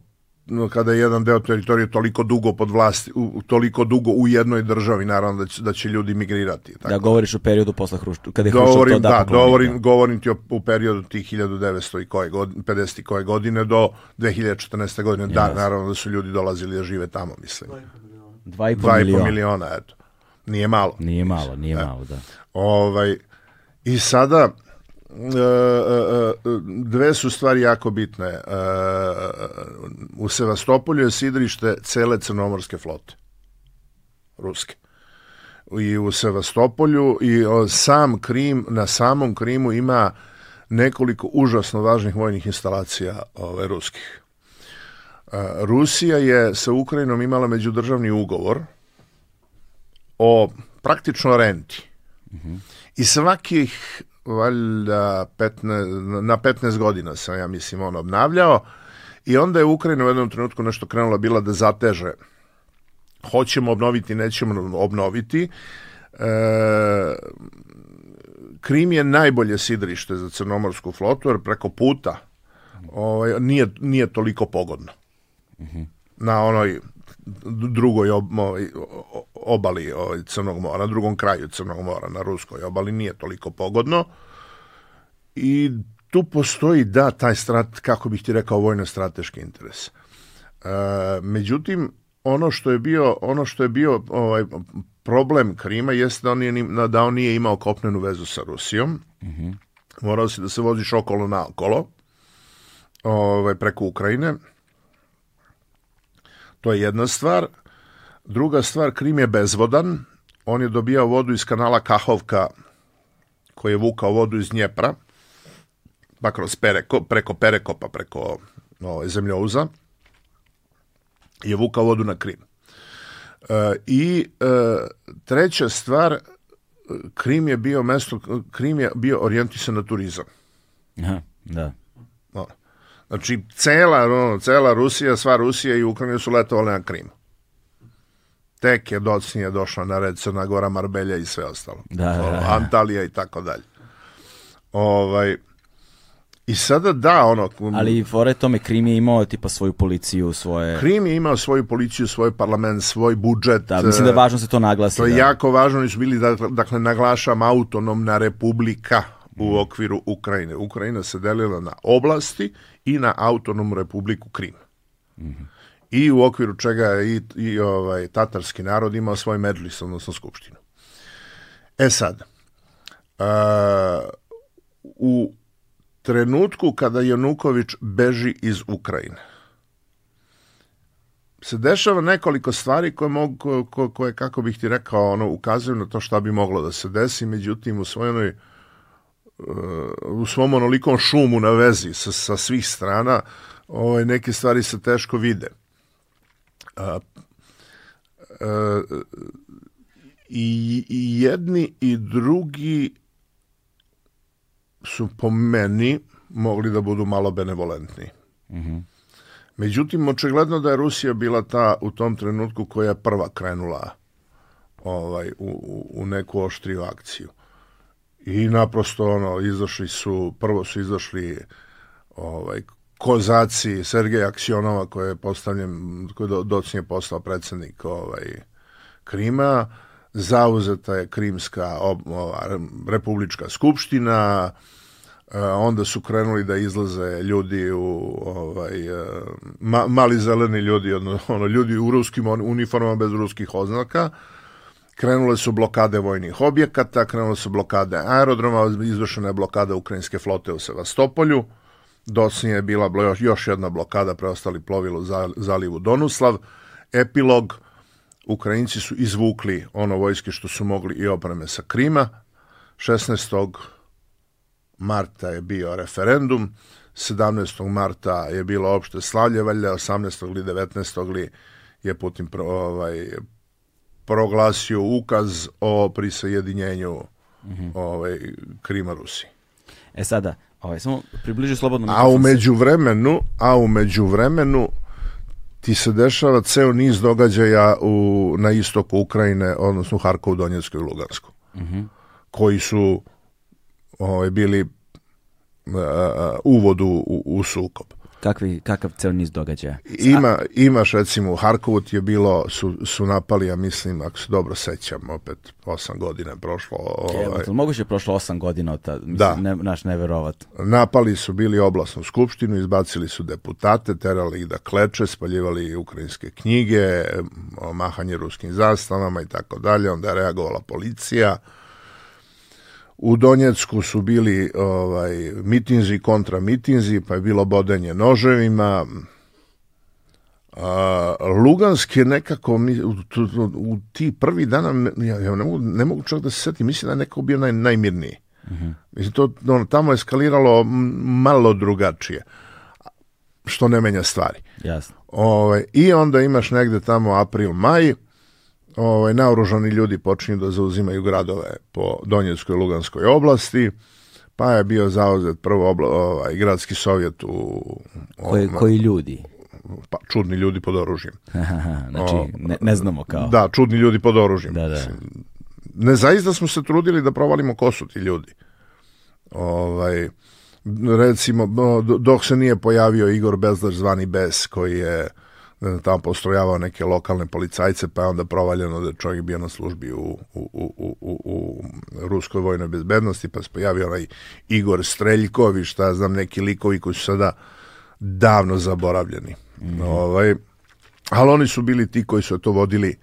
kada je jedan deo teritorije toliko dugo pod vlasti, u, toliko dugo u jednoj državi, naravno da će, da će ljudi migrirati. Tako Da govoriš o periodu posle Hruščova, kada je Hruščov to govorim, da, da, poklonio, govorim, govorim ti o, u periodu tih 1900 i koje godine, 50 i koje godine do 2014. godine. Da, Jasno. naravno da su ljudi dolazili da žive tamo, mislim. Dva i po Dva i po miliona. miliona, eto. Nije malo. Nije malo, nije malo, da. Ovaj, I sada, e, e, e, dve su stvari jako bitne. U Sevastopolju je sidrište cele crnomorske flote. Ruske. I u Sevastopolju i sam Krim, na samom Krimu ima nekoliko užasno važnih vojnih instalacija ove, ruskih. Rusija je sa Ukrajinom imala međudržavni ugovor o praktično renti. I svakih valjda 15, na 15 godina sam ja mislim on obnavljao i onda je Ukrajina u jednom trenutku nešto krenula bila da zateže hoćemo obnoviti, nećemo obnoviti. E, Krim je najbolje sidrište za crnomorsku flotu jer preko puta ovaj, nije, nije toliko pogodno. Na onoj drugoj obali ovaj, Crnog mora, na drugom kraju Crnog mora, na ruskoj obali nije toliko pogodno i tu postoji da taj strat, kako bih ti rekao vojno-strateški interes. E, međutim, ono što je bio, ono što je bio ovaj, problem Krima jeste da on, nije, ni- da on nije imao kopnenu vezu sa Rusijom. Morao si da se voziš okolo na okolo ovaj, preko Ukrajine. To je jedna stvar. Druga stvar, Krim je bezvodan. On je dobijao vodu iz kanala Kahovka, koji je vukao vodu iz Njepra, pa kroz Pereko, preko Perekopa, preko ovaj, zemljouza, je vukao vodu na Krim. E, I e, treća stvar, e, Krim je bio mesto, Krim je bio orijentisan na turizam. Aha, da. Znači, cela, ono, cela Rusija, sva Rusija i Ukrajina su letovali na Krim. Tek je docnije došla na red Crna Gora, Marbelja i sve ostalo. Da, da, da. Antalija i tako dalje. Ovaj, I sada da, ono... Ali fore tome, Krim je imao tipa svoju policiju, svoje... Krim je imao svoju policiju, svoj parlament, svoj budžet. Da, mislim da je važno se to naglasi. To je da. jako važno, oni su bili, dakle, dakle naglašam, autonomna republika u okviru Ukrajine. Ukrajina se delila na oblasti i na autonomnu republiku Krim. I u okviru čega je i, i ovaj, tatarski narod imao svoj medžlis, odnosno skupštinu. E sad, uh, u trenutku kada Januković beži iz Ukrajine, se dešava nekoliko stvari koje, mogu, ko- ko- koje kako bih ti rekao, ono, ukazuju na to šta bi moglo da se desi, međutim u svojoj u svom onolikom šumu na vezi sa, sa svih strana, ovaj, neke stvari se teško vide. A, a, i, I jedni i drugi su po meni mogli da budu malo benevolentni. Međutim, očigledno da je Rusija bila ta u tom trenutku koja je prva krenula ovaj, u, u, u neku oštriju akciju. I naprosto ono, izašli su, prvo su izašli ovaj, kozaci Sergeja Aksionova koji je postavljen, koji do, docnije postao predsednik ovaj, Krima, zauzeta je Krimska ova, Republička skupština, e, onda su krenuli da izlaze ljudi u ovaj e, ma, mali zeleni ljudi ono, ljudi u ruskim uniformama bez ruskih oznaka krenule su blokade vojnih objekata krenule su blokade aerodroma izvršena je blokada ukrajinske flote u Sevastopolju docnije je bila još, jedna blokada preostali plovilo u za- zalivu Donuslav epilog Ukrajinci su izvukli ono vojske što su mogli i opreme sa Krima 16 marta je bio referendum, 17. marta je bilo opšte slavlje, valjda 18. ili 19. li je Putin ovaj, proglasio ukaz o prisajedinjenju ovaj, Krima Rusiji. E sada, ovaj, samo približi slobodno. A u mikrofon se- međuvremenu, a u međuvremenu ti se dešava ceo niz događaja u, na istoku Ukrajine, odnosno u Harkovu, Donjecku i Lugansku, koji su ovaj, bili uh, uvod u, u, u sukob. Kakvi, kakav ceo niz događaja? Ima, imaš recimo u Harkovu je bilo, su, su napali, ja mislim, ako se dobro sećam, opet osam godina je prošlo, Evo, ovaj, moguće je prošlo osam godina od tada. Mislim, Da. Ne, naš neverovat. napali su bili oblasnu skupštinu, izbacili su deputate, terali ih da kleče, spaljivali ukrajinske knjige, mahanje ruskim zastavama i tako dalje, onda je reagovala policija. U Donjecku su bili ovaj mitinzi kontra mitinzi, pa je bilo bodenje noževima. A, Lugansk je nekako mi- u, tu- u ti prvi dana ja, ja ne, mogu, ne mogu čak da se setim, mislim da je nekako bio naj, najmirniji. Mislim, to ono, tamo je eskaliralo malo drugačije, što ne menja stvari. Jasno. Ovaj, I onda imaš negde tamo april, maj, ovaj, naoružani ljudi počinju da zauzimaju gradove po Donjeckoj i Luganskoj oblasti, pa je bio zauzet prvo obla, ovaj, gradski sovjet u... Koji, ovom- koji ljudi? pa, čudni ljudi pod oružjem. znači, ne, ne znamo kao. Da, čudni ljudi pod oružjem. Da, da. ne zaista smo se trudili da provalimo ko su ti ljudi. Ovaj, recimo, dok se nije pojavio Igor Bezlar zvani Bes, koji je ne znam, tamo postrojavao neke lokalne policajce, pa je onda provaljeno da je čovjek bio na službi u, u, u, u, u, ruskoj vojnoj bezbednosti, pa se pojavio onaj Igor Streljkovi, šta znam, neki likovi koji su sada davno zaboravljeni. Ovaj, ali oni su bili ti koji su to vodili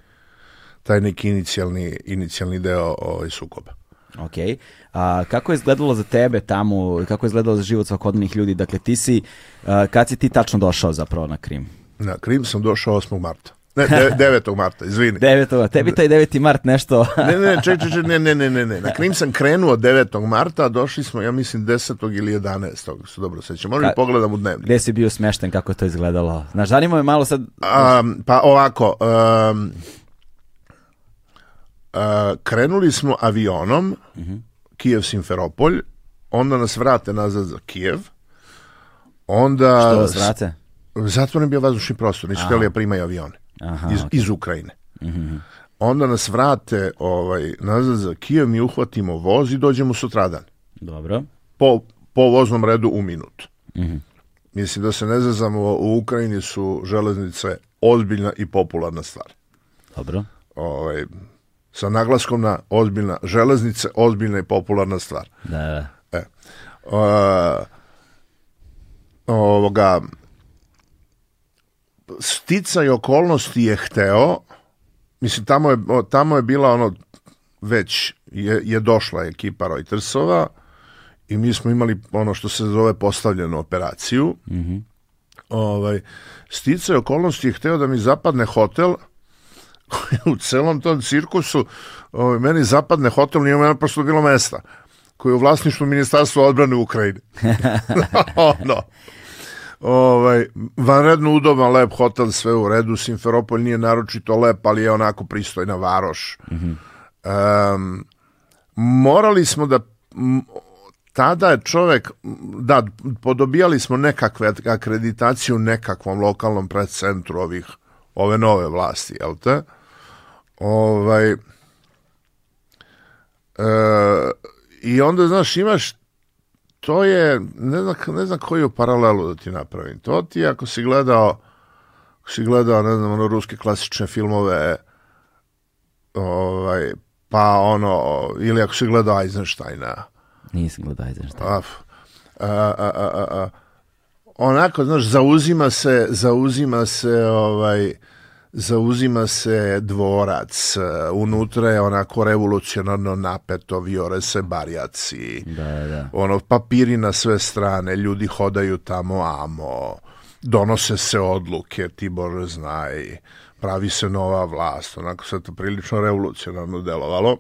taj neki inicijalni, inicijalni deo ovaj, sukoba. Ok. A, kako je izgledalo za tebe tamo, kako je izgledalo za život svakodnevnih ljudi? Dakle, ti si, a, kad si ti tačno došao zapravo na Krim? Na Krim sam došao 8. marta. Ne, de, 9. marta, izvini. 9. Tebi taj 9. mart nešto... Ne, ne, ček, ček, ček, ne, ne, ne, ne, ne. Na Krim sam krenuo 9. marta, a došli smo, ja mislim, 10. ili 11. ako se dobro sećam. Možda pogledam u dnevnik. Gde si bio smešten, kako je to izgledalo? Znaš, zanima me malo sad... Um, pa ovako, um, uh, krenuli smo avionom, Kijev Simferopolj, onda nas vrate nazad za Kijev, onda... Što vas vrate? Zatvoren bio vazdušni prostor, nisu htjeli da primaju avione Aha, iz, iz Ukrajine. Onda nas vrate ovaj, nazad za Kijev, mi uhvatimo voz i dođemo sutradan. Dobro. Po, po voznom redu u minut. Mislim da se ne zazamo, u Ukrajini su železnice ozbiljna i popularna stvar. Dobro. Ovaj, sa naglaskom na ozbiljna železnice, ozbiljna i popularna stvar. Da, da. E, uh, ovoga, sticaj okolnosti je hteo, mislim, tamo je, tamo je bila ono, već je, je došla ekipa Reutersova i mi smo imali ono što se zove postavljenu operaciju. ovaj, sticaj okolnosti je hteo da mi zapadne hotel koji u celom tom cirkusu ovaj, meni zapadne hotel nije meni prosto bilo mesta koji je u vlasništvu Ministarstva odbrane Ukrajine. ono. Ovaj, vanredno udoban, lep hotel, sve u redu, Simferopolj nije naročito lep, ali je onako pristojna varoš. Em, morali smo da tada je čovek da podobijali smo nekakve akreditaciju u nekakvom lokalnom predcentru ovih ove nove vlasti, jel te? Ovaj e, i onda znaš imaš to je ne znam, ne znam koju paralelu da ti napravim. To ti ako si gledao ako si gledao ne znam ono ruske klasične filmove ovaj pa ono ili ako si gledao Eisensteina Nisam gledao Eisenstein. Af. A, a, a, a, a. Onako, znaš, zauzima se, zauzima se, ovaj, zauzima se dvorac, unutra je onako revolucionarno napeto, viore se barjaci, Da, da. ono, papiri na sve strane, ljudi hodaju tamo amo, donose se odluke, ti Bože znaj, pravi se nova vlast, onako sve to prilično revolucionarno delovalo.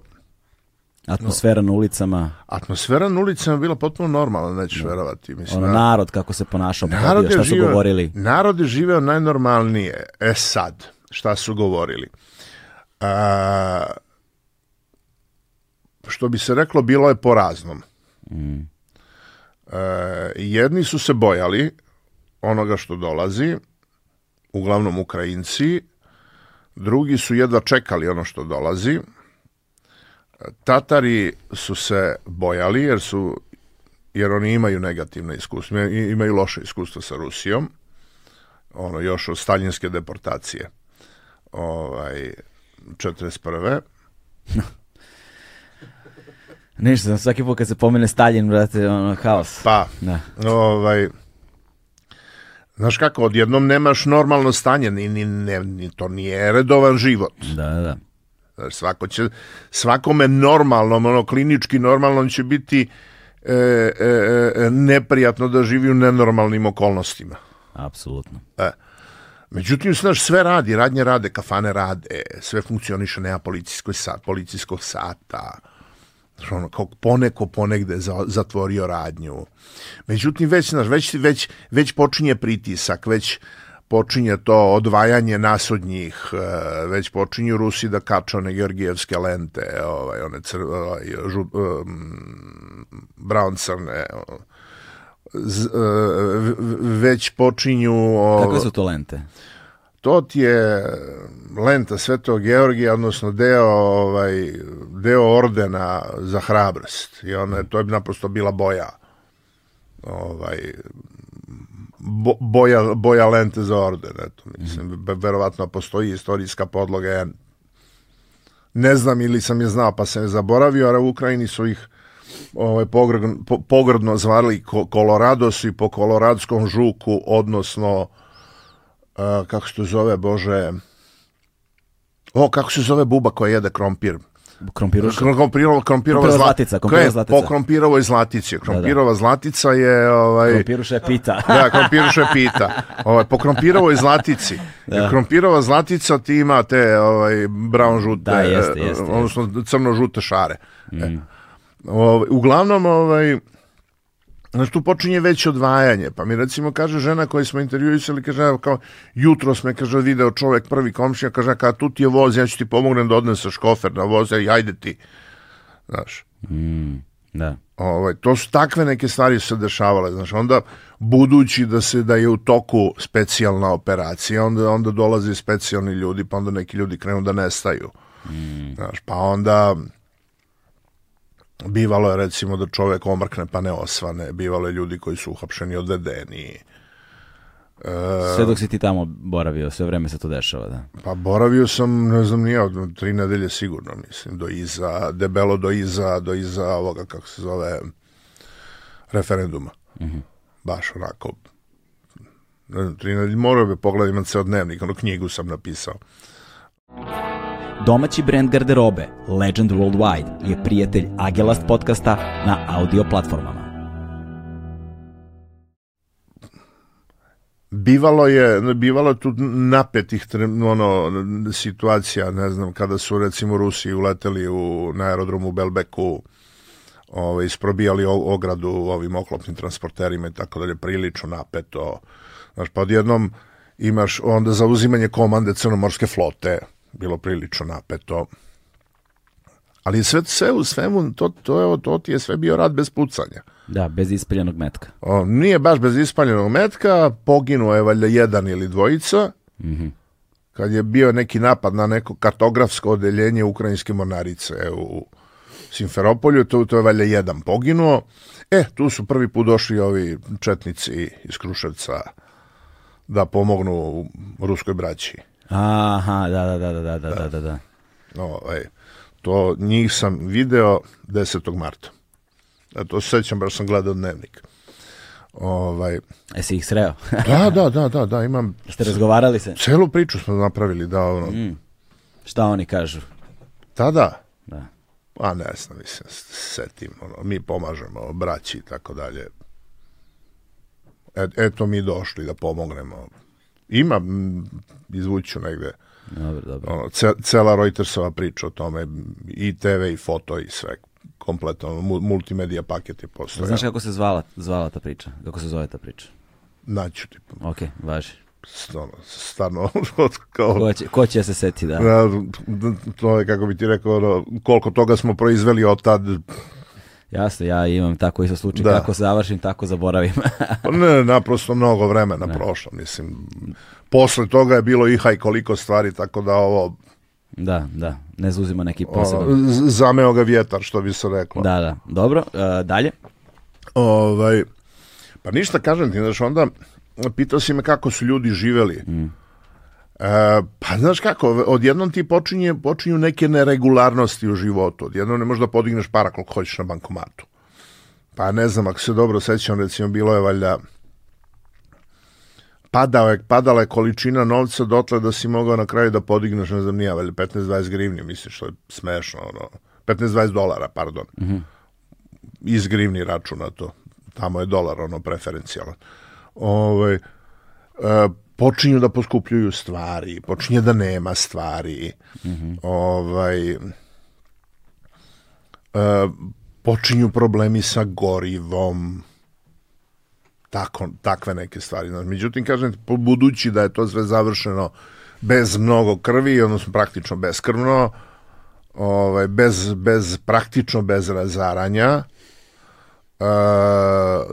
Atmosfera na ulicama, Atmosfera na ulicama je bila potpuno normalna, nećeš verovati. Mislim, ono na- narod kako se ponašao, narod pohodio, je šta su živeo- govorili. Narod je živeo najnormalnije. E sad, šta su govorili? A, što bi se reklo, bilo je po raznom. E, jedni su se bojali onoga što dolazi, uglavnom Ukrajinci, drugi su jedva čekali ono što dolazi, Tatari su se bojali jer su jer oni imaju negativne iskustva, imaju loše iskustva sa Rusijom, ono još od staljinske deportacije. Ovaj 41. Ništa, svaki put kad se pomene Stalin, brate, ono, haos. Pa, Da. ovaj Znaš kako, odjednom nemaš normalno stanje, ni, ni, ne, ni, to nije redovan život. Da, da, da. Znaš, svako će, svakome normalnom, ono klinički normalnom će biti e, e, e, neprijatno da živi u nenormalnim okolnostima. Apsolutno. E. Međutim, znaš, sve radi, radnje rade, kafane rade, sve funkcioniše, nema policijskog, sat, policijskog sata, ono, kao poneko ponegde za, zatvorio radnju. Međutim, već, znaš, već, već, već počinje pritisak, već počinje to odvajanje nas od njih, e, već počinju Rusi da kače one georgijevske lente, ovaj, one cr, ovaj, žu, um, brown crne, z, e, već počinju o, Kakve su to lente? to ti je lenta Svetog Georgija, odnosno deo, ovaj, deo ordena za hrabrost. I ona, to je naprosto bila boja. Ovaj, bo, boja, boja lente za orden. Eto, mislim, ve- verovatno postoji istorijska podloga. Ja ne znam ili sam je znao pa sam je zaboravio, a u Ukrajini su ih ovaj, pogrdno, po, pogrdno zvali Kolorados i po koloradskom žuku, odnosno a, kako se to zove, Bože, o, kako se zove buba koja jede krompir? Krompiruša? Krompirova, krompirova, zlatica, krompirova zlatica. Po krompirovoj zlatici. Krompirova zlatica je... Ovaj, Krompiruša je pita. da, krompiruše pita. Ovaj, po krompirovoj zlatici. Jer krompirova zlatica ti ima te ovaj, brown žute, Da, jeste, jeste, odnosno crno-žute šare. E. Ovaj, uglavnom, ovaj, Znaš, tu počinje već odvajanje. Pa mi recimo kaže žena koju smo intervjuisali, kaže, kao, jutro sme, kaže, video čovek prvi komšija, kaže, kada tu ti je voz, ja ću ti pomognem da odneseš kofer na voz, i ajde ti. Znaš, Da. ovaj, to su takve neke stvari se dešavale. Znaš, onda, budući da se da je u toku specijalna operacija, onda, onda dolaze specijalni ljudi, pa onda neki ljudi krenu da nestaju. Znaš, pa onda Bivalo je recimo da čovek omrkne pa ne osvane, bivalo je ljudi koji su uhapšeni odvedeni. Sve dok si ti tamo boravio, sve vreme se to dešava, da. Pa boravio sam, ne znam nije, od tri nedelje sigurno, mislim, do iza, debelo do iza, do iza ovoga, kako se zove, referenduma. Baš onako, ne znam, tri nedelje, morao bi pogledati, imam ceo dnevnik, ono knjigu sam napisao. Domaći brend garderobe Legend Worldwide je prijatelj Agelast podcasta na audio platformama. Bivalo je, bivalo je tu napetih ono, situacija, ne znam, kada su recimo Rusi uleteli u, na aerodromu u Belbeku, ovaj, isprobijali ogradu ovim oklopnim transporterima i tako dalje, prilično napeto. Znaš, pa odjednom imaš onda zauzimanje komande crnomorske flote, bilo prilično napeto. Ali sve, sve u svemu, to, to, je, to ti je sve bio rad bez pucanja. Da, bez ispaljenog metka. O, nije baš bez ispaljenog metka, poginuo je valjda jedan ili dvojica, kad je bio neki napad na neko kartografsko odeljenje ukrajinske mornarice u Simferopolju, to, to je valjda jedan poginuo. E, tu su prvi put došli ovi četnici iz Kruševca da pomognu ruskoj braći. Aha, da, da, da, da, da, da, da, da. Ovaj, to njih sam video 10. marta. E, to se sećam, baš sam gledao dnevnik. Ovaj, Jesi ih sreo? da, da, da, da, da, imam Ste razgovarali se? celu priču smo napravili, da, ono, Šta oni kažu? tada, Da. a ne znam, mislim, setim, ono, mi pomažemo braći i tako dalje. E, eto mi došli da pomognemo. Ima, izvuću negde, Dobro, dobro. ono, ce, cela Reutersova priča o tome, i TV i foto i sve, kompletno, multimedija paket je postoje. Znaš kako se zvala, zvala ta priča? Kako se zove ta priča? Naću ti, Ok, važi. ono, stvarno, od- kao... Ko će, ko će se seti, da? Da, to je, kako bi ti rekao, ono, koliko toga smo proizveli od tad, Jasno, ja imam tako isto slučaj. Da. Kako završim, tako zaboravim. Pa ne, naprosto mnogo vremena prošlo, mislim. Posle toga je bilo iha i koliko stvari, tako da ovo, da, da. Ne zauzima neki poseban. zameo ga vjetar, što bi se reklo. Da, da. Dobro, e, dalje. Ovaj, pa ništa, kažem ti, znaš, onda pitao si me kako su ljudi živeli. E, pa znaš kako, odjednom ti počinje, počinju neke neregularnosti u životu. Odjednom ne možeš da podigneš para koliko hoćeš na bankomatu. Pa ne znam, ako se dobro sećam, recimo bilo je valjda padao je, padala je količina novca dotle da si mogao na kraju da podigneš, ne znam, nije, valjda 15-20 grivni, misliš, što je smešno, ono, 15-20 dolara, pardon iz grivni računa to. Tamo je dolar ono preferencijalan. Ovaj, e, počinju da poskupljuju stvari, počinje da nema stvari. Ovaj, e, počinju problemi sa gorivom, tako, takve neke stvari. Međutim, kažem, budući da je to sve završeno bez mnogo krvi, odnosno praktično beskrvno, ovaj, bez, bez, praktično bez razaranja,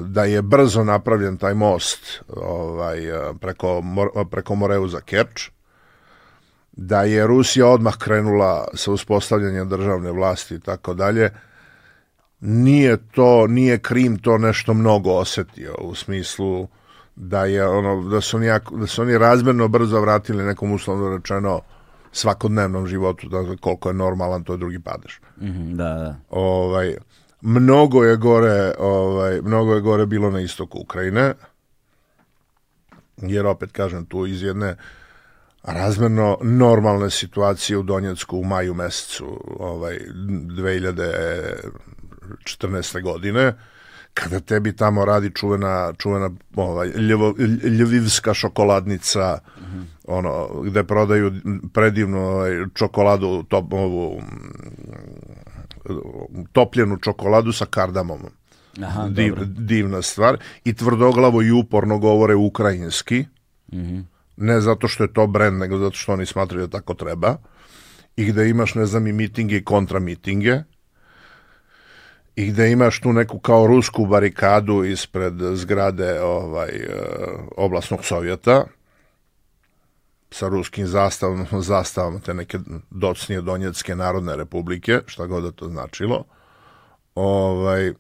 da je brzo napravljen taj most ovaj, e, preko, preko Moreuza Kerč, da je Rusija odmah krenula sa uspostavljanjem državne vlasti i tako dalje, nije to, nije Krim to nešto mnogo osetio u smislu da je ono, da su oni, da su oni razmerno brzo vratili nekom uslovno rečeno svakodnevnom životu, dakle koliko je normalan, to je drugi padež. Mhm, da, da. Ovaj, mnogo je gore, ovaj, mnogo je gore bilo na istoku Ukrajine, jer opet kažem tu iz jedne razmerno normalne situacije u Donjecku u maju mesecu ovaj, 2014. godine, kada tebi tamo radi čuvena, čuvena ovaj, ljevo, ljevivska šokoladnica, ono, gde prodaju predivnu ovaj, čokoladu, top, ovu, topljenu čokoladu sa kardamomom. Aha, Div, dobro. divna stvar. I tvrdoglavo i uporno govore ukrajinski. Ne zato što je to brend, nego zato što oni smatraju da tako treba. I gde imaš, ne znam, i mitinge i kontramitinge. I gde imaš tu neku kao rusku barikadu ispred zgrade ovaj, e, oblasnog sovjeta sa ruskim zastavom, zastavom te neke docnije Donjecke narodne republike, šta god da to značilo. ovaj,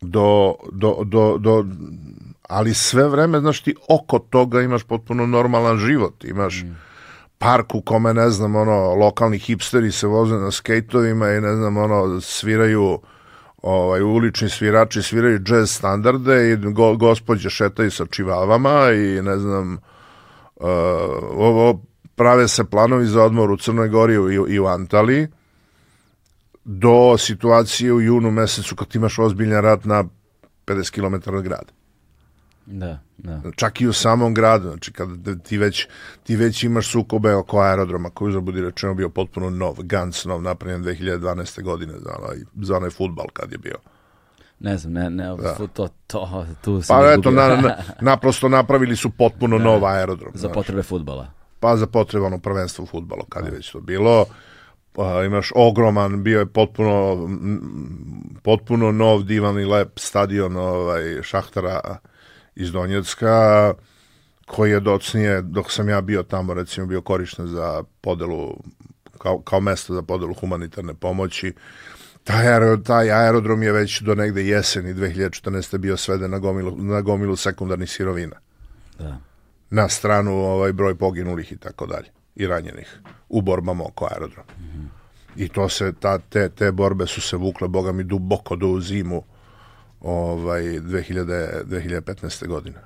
do, do, do, do, ali sve vreme, znaš, ti oko toga imaš potpuno normalan život, imaš mm. park u kome, ne znam, ono, lokalni hipsteri se voze na skejtovima i, ne znam, ono, sviraju ovaj, ulični svirači sviraju jazz standarde i go, gospođe šetaju sa čivavama i, ne znam, uh, ovo prave se planovi za odmor u Crnoj Gori i, i u Antaliji do situacije u junu mesecu kad imaš ozbiljan rat na 50 km od grada. Da, da. Čak i u samom gradu, znači kada ti već, ti već imaš sukobe oko aerodroma koji za budi rečeno bio potpuno nov, Gans nov, napravljen 2012. godine za onaj, za onaj futbal kad je bio. Ne znam, ne, ne, da. to, to, tu sam Pa eto, na, na, naprosto napravili su potpuno da, nov aerodrom. Za potrebe futbala. Pa za potrebe ono prvenstvo futbala, kad da. je već to bilo pa imaš ogroman, bio je potpuno potpuno nov, divan i lep stadion ovaj, Šahtara iz Donjecka, koji je docnije, dok sam ja bio tamo, recimo, bio korišten za podelu, kao, kao mesto za podelu humanitarne pomoći. Taj, aer, taj aerodrom je već do negde jeseni 2014. bio sveden na gomilu, na gomilu sekundarnih sirovina. Da. Na stranu ovaj broj poginulih i tako dalje i ranjenih u borbama oko aerodroma. Mm -hmm. I to se, ta, te, te borbe su se vukle, boga mi, duboko do zimu ovaj, 2000, 2015. godine.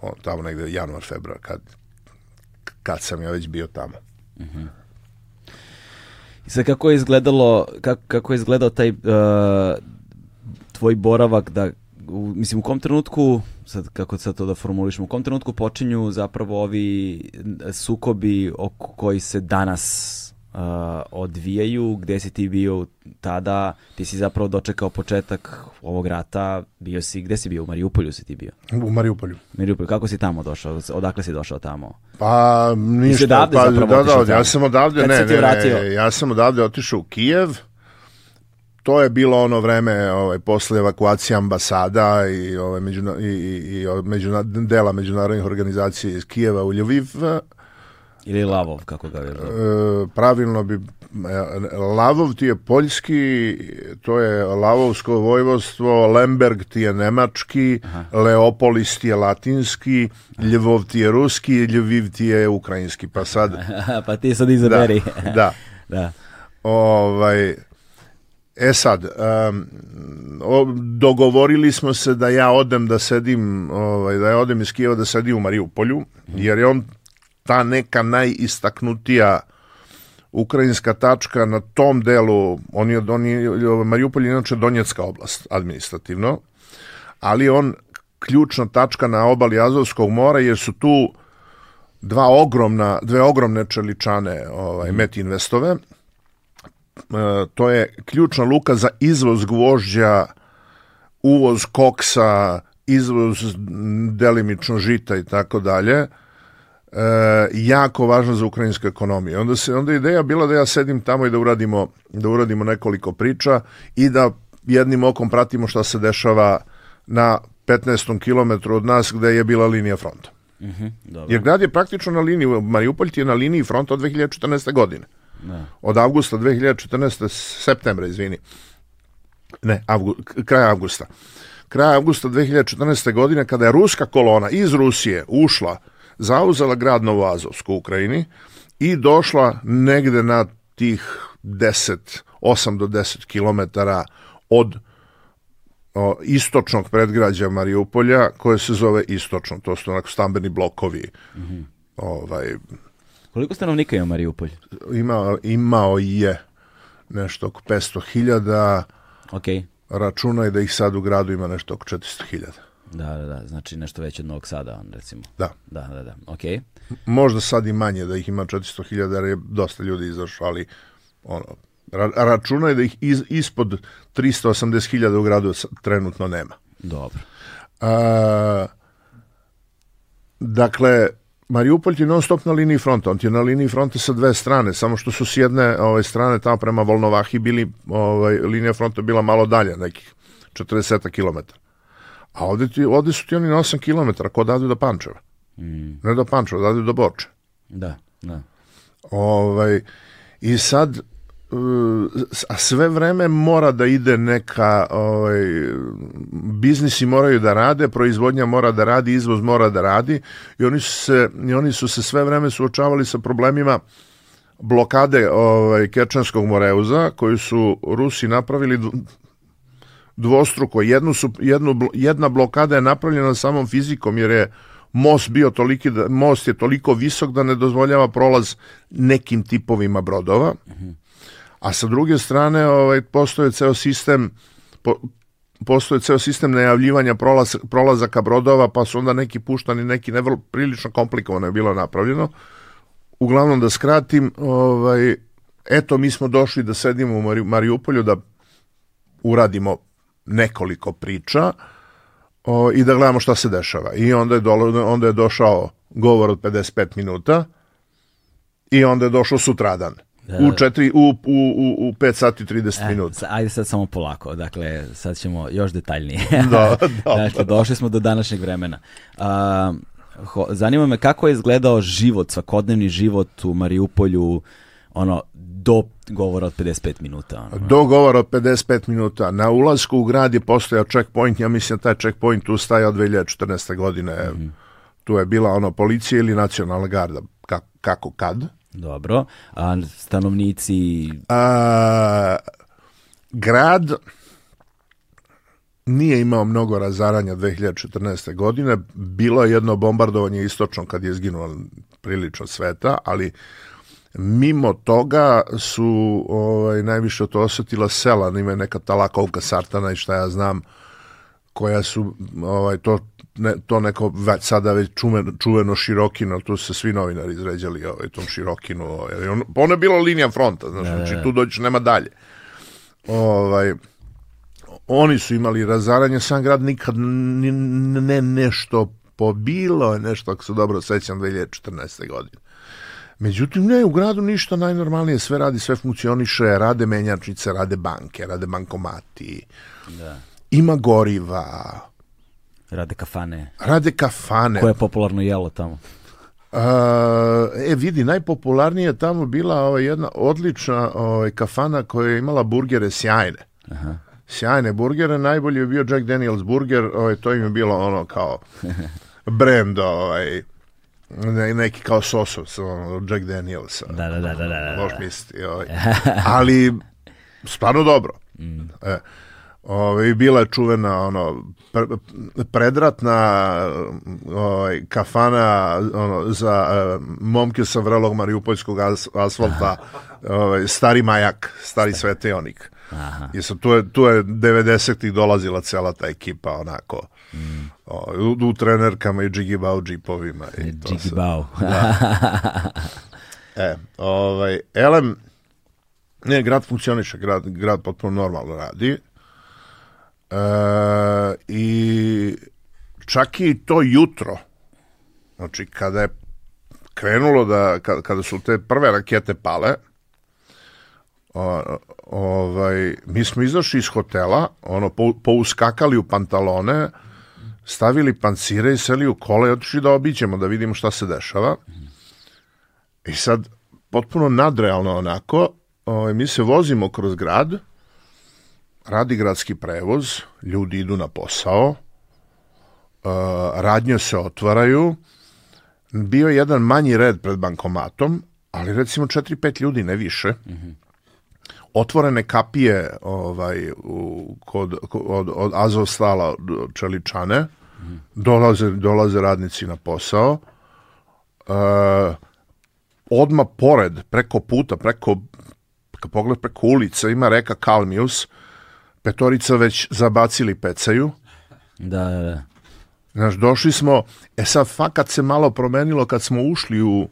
O, tamo negde januar, februar, kad, kad sam ja već bio tamo. Mm -hmm. I sad kako je izgledalo, kako, kako je izgledao taj uh, tvoj boravak da u, mislim u kom trenutku sad kako sad to da formulišemo u kom trenutku počinju zapravo ovi sukobi oko koji se danas uh, odvijaju, gde si ti bio tada, ti si zapravo dočekao početak ovog rata, bio si, gde si bio, u Mariupolju si ti bio? U Mariupolju. Mariupolju, kako si tamo došao, odakle si došao tamo? Pa, ništa, odavde pa, da, da, da, ja sam odavde, ne, ne, ne, ja sam odavde otišao u Kijev, to je bilo ono vreme ovaj posle evakuacije ambasada i ovaj međuna, i, i, i međuna, dela međunarodnih organizacija iz Kijeva u Ljoviv Ili Lavov, kako ga je e, Pravilno bi... E, Lavov ti je poljski, to je Lavovsko vojvodstvo, Lemberg ti je nemački, Aha. Leopolis ti je latinski, Ljvov ti je ruski, Ljuviv ti je ukrajinski. Pa sad... pa ti sad izaberi. Da, da. da. Ovaj... E sad, um, o, dogovorili smo se da ja odem da sedim, ovaj, da ja odem iz Kijeva da sedim u Mariupolju, jer je on ta neka najistaknutija ukrajinska tačka na tom delu, on je, on je Mariupol je inače Donjecka oblast administrativno, ali on ključna tačka na obali Azovskog mora jer su tu dva ogromna, dve ogromne čeličane ovaj, mhm. Met Investove. E, to je ključna luka za izvoz gvožđa, uvoz koksa, izvoz delimično žita i tako dalje e, jako važno za ukrajinsku ekonomiju. Onda se onda ideja bila da ja sedim tamo i da uradimo da uradimo nekoliko priča i da jednim okom pratimo šta se dešava na 15. kilometru od nas gde je bila linija fronta. Mm -hmm, Jer grad je praktično na liniji, Mariupolj je na liniji fronta od 2014. godine. Da. Od avgusta 2014. septembra, izvini. Ne, avgu, kraj avgusta. Kraj avgusta 2014. godine kada je ruska kolona iz Rusije ušla zauzela grad Novoazovsku u Ukrajini i došla negde na tih 10, 8 do 10 kilometara od o, istočnog predgrađa Mariupolja, koje se zove istočno, to su onako stambeni blokovi. Mm -hmm. ovaj, Koliko stanovnika ima Mariupolj? Ima, imao je nešto oko 500.000. Ok. Računaj da ih sad u gradu ima nešto oko 400.000. Da, da, da, znači nešto veće od Novog Sada, recimo. Da. Da, da, da, okej. Okay. Možda sad i manje, da ih ima 400.000, jer je dosta ljudi izašlo, ali ono, ra računaj da ih iz, ispod 380.000 u gradu trenutno nema. Dobro. A, dakle, Mariupol je non stop na liniji fronta, on je na liniji fronta sa dve strane, samo što su s jedne ove, strane tamo prema Volnovahi bili, ovaj, linija fronta bila malo dalje, nekih 40 km. A ovde, ti, ovde su ti oni na 8 km, ko dadu do Pančeva. Mm. Ne do Pančeva, dadu do Borče. Da, da. Ovaj, I sad a sve vreme mora da ide neka ovaj, biznisi moraju da rade, proizvodnja mora da radi, izvoz mora da radi i oni su se, i oni su se sve vreme suočavali sa problemima blokade ovaj, Kerčanskog moreuza koju su Rusi napravili dvostruko. Jednu su, jednu, jedna blokada je napravljena samom fizikom jer je most bio toliki da, most je toliko visok da ne dozvoljava prolaz nekim tipovima brodova. A sa druge strane ovaj postoje ceo sistem po, postoje ceo sistem najavljivanja prolaz, prolazaka brodova, pa su onda neki puštani, neki nevrlo prilično komplikovano je bilo napravljeno. Uglavnom da skratim, ovaj eto mi smo došli da sedimo u Mariupolju da uradimo nekoliko priča o, i da gledamo šta se dešava. I onda je, dolo, onda je došao govor od 55 minuta i onda je došao sutradan. Da, u 4 u u u u 5 sati 30 e, minuta. Ajde sad samo polako. Dakle, sad ćemo još detaljnije. Da, da. dakle, došli smo do današnjeg vremena. A, ho, zanima me kako je izgledao život, svakodnevni život u Mariupolju, ono do govora od 55 minuta. Ono. Do govora od 55 minuta. Na ulasku u grad je postojao checkpoint, ja mislim da taj checkpoint tu staje od 2014. godine. Mm -hmm. Tu je bila ono policija ili nacionalna garda, kako, kako kad. Dobro. A stanovnici... A, grad nije imao mnogo razaranja 2014. godine. Bilo je jedno bombardovanje istočno kad je izginulo prilično sveta, ali Mimo toga su ovaj, najviše to osetila sela, ima neka talakovka sartana i šta ja znam, koja su ovaj, to, ne, to neko već, sada već čuveno, čuveno Širokino, tu se svi novinari izređali ovaj, tom Širokinu. Ovaj, on, ono je bila linija fronta, znaš, ne, znači tu dođeš, nema dalje. Ovaj, oni su imali razaranje, sam grad nikad ne, ne nešto pobilo, nešto, ako se dobro sećam, 2014. godine. Međutim, ne, u gradu ništa najnormalnije, sve radi, sve funkcioniše, rade menjačnice, rade banke, rade bankomati, da. ima goriva. Rade kafane. Rade kafane. Koje je popularno jelo tamo? Uh, e, vidi, najpopularnije je tamo bila ova jedna odlična ovaj, kafana koja je imala burgere sjajne. Aha. Sjajne burgere, najbolji je bio Jack Daniels burger, ovaj, to im je bilo ono kao brand, ovaj, ne, neki kao Sosovs, ono, Jack Daniels. Da, da, da, da, da. Loš misliti, ovaj. Ali, stvarno dobro. Mm. E, ovaj, bila je čuvena, ono, predratna ovaj, kafana ono, za uh, momke sa vrelog mariupoljskog as, asfalta, ovaj, stari majak, stari sveteonik. Aha. Jesu, tu je, tu je 90-ih dolazila cela ta ekipa, onako, Mm. O, u, u trenerkama i džigibao džipovima. I to džigibao. Da. e, ovaj, elem, ne, grad funkcioniše, grad, grad potpuno normalno radi. E, I čak i to jutro, znači kada je krenulo da, kada su te prve rakete pale, o, ovaj, mi smo izašli iz hotela, ono, pouskakali u pantalone, stavili pancire i seli u kola i otišli da obiđemo, da vidimo šta se dešava. I sad, potpuno nadrealno onako, ovaj, mi se vozimo kroz grad, radi gradski prevoz, ljudi idu na posao, uh, radnje se otvaraju, bio je jedan manji red pred bankomatom, ali recimo 4-5 ljudi, ne više. Mm -hmm otvorene kapije ovaj, u, kod, od, od Azovstala Čeličane, dolaze, dolaze radnici na posao, e, odma pored, preko puta, preko, kad pogled preko ulica, ima reka Kalmius, petorica već zabacili pecaju. Da, da, da. Znaš, došli smo, e sad fakat se malo promenilo kad smo ušli u,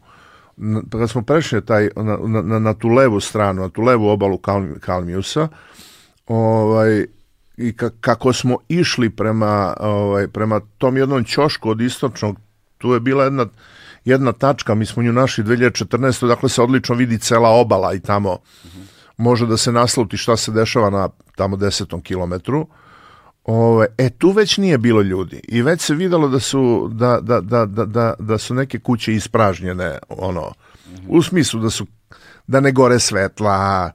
kad smo prešli taj, na, na, na tu levu stranu, na tu levu obalu Kalmiusa, ovaj, i ka, kako smo išli prema, ovaj, prema tom jednom ćošku od istočnog, tu je bila jedna, jedna tačka, mi smo nju našli 2014. Dakle se odlično vidi cela obala i tamo mm -hmm. može da se nasluti šta se dešava na tamo desetom kilometru. Ove, e, tu već nije bilo ljudi i već se videlo da su, da, da, da, da, da, da su neke kuće ispražnjene, ono, u smislu da su, da ne gore svetla,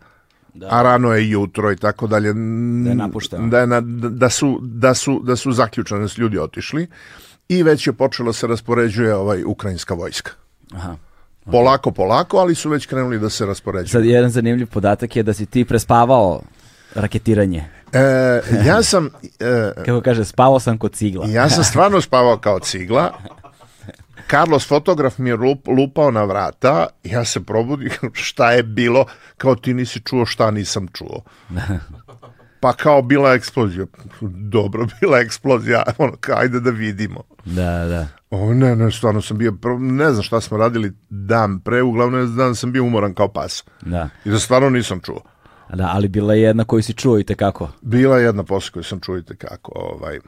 da. a rano je jutro i tako dalje. Da je napušteno. Da, je na, da, su, da, su, da su zaključane, s ljudi otišli i već je počelo se raspoređuje ovaj ukrajinska vojska. Aha. Polako, polako, ali su već krenuli da se raspoređuju. Sad jedan zanimljiv podatak je da si ti prespavao raketiranje. E, ja sam... E, Kako kaže, spavao sam kod cigla. ja sam stvarno spavao kao cigla. Carlos fotograf mi je lup, lupao na vrata, ja se probudim, šta je bilo, kao ti nisi čuo šta nisam čuo. Pa kao bila eksplozija. Dobro, bila eksplozija, ono, ajde da vidimo. Da, da. O, ne, ne, stvarno sam bio, ne znam šta smo radili dan pre, uglavnom dan sam bio umoran kao pas. Da. I da stvarno nisam čuo. Da, ali bila je jedna koju si čuo i tekako. Bila je jedna posle koju sam čuo i tekako. Ovaj.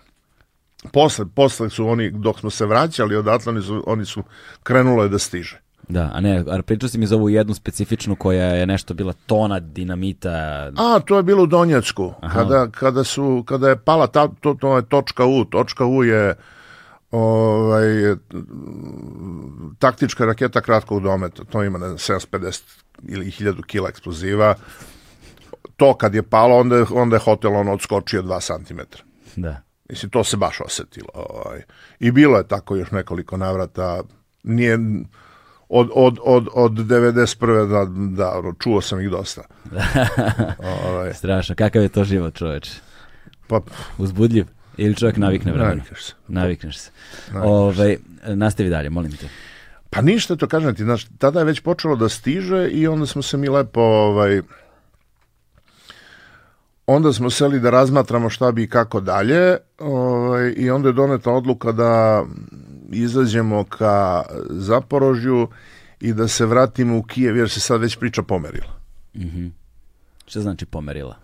Posle, posle su oni, dok smo se vraćali odatle, oni su, oni su krenulo je da stiže. Da, a ne, a pričao si mi za ovu jednu specifičnu koja je nešto bila tona dinamita. A, to je bilo u Donjecku. Kada, kada, su, kada je pala ta, to, to je točka U. Točka U je ovaj, taktička raketa kratkog dometa. To ima, ne znam, 750 ili 1000 kila eksploziva. To kad je palo, onda je, onda je hotel on odskočio 2 cm. Da. Mislim, to se baš osetilo. Ovaj. I bilo je tako još nekoliko navrata. Nije od, od, od, od 91. da, da, čuo sam ih dosta. ovaj. Strašno. Kakav je to život, čoveč? Pa, Uzbudljiv? Ili čovjek navikne vremena? Navikneš se. Navikneš se. Navikneš Ove, nastavi dalje, molim te. Pa ništa, to kažem ti, znaš, tada je već počelo da stiže i onda smo se mi lepo, ovaj, onda smo seli da razmatramo šta bi i kako dalje ovaj, i onda je doneta odluka da izađemo ka Zaporožju i da se vratimo u Kijev jer se sad već priča pomerila. Šta znači pomerila?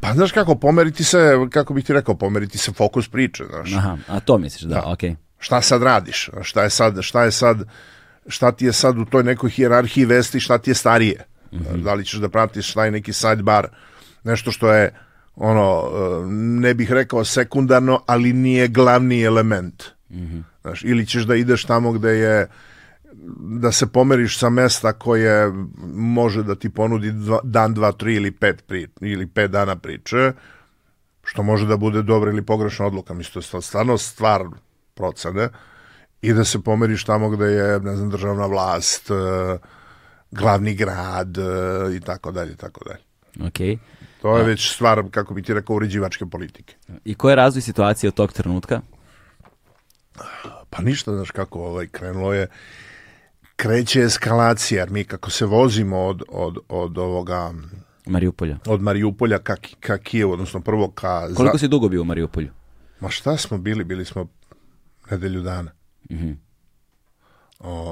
Pa znaš kako, pomeriti se, kako bih ti rekao, pomeriti se fokus priče, znaš. Aha, a to misliš, da, Da. okej. Šta sad radiš? Šta je sad, šta je sad, šta ti je sad u toj nekoj hijerarhiji vesti, šta ti je starije? Da li ćeš da pratiš šta je neki sidebar, nešto što je ono, e, ne bih rekao sekundarno, ali nije glavni element. Znaš, ili ćeš da ideš tamo gde je da se pomeriš sa mesta koje može da ti ponudi dva, dan, dva, tri ili pet, pri, ili pet dana priče, što može da bude dobra ili pogrešna odluka. Mislim, to je stvarno stvar procene i da se pomeriš tamo gde je, ne znam, državna vlast, e, glavni grad e, i tako dalje, i tako dalje. Okej. To je već stvar, kako bi ti rekao, uređivačke politike. I ko je razvoj situacije od tog trenutka? Pa ništa, znaš kako ovaj, krenulo je, kreće eskalacija, jer mi kako se vozimo od, od, od ovoga, Mariupolja. od Mariupolja ka, ka Kijevu, odnosno prvo ka... Koliko si dugo bio u Mariupolju? Ma šta smo bili? Bili smo nedelju dana.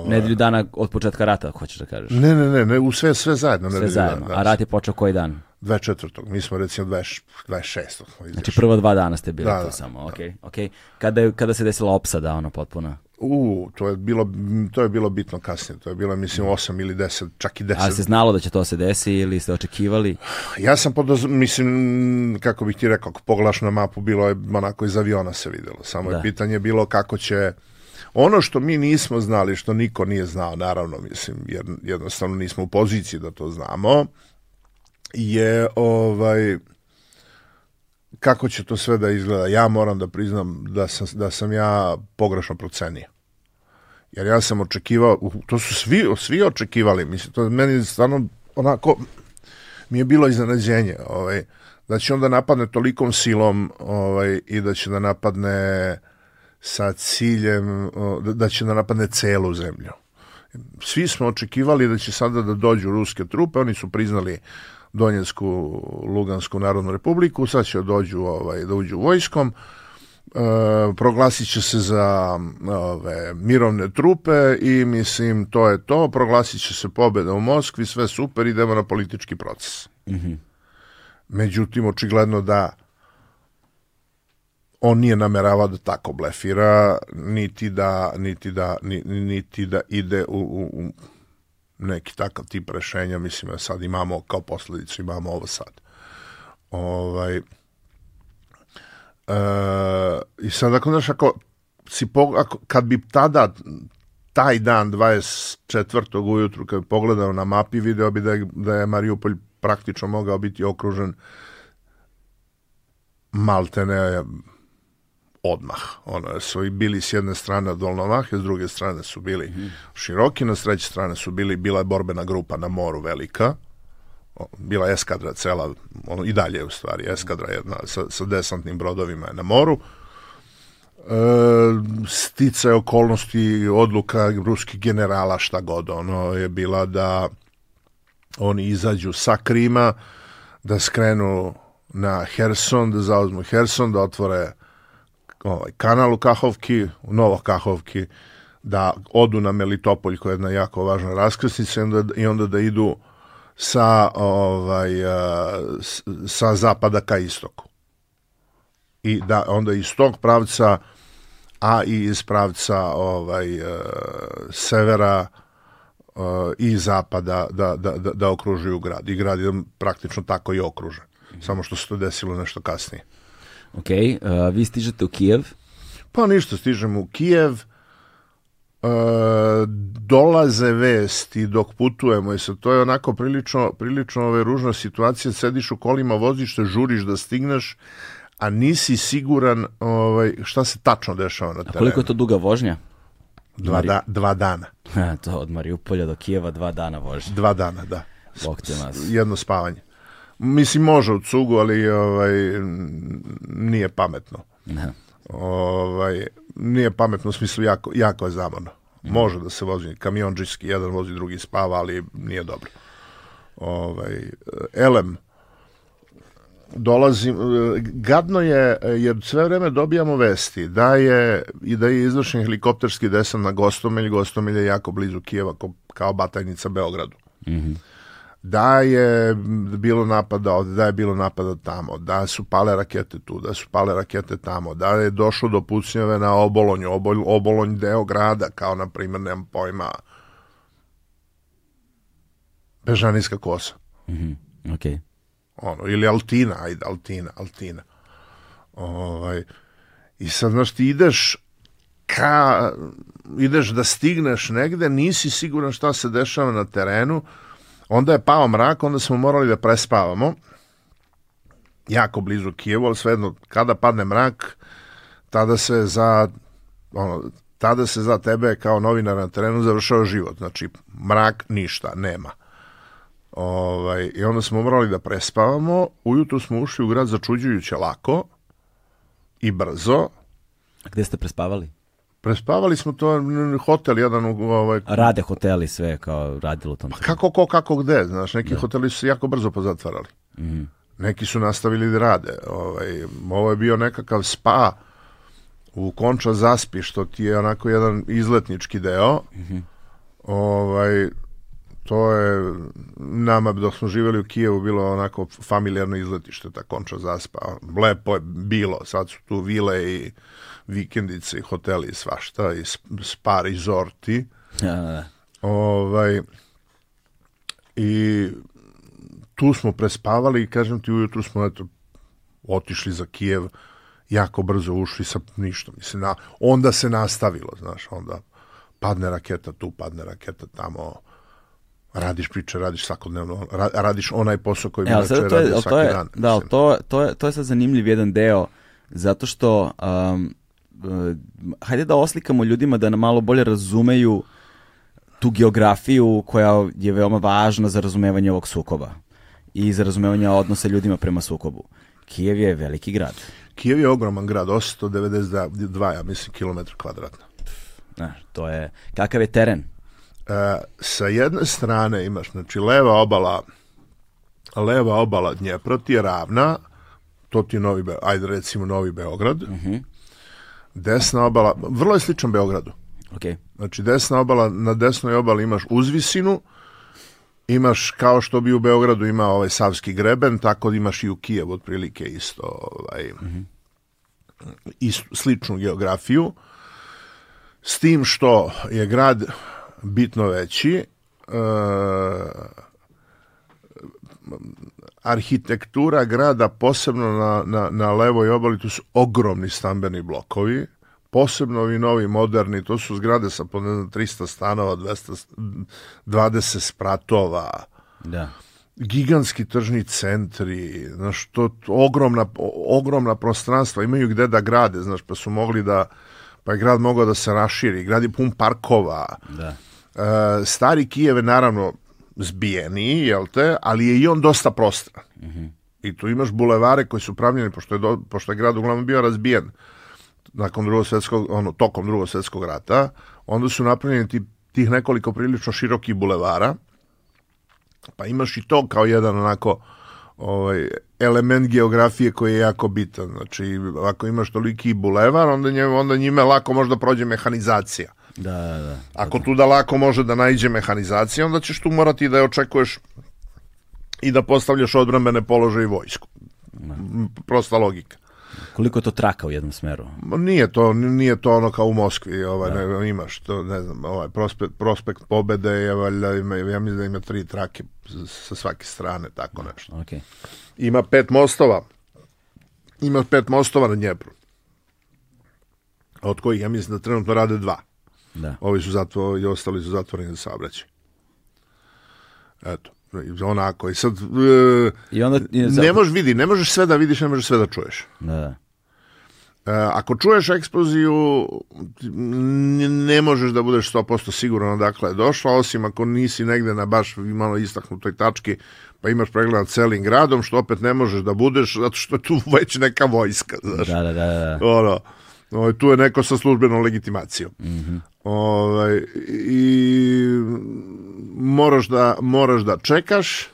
Nedelju dana od početka rata, hoćeš da kažeš. Ne, ne, ne, ne u sve, sve zajedno. Sve zajedno. dana, A rat je počeo koji dan? 24. Mi smo recimo 20, 26. smo izašli. Znači prva dva dana ste bili Da, tu da, samo, okej, okej. Kada, je- kada se desila opsada, ono, potpuno? U, to je bilo to je bilo bitno kasnije. To je bilo mislim 8 ili 10, čak i 10. A se znalo da će to se desi ili ste očekivali? Ja sam podoz... mislim, kako bih ti rekao, pogledaš na mapu, bilo je onako iz aviona se videlo. Samo Da. je pitanje bilo kako će... Ono što mi nismo znali, što niko nije znao, naravno, mislim, jer jednostavno nismo u poziciji da to znamo, je ovaj kako će to sve da izgleda. Ja moram da priznam da sam, da sam ja pogrešno procenio. Jer ja sam očekivao, to su svi, svi očekivali, mislim, to meni stvarno onako, mi je bilo iznenađenje, ovaj, da će onda napadne tolikom silom ovaj, i da će da napadne sa ciljem, da, da će da napadne celu zemlju. Svi smo očekivali da će sada da dođu ruske trupe, oni su priznali Donjecku, Lugansku narodnu republiku, sad će dođu, ovaj, da uđu vojskom, e, proglasit će se za ove, mirovne trupe i mislim to je to, proglasit će se pobjeda u Moskvi, sve super, idemo na politički proces. Međutim, očigledno da on nije nameravao da tako blefira, niti da, niti da, ni- niti da ide u, u neki takav tip rešenja, mislim da sad imamo kao posledicu, imamo ovo sad. Ovaj, E, I sad ako, znaš, ako si pog- ako, kad bi tada taj dan 24. ujutru kad pogledao na mapi video bi da je, da je Mariupolj praktično mogao biti okružen maltene odmah. Ono, su i bili s jedne strane Dolnovahe, s druge strane su bili mm široki, na s treće strane su bili, bila je borbena grupa na moru velika, bila eskadra cela, ono, i dalje u stvari, eskadra jedna sa, sa desantnim brodovima je na moru. E, stice okolnosti odluka ruskih generala šta god ono je bila da oni izađu sa Krima da skrenu na Herson, da zauzmu Herson, da otvore ovaj, kanal u Kahovki, u Novo Kahovki, da odu na Melitopolj koja je jedna jako važna raskrsnica i onda, i onda da idu sa, ovaj, sa zapada ka istoku. I da onda iz tog pravca, a i iz pravca ovaj, severa i zapada da, da, da, da okružuju grad. I grad je praktično tako i okružen. Samo što se to desilo nešto kasnije. Ok, uh, vi stižete u Kijev? Pa ništa, stižemo u Kijev, uh, dolaze vesti dok putujemo i sad to je onako prilično, prilično ove, ružna situacija, sediš u kolima, voziš se, žuriš da stigneš, a nisi siguran ovaj, šta se tačno dešava na terenu. A koliko je to duga vožnja? Dva, da, dva dana. To od Mariupolja do Kijeva dva dana vožnja. Dva dana, da. Bog te nas. Jedno spavanje. Mislim, može u cugu, ali ovaj, nije pametno. Da. Ovaj, nije pametno u smislu jako, jako je zamorno. Može da se vozi kamionđiski, jedan vozi, drugi spava, ali nije dobro. Ovaj, elem, dolazim, gadno je, jer sve vreme dobijamo vesti da je i da je izvršen helikopterski desant na Gostomelj, Gostomelj je jako blizu Kijeva kao batajnica Beogradu. Mm -hmm da je bilo napada ovde, da je bilo napada tamo, da su pale rakete tu, da su pale rakete tamo, da je došlo do pucnjave na Obolonju, Obol, Obolonj deo grada, kao na primjer, nemam pojma, Bežanijska kosa. Mm -hmm. okay. Ono, ili Altina, ajde, Altina, Altina. Ovaj, I sad, znaš, ti ideš ka, ideš da stigneš negde, nisi siguran šta se dešava na terenu, Onda je pao mrak, onda smo morali da prespavamo, jako blizu Kijevu, ali svejedno, kada padne mrak, tada se za, ono, tada se za tebe kao novinar na terenu završao život. Znači, mrak ništa, nema. Ovaj, I onda smo morali da prespavamo. Ujutru smo ušli u grad začuđujuće lako i brzo. A gde ste prespavali? Prespavali smo to hotel jedan ovaj rade hoteli sve kao radilo tamo. Pa kako ko kako gde, znaš, neki da. hoteli su se jako brzo pozatvarali. Mm -hmm. Neki su nastavili da rade. Ovaj ovo je bio nekakav spa u Konča Zaspi što ti je onako jedan izletnički deo. Mm -hmm. Ovaj to je nama dok smo živeli u Kijevu bilo onako familijarno izletište ta Konča Zaspa. Lepo je bilo, sad su tu vile i vikendice i hoteli i svašta i spa resorti. Ja, da, da. Ovaj, I tu smo prespavali i kažem ti ujutru smo eto, otišli za Kijev jako brzo ušli sa ništa. Mislim, na, onda se nastavilo, znaš, onda padne raketa tu, padne raketa tamo, radiš priče, radiš svakodnevno, radiš onaj posao koji bi inače radio svaki to je, dan. Da, to, to, je, to je sad zanimljiv jedan deo, zato što um, uh, hajde da oslikamo ljudima da nam malo bolje razumeju tu geografiju koja je veoma važna za razumevanje ovog sukoba i za razumevanje odnosa ljudima prema sukobu. Kijev je veliki grad. Kijev je ogroman grad, 892, ja mislim, kilometra kvadratna. Na, to je, kakav je teren? E, sa jedne strane imaš, znači, leva obala leva obala Dnjepra ti je ravna, to ti je Novi Be ajde recimo Novi Beograd. Uh mhm. -huh. Desna obala, vrlo je sličan Beogradu. Okay. Znači desna obala, na desnoj obali imaš uzvisinu, imaš kao što bi u Beogradu imao ovaj Savski greben, tako imaš i u Kijevu otprilike isto ovaj, mm -hmm. istu, sličnu geografiju. S tim što je grad bitno veći, uh, arhitektura grada, posebno na, na, na levoj obali, tu su ogromni stambeni blokovi, posebno ovi novi moderni, to su zgrade sa po 300 stanova, 220 spratova. Da. gigantski tržni centri, znaš, to, to ogromna, ogromna prostranstva, imaju gde da grade, znaš, pa su mogli da, pa je grad mogao da se raširi, grad je pun parkova. Da. E, stari Kijev je naravno zbijeniji, jel te, ali je i on dosta prostran. Mm -hmm. I tu imaš bulevare koji su pravljeni, pošto je, do, pošto je grad uglavnom bio razbijen nakon drugog svetskog, ono, tokom drugog svetskog rata, onda su napravljeni ti, tih nekoliko prilično širokih bulevara, pa imaš i to kao jedan onako ovaj, element geografije koji je jako bitan. Znači, ako imaš toliki bulevar, onda, nje, onda njime lako možda prođe mehanizacija. Da, da, da. Ako tu da lako može da najđe mehanizacija, onda ćeš tu morati da je očekuješ i da postavljaš odbrambene položaje i vojsku. Da. Prosta logika. Koliko je to traka u jednom smeru? Nije to, nije to ono kao u Moskvi, ovaj, da. ne, imaš to, ne znam, ovaj, prospekt, prospekt pobede je, valjda, ima, ja mislim da ima tri trake sa svake strane, tako nešto. Okay. Ima pet mostova, ima pet mostova na Dnjepru, od kojih ja mislim da trenutno rade dva. Da. Ovi su zatvoreni, i ostali su zatvoreni za saobraćaj. Eto onako i sad e, I onda je ne možeš vidi, ne možeš sve da vidiš, ne možeš sve da čuješ. Da, da. E, ako čuješ eksploziju, ne možeš da budeš 100% siguran odakle je došla, osim ako nisi negde na baš malo istaknutoj tački, pa imaš pregled nad celim gradom, što opet ne možeš da budeš, zato što je tu već neka vojska, znaš. Da, da, da. da. Ono, ovaj, tu je neko sa službenom legitimacijom. Mm -hmm. ovaj, I moraš da, moraš da čekaš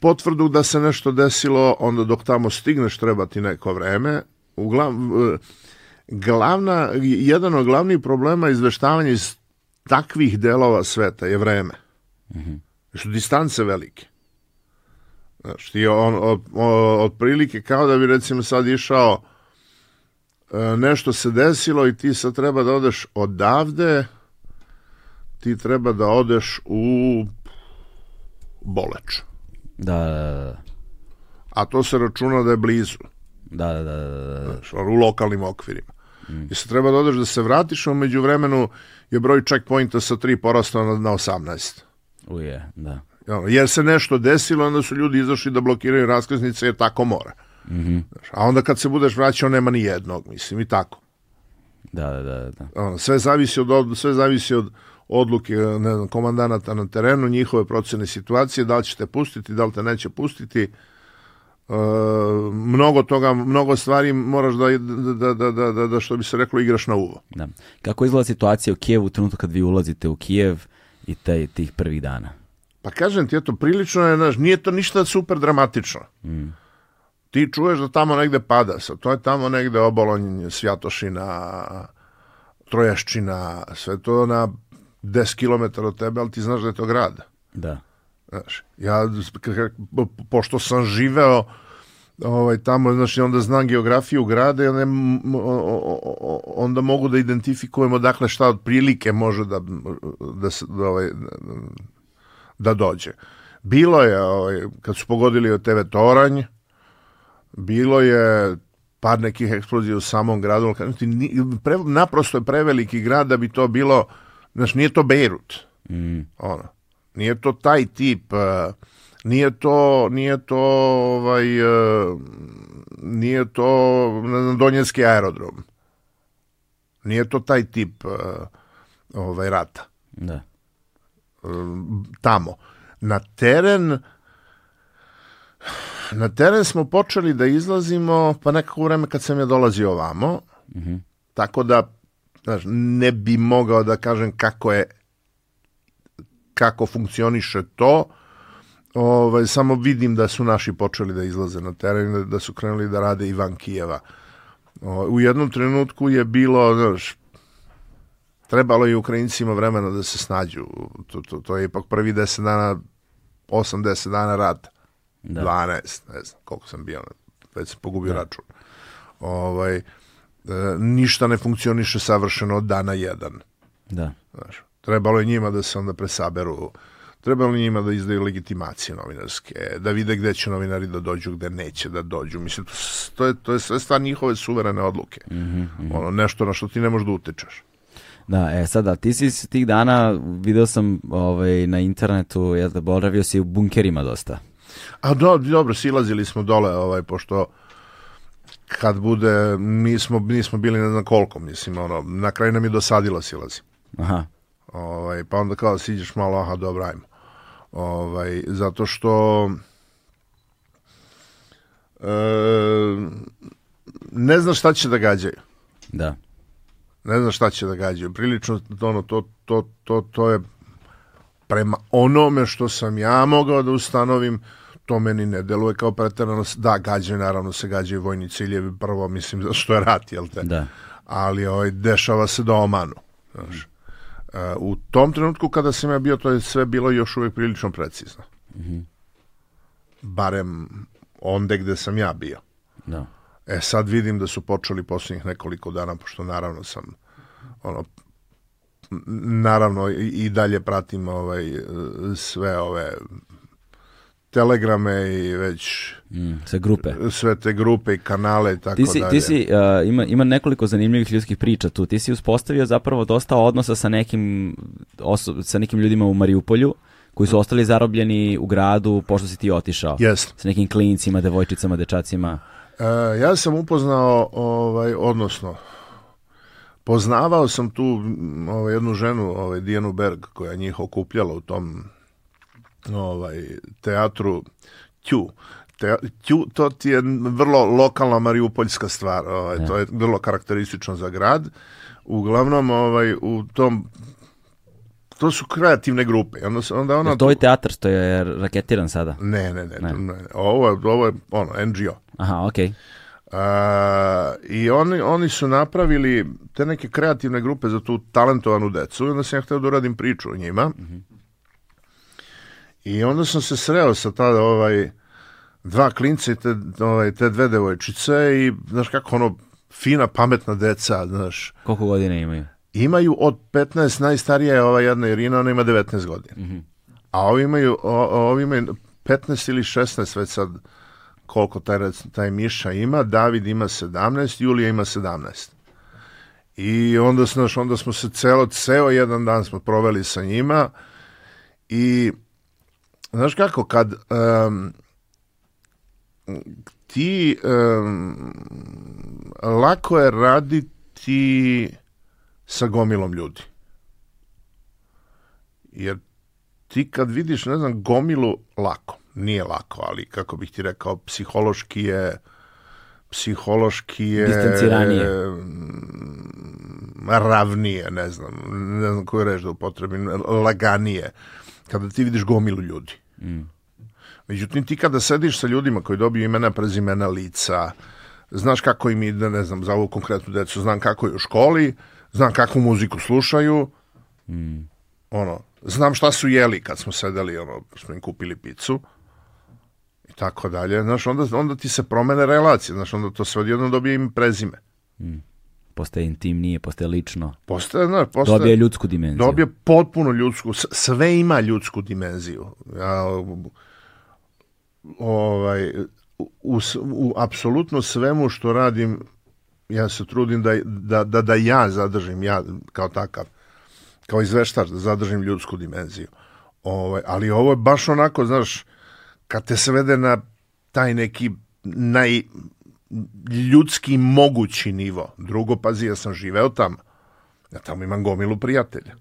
potvrdu da se nešto desilo, onda dok tamo stigneš treba ti neko vreme. Uglav, glavna, jedan od glavnih problema izveštavanja iz takvih delova sveta je vreme. Mm -hmm. Su distance velike. Znaš, ti on, od, od prilike kao da bi recimo sad išao nešto se desilo i ti sad treba da odeš odavde ti treba da odeš u Boleč. Da, da, da. A to se računa da je blizu. Da, da, da. da. Znaš, u lokalnim okvirima. Mm. I se treba da odeš da se vratiš, a među vremenu je broj checkpointa sa 3 porastao na, na 18. Uje, da. Jer se nešto desilo, onda su ljudi izašli da blokiraju raskaznice, jer tako mora. Mm -hmm. A onda kad se budeš vraćao, nema ni jednog, mislim, i tako. Da, da, da. da. Sve zavisi od, sve zavisi od, odluke ne znam, komandanata na terenu, njihove procene situacije, da li ćete pustiti, da li te neće pustiti. E, mnogo toga, mnogo stvari moraš da, da, da, da, da, da što bi se reklo, igraš na uvo. Da. Kako izgleda situacija u Kijevu u trenutku kad vi ulazite u Kijev i taj, tih prvih dana? Pa kažem ti, eto, prilično je, znaš, nije to ništa super dramatično. Mm. Ti čuješ da tamo negde pada, sa to je tamo negde obolonj Svjatošina, Troješčina, sve to na 10 km od tebe, ali ti znaš da je to grad. Da. Znaš, ja, pošto sam živeo ovaj, tamo, znaš, onda znam geografiju grada i onda, onda mogu da identifikujemo dakle šta od prilike može da, da, se, da, ovaj, da dođe. Bilo je, ovaj, kad su pogodili od TV Toranj, bilo je par nekih eksplozija u samom gradu, pre, naprosto je preveliki grad da bi to bilo Znaš, nije to Bejrut. Mm. Ono. Nije to taj tip, uh, nije to, nije to, ovaj, uh, nije to, znam, Donjenski aerodrom. Nije to taj tip uh, ovaj, rata. Da. Tamo. Na teren na teren smo počeli da izlazimo pa nekako vreme kad sam ja dolazio ovamo, mm -hmm. tako da znaš, ne bi mogao da kažem kako je kako funkcioniše to, ovaj, samo vidim da su naši počeli da izlaze na teren, da, da su krenuli da rade i van Kijeva. O, u jednom trenutku je bilo, znaš, trebalo je Ukrajincima vremena da se snađu. To, to, to je ipak prvi 10 dana, 8-10 dana rata. Da. 12, ne znam koliko sam bio, već sam pogubio da. račun. Ovaj, E, ništa ne funkcioniše savršeno od dana jedan. Da. Znaš, trebalo je njima da se onda presaberu, trebalo je njima da izdaju legitimacije novinarske, da vide gde će novinari da dođu, gde neće da dođu. Mislim, to, to je, to je sve stvar njihove suverene odluke. Mm -hmm, mm -hmm. Ono, nešto na što ti ne možeš da utečeš. Da, e sada, ti si tih dana, video sam ovaj, na internetu, ja da boravio si u bunkerima dosta. A do, dobro, silazili smo dole, ovaj, pošto kad bude, nismo, nismo bili ne znam koliko, mislim, ono, na kraju nam je dosadilo silazi. Aha, Ovaj, pa onda kao siđeš malo, aha, dobro, ajmo. Ovaj, zato što e, ne znaš šta će da gađaju. da. Ne znaš šta će da gađaju. Prilično, ono, to, to, to, to je prema onome što sam ja mogao da ustanovim, to meni ne deluje kao preterano. Da, gađaju, naravno se gađaju vojni ciljevi, prvo, mislim, zato što je rat, jel te? Da. ali ovaj, dešava se da omanu. Znaš. E, u tom trenutku kada sam ja bio, to je sve bilo još uvijek prilično precizno. Barem onde gde sam ja bio. Da. E sad vidim da su počeli posljednjih nekoliko dana, pošto naravno sam ono naravno i, i dalje pratim ovaj e, sve ove telegrame i već Mm, sve grupe. sve te grupe i kanale i tako Ti si, dalje. ti si uh, ima, ima nekoliko zanimljivih ljudskih priča tu. Ti si uspostavio zapravo dosta odnosa sa nekim, oso- sa nekim ljudima u Mariupolju koji su ostali zarobljeni u gradu pošto si ti otišao. Jest. Sa nekim klincima, devojčicama, dečacima. E, ja sam upoznao, ovaj, odnosno, poznavao sam tu ovaj, jednu ženu, ovaj, Dijanu Berg, koja njih okupljala u tom ovaj, teatru Ću. Te, Ću, to ti je vrlo lokalna mariupoljska stvar, ovaj, to je vrlo karakteristično za grad. Uglavnom, ovaj, u tom to su kreativne grupe. Onda, se- onda ona to je teatar što je raketiran sada? Ne, ne, ne, to- ne. Ovo, je- ovo je ono, NGO. Aha, okej. A, I oni, oni su napravili te neke kreativne grupe za tu talentovanu decu i onda sam ja htio da uradim priču o njima. I onda sam se sreo sa tada ovaj, dva klinca i te, ovaj, te dve devojčice i znaš kako ono fina, pametna deca, znaš. Koliko godina imaju? Imaju od 15, najstarija je ova jedna Irina, ona ima 19 godina. A ovi imaju, o, ovi imaju 15 ili 16 već sad koliko taj, taj Miša ima, David ima 17, Julija ima 17. I onda, znaš, onda smo se celo, ceo jedan dan smo proveli sa njima i znaš kako, kad em, ti em, lako je raditi sa gomilom ljudi. Jer ti kad vidiš, ne znam, gomilu lako, nije lako, ali kako bih ti rekao, psihološki je psihološki je Distanciranije. ravnije, ne znam, ne znam koju reč da upotrebim, laganije, kada ti vidiš gomilu ljudi. Međutim, ti kada sediš sa ljudima koji dobiju imena, prezimena, lica, znaš kako im ide, ne znam, za ovu konkretnu decu, znam kako je u školi, znam kakvu muziku slušaju, ono, znam šta su jeli kad smo sedeli, ono, smo im kupili picu, i tako dalje, znaš, onda, onda ti se promene relacije, znaš, onda to sve odjedno dobije im prezime. Postaje intimnije, postaje lično. Postaje, znaš, postaje... Dobije ljudsku dimenziju. Dobije potpuno ljudsku, sve ima ljudsku dimenziju. Ja, ovaj, u, u, u apsolutno svemu što radim, ja se trudim da, da, da, da ja zadržim, ja kao takav, kao izveštač, da zadržim ljudsku dimenziju. Ovaj, ali ovo je baš onako, znaš, kad te svede na taj neki najljudski mogući nivo. Drugo, pazi, ja sam živeo tamo. Ja tamo imam gomilu prijatelja.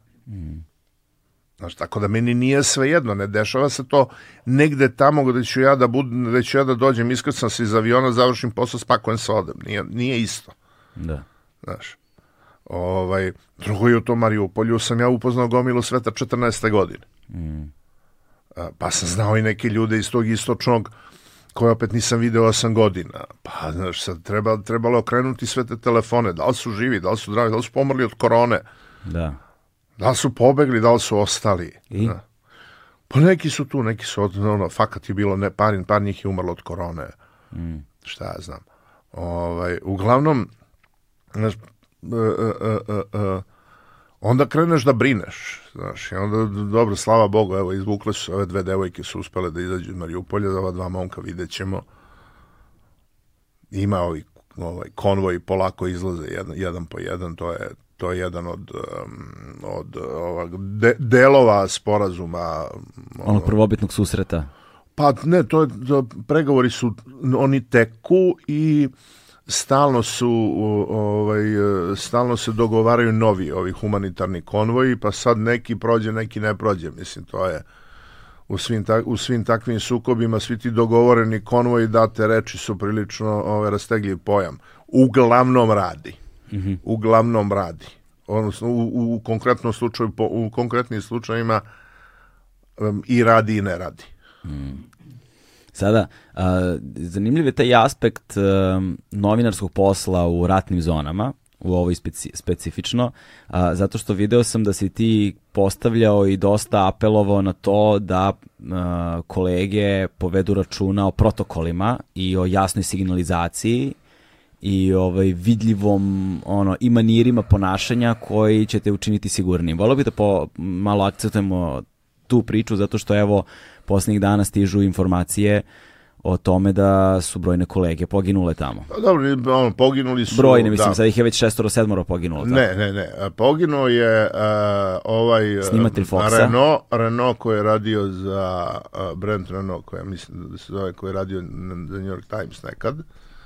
Znaš, tako da meni nije sve jedno, ne dešava se to negde tamo gde ću ja da, bud, gde ću ja da dođem, iskrcam se iz aviona, završim posao, spakujem se, odem. Nije, nije isto, Da. znaš. Ovaj, drugo je u tom Mariupolju sam ja upoznao gomilu sveta 14. godine. A, Pa sam znao i neke ljude iz tog istočnog koje opet nisam video 8 godina. Pa, znaš, sad treba, trebalo okrenuti sve te telefone, da li su živi, da li su zdravi, da li su pomrli od korone, Da. da li su pobegli, da li su ostali. I? Da. Pa neki su tu, neki su, ono, fakat je bilo, ne, par, par njih je umrlo od korone. Šta ja znam. Ovaj, uglavnom, znaš, e, e, e, e, e, onda kreneš da brineš, znaš, i onda, dobro, slava Bogu, evo, izvukle su, ove dve devojke su uspele da izađu iz Mariupolja, ova dva momka vidjet ćemo. Ima ovi, ovaj, konvoj polako izlaze jedan, jedan po jedan, to je, to je jedan od, um, od ovog de, delova sporazuma. Onog prvobitnog susreta. Pa ne, to je, to, pregovori su, oni teku i stalno su ovaj stalno se dogovaraju novi ovi humanitarni konvoji pa sad neki prođe neki ne prođe. Mislim to je u svim, ta, u svim takvim sukobima svi ti dogovoreni konvoji date reči su prilično ovaj rastegljiv pojam. Uglavnom radi. Mm -hmm. uglavnom radi. Odnosno u, u konkretnom slučaju po, u konkretnim slučajevima um, i radi i ne radi. Mm. Sada, uh, zanimljiv je taj aspekt uh, novinarskog posla u ratnim zonama, u ovoj speci specifično, a, zato što video sam da si ti postavljao i dosta apelovao na to da a, kolege povedu računa o protokolima i o jasnoj signalizaciji i ovaj vidljivom ono i manirima ponašanja koji će te učiniti sigurnim. Volio bih da po, malo akcentujemo tu priču zato što evo poslednjih dana stižu informacije o tome da su brojne kolege poginule tamo. Pa dobro, on, poginuli su... Brojne, mislim, da. sad ih je već šestoro, sedmoro poginulo. Tamo. Ne, ne, ne. Poginuo je uh, ovaj... Snimatelj Foxa. Renault, Renault koji je radio za uh, Brent Renault, koja mislim da se zove, koji je radio za New York Times nekad.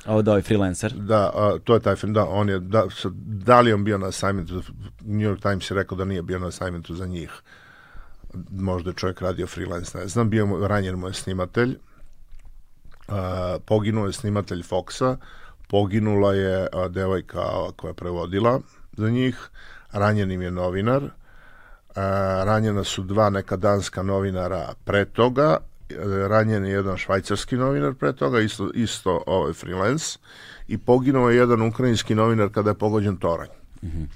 Ovo da, ovaj freelancer. Da, uh, to je taj film, da, on je, da, da li on bio na assignmentu, New York Times je rekao da nije bio na assignmentu za njih. Možda je čovjek radio freelance, ne znam, bio ranjen mu je snimatelj, poginuo je snimatelj Foxa, poginula je a, devojka koja je prevodila za njih, ranjen im je novinar, a, ranjena su dva neka danska novinara pre toga, ranjen je jedan švajcarski novinar pre toga, isto, isto ovaj freelance, i poginuo je jedan ukrajinski novinar kada je pogođen toranj. Mm -hmm.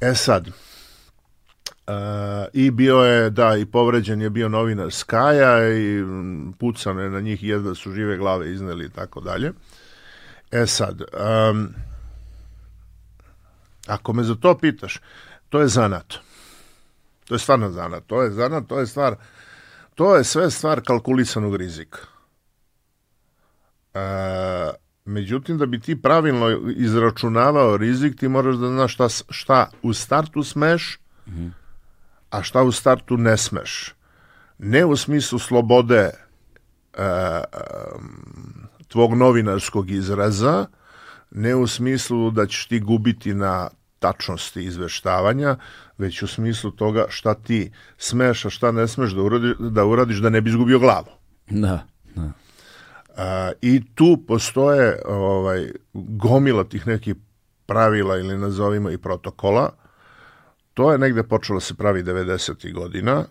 E sad, I bio je, da, i povređen je bio novinar Skaja i pucano je na njih jedva su žive glave izneli i tako dalje. E sad, um, ako me za to pitaš, to je zanat. To je stvarno zanat. To je zanat, to je stvar, to je sve stvar kalkulisanog rizika. Uh, međutim, da bi ti pravilno izračunavao rizik, ti moraš da znaš šta, šta u startu smeš, mm -hmm a šta u startu ne smeš. Ne u smislu slobode e, e, tvog novinarskog izraza, ne u smislu da ćeš ti gubiti na tačnosti izveštavanja, već u smislu toga šta ti smeš, a šta ne smeš da, uradi, da uradiš da ne bi izgubio glavu. Da, da. A, I tu postoje ovaj, gomila tih nekih pravila ili nazovimo i protokola, To je negde počelo da se pravi 90. godina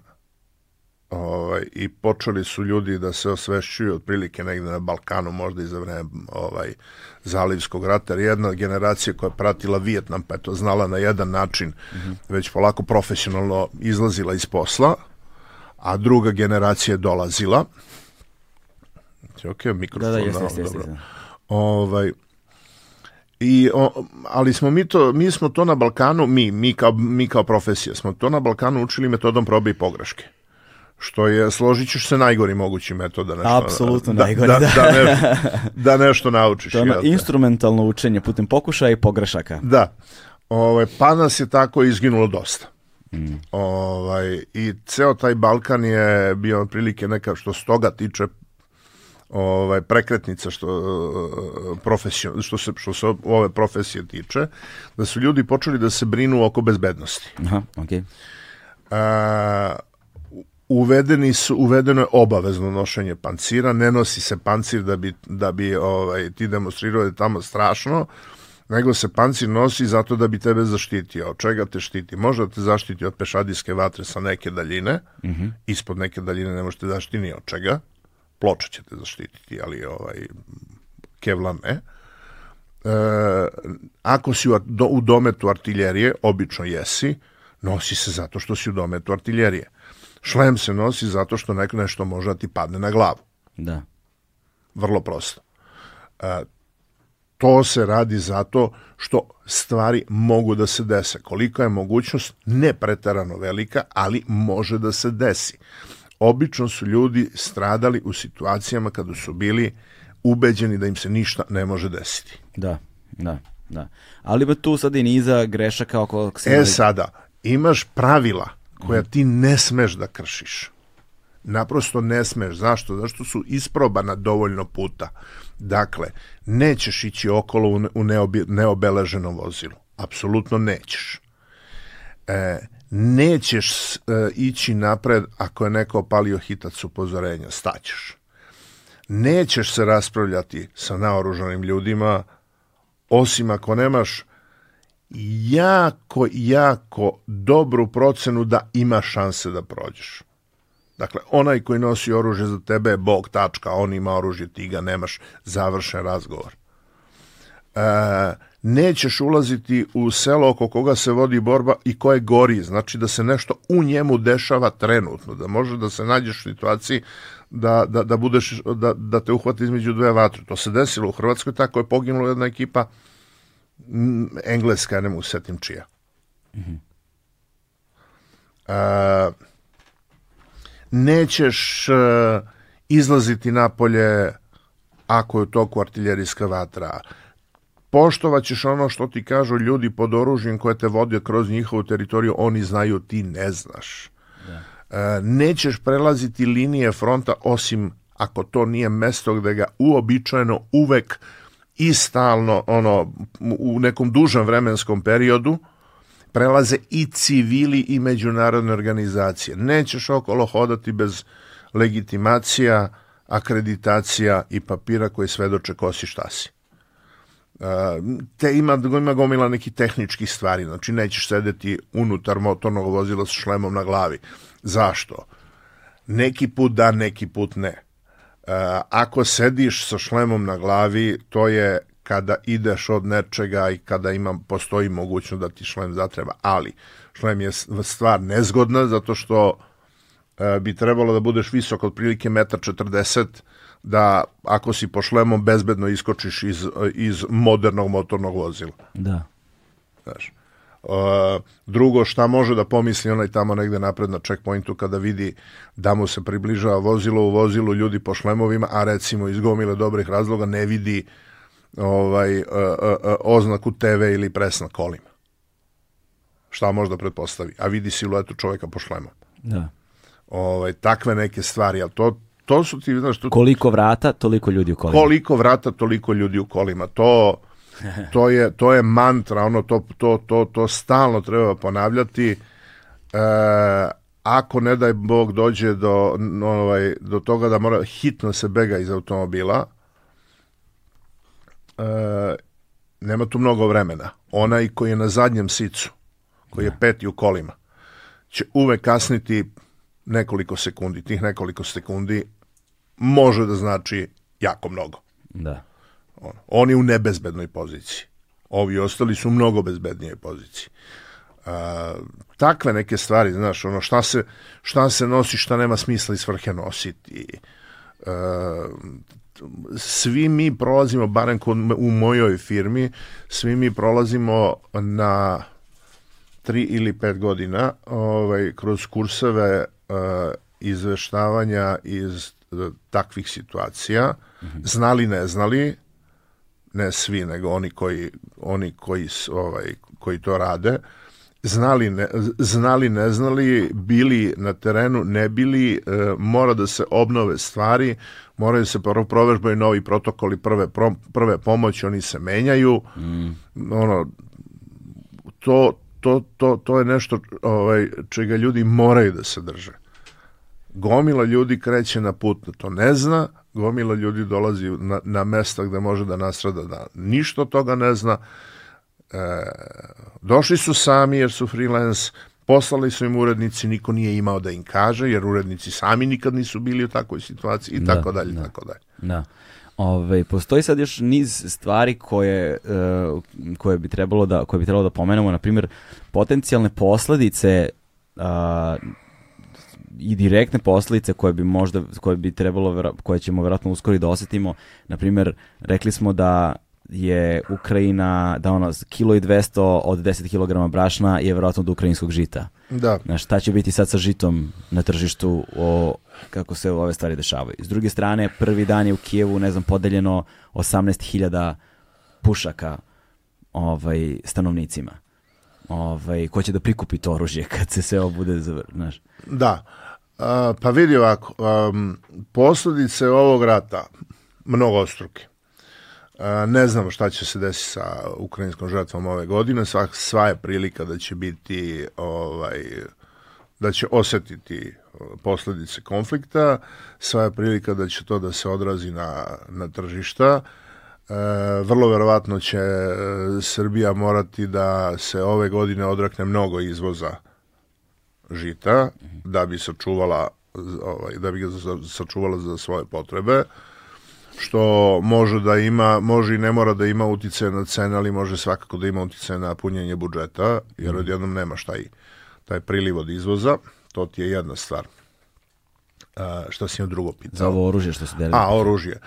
ovaj, i počeli su ljudi da se osvešćuju otprilike negde na Balkanu, možda i za vreme ovaj, Zalivskog rata, jer jedna generacija koja je pratila Vijetnam, pa je to znala na jedan način, mm -hmm. već polako profesionalno izlazila iz posla, a druga generacija je dolazila. Ok, mikrofon. Da, da, jeste, jeste, jeste. Ovaj, I, o, ali smo mi to, mi smo to na Balkanu, mi, mi kao, mi kao profesija, smo to na Balkanu učili metodom probe i pogreške što je, složit ćeš se, najgori mogući metod da nešto... Apsolutno da, najgori, da. Da, da, nešto, da nešto naučiš. To je ono instrumentalno učenje putem pokušaja i pogrešaka. Da. Ovaj, pa nas je tako izginulo dosta. Mm. Ovaj, I ceo taj Balkan je bio prilike neka što s toga tiče ovaj prekretnica što profesion što se što se ove profesije tiče da su ljudi počeli da se brinu oko bezbednosti. Aha, okej. Okay. uvedeni su uvedeno je obavezno nošenje pancira, ne nosi se pancir da bi da bi ovaj ti demonstrirao da je tamo strašno, nego se pancir nosi zato da bi tebe zaštitio. Od čega te štiti? Može da te zaštiti od pešadijske vatre sa neke daljine, mm -hmm. ispod neke daljine ne možete zaštiti ni od čega ploča će te zaštititi, ali ovaj, Kevlar ne. E, ako si u, u dometu artiljerije, obično jesi, nosi se zato što si u dometu artiljerije. Šlem se nosi zato što neko nešto može da ti padne na glavu. Da. Vrlo prosto. E, to se radi zato što stvari mogu da se dese. Kolika je mogućnost, ne pretarano velika, ali može da se desi obično su ljudi stradali u situacijama kada su bili ubeđeni da im se ništa ne može desiti. Da, da. Da. Ali tu sad i niza grešaka oko... E sada, imaš pravila koja ti ne smeš da kršiš. Naprosto ne smeš. Zašto? Zašto su isprobana dovoljno puta. Dakle, nećeš ići okolo u, neobeleženom vozilu. Apsolutno nećeš. E, nećeš e, ići napred ako je neko opalio hitac upozorenja. Staćeš. Nećeš se raspravljati sa naoružanim ljudima, osim ako nemaš jako, jako dobru procenu da ima šanse da prođeš. Dakle, onaj koji nosi oružje za tebe je bog, tačka, on ima oružje, ti ga nemaš, završen razgovor. E, nećeš ulaziti u selo oko koga se vodi borba i koje gori, znači da se nešto u njemu dešava trenutno, da može da se nađeš u situaciji da, da, da, budeš, da, da te uhvati između dve vatre. To se desilo u Hrvatskoj, tako je poginula jedna ekipa engleska, ne mogu setim čija. Mm -hmm. e, nećeš uh, izlaziti napolje ako je u toku artiljerijska vatra. Poštovaćeš ono što ti kažu ljudi pod oružjem koje te vode kroz njihovu teritoriju, oni znaju, ti ne znaš. Da. Uh, nećeš prelaziti linije fronta osim ako to nije mesto gde ga uobičajeno uvek i stalno ono u nekom dužem vremenskom periodu prelaze i civili i međunarodne organizacije. Nećeš okolo hodati bez legitimacija, akreditacija i papira koji svedoče ko si šta si. Te ima, ima gomila neki tehničkih stvari, znači nećeš sedeti unutar motornog vozila sa šlemom na glavi. Zašto? Neki put da, neki put ne. Ako sediš sa šlemom na glavi, to je kada ideš od nečega i kada ima, postoji mogućnost da ti šlem zatreba, ali šlem je stvar nezgodna zato što e, bi trebalo da budeš visok otprilike 1,40 m da ako si po šlemom bezbedno iskočiš iz, iz modernog motornog vozila. Da. Znaš. Uh, drugo, šta može da pomisli onaj tamo negde napred na checkpointu kada vidi da mu se približava vozilo u vozilu ljudi po šlemovima, a recimo iz gomile dobrih razloga ne vidi ovaj, uh, uh, oznaku TV ili pres na kolima. Šta može da pretpostavi? A vidi siluetu čoveka po šlemu. Da. Ovaj, takve neke stvari, ali to, to su ti, znaš... To, koliko vrata, toliko ljudi u kolima. Koliko vrata, toliko ljudi u kolima. To, to, je, to je mantra, ono, to, to, to, to stalno treba ponavljati. E, ako ne daj Bog dođe do, ovaj, do toga da mora hitno se bega iz automobila, e, nema tu mnogo vremena. Onaj koji je na zadnjem sicu, koji je da. peti u kolima, će uvek kasniti nekoliko sekundi. Tih nekoliko sekundi može da znači jako mnogo. Da. On, on je u nebezbednoj poziciji. Ovi ostali su u mnogo bezbednijoj poziciji. Uh, takve neke stvari, znaš, ono šta se, šta se nosi, šta nema smisla i svrhe nositi. Uh, svi mi prolazimo, barem kod, u mojoj firmi, svi mi prolazimo na tri ili pet godina ovaj, kroz kurseve uh, izveštavanja iz takvih situacija, mm -hmm. znali ne znali, ne svi, nego oni koji, oni koji, ovaj, koji to rade, znali ne, znali, ne znali, bili na terenu, ne bili, e, mora da se obnove stvari, moraju se provežbaju novi protokoli prve, pro, prve pomoći, oni se menjaju, mm. ono, to, to, to, to je nešto ovaj, čega ljudi moraju da se drže. Gomila ljudi kreće na put, to ne zna, gomila ljudi dolazi na, na mesta gde može da nasrada da ništa toga ne zna. E, došli su sami jer su freelance, poslali su im urednici, niko nije imao da im kaže, jer urednici sami nikad nisu bili u takvoj situaciji i da, tako dalje, da, tako dalje. Da. Ove, postoji sad još niz stvari koje, uh, koje, bi trebalo da, koje bi trebalo da pomenemo, na primjer, potencijalne posledice uh, i direktne posledice koje bi možda koje bi trebalo koje ćemo verovatno uskoro da osetimo na primjer rekli smo da je Ukrajina da ono kilo i 200 od 10 kg brašna je verovatno od ukrajinskog žita. Da. Znaš, šta će biti sad sa žitom na tržištu o kako se ove stvari dešavaju. S druge strane, prvi dan je u Kijevu, ne znam, podeljeno 18.000 pušaka ovaj, stanovnicima? Ovaj, ko će da prikupi to oružje kad se sve ovo bude znaš? Da. A, pa vidi ovako, um, posledice ovog rata mnogo struke. Ne znamo šta će se desiti sa ukrajinskom žrtvom ove godine, sva, sva je prilika da će biti ovaj, da će osetiti posledice konflikta, sva je prilika da će to da se odrazi na, na tržišta. E, vrlo verovatno će e, Srbija morati da se ove godine odrakne mnogo izvoza žita da bi sačuvala ovaj, da bi ga sačuvala za svoje potrebe što može da ima, može i ne mora da ima utice na cene, ali može svakako da ima utice na punjenje budžeta, jer mhm. odjednom nemaš taj, taj priliv od izvoza, to ti je jedna stvar. A, šta si im drugo pitao? Za ovo oružje što se deli. A, oružje.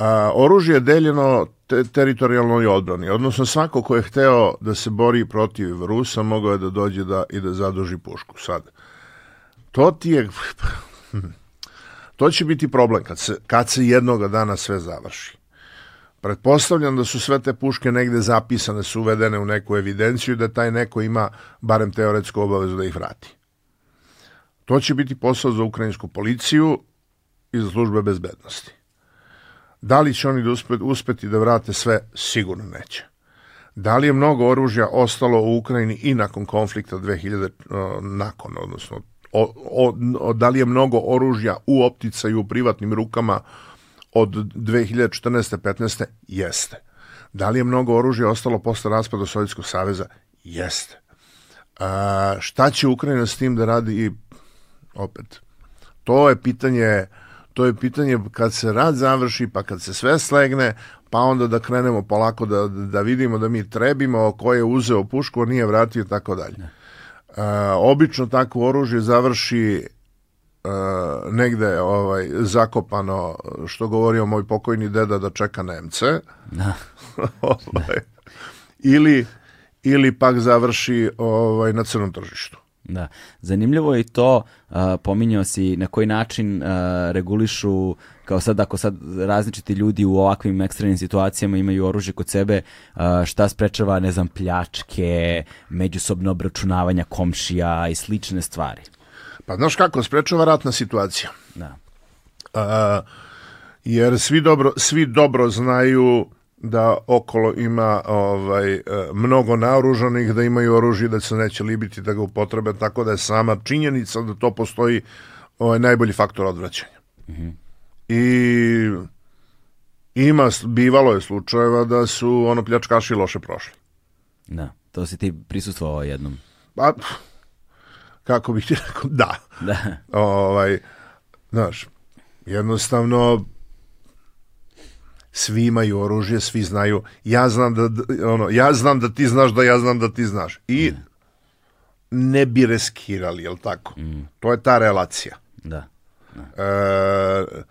A, oružje je deljeno te, teritorijalnoj odbrani, odnosno svako ko je hteo da se bori protiv Rusa mogao je da dođe da, i da zaduži pušku. Sad, to ti je... To će biti problem kad se, kad se jednoga dana sve završi. Pretpostavljam da su sve te puške negde zapisane, su uvedene u neku evidenciju da taj neko ima barem teoretsku obavezu da ih vrati. To će biti posao za ukrajinsku policiju i za službe bezbednosti. Da li će oni da uspeti, uspeti da vrate sve? Sigurno neće. Da li je mnogo oružja ostalo u Ukrajini i nakon konflikta 2000, nakon, odnosno o, o, o, da li je mnogo oružja u opticaju u privatnim rukama od 2014. 15. Jeste. Da li je mnogo oružja ostalo posle raspada Sovjetskog saveza? Jeste. A, šta će Ukrajina s tim da radi i opet? To je pitanje to je pitanje kad se rad završi, pa kad se sve slegne, pa onda da krenemo polako da, da vidimo da mi trebimo ko je uzeo pušku, a nije vratio i tako dalje. Uh, obično takvo oružje završi uh, negde ovaj, zakopano, što govorio moj pokojni deda da čeka Nemce. Da. ovaj, ili, ili pak završi ovaj, na crnom tržištu. Da. Zanimljivo je i to, uh, pominjao si na koji način uh, regulišu, kao sad ako sad različiti ljudi u ovakvim ekstremnim situacijama imaju oružje kod sebe, šta sprečava, ne znam, pljačke, međusobno obračunavanja komšija i slične stvari. Pa znaš kako, sprečava ratna situacija. Da. Uh, jer svi dobro, svi dobro znaju da okolo ima ovaj e, mnogo naoružanih, da imaju oružje da se neće libiti da ga upotrebe, tako da je sama činjenica da to postoji ovaj najbolji faktor odvraćanja. Mm -hmm. I ima, bivalo je slučajeva da su ono pljačkaši loše prošli. Da, to si ti prisustvovao jednom. Pa, kako bih ti rekao, da. Da. Ovaj, znaš, jednostavno svi imaju oružje, svi znaju, ja znam da, ono, ja znam da ti znaš da ja znam da ti znaš. I mm. ne bi reskirali, jel tako? Mm. To je ta relacija. Da. da. E,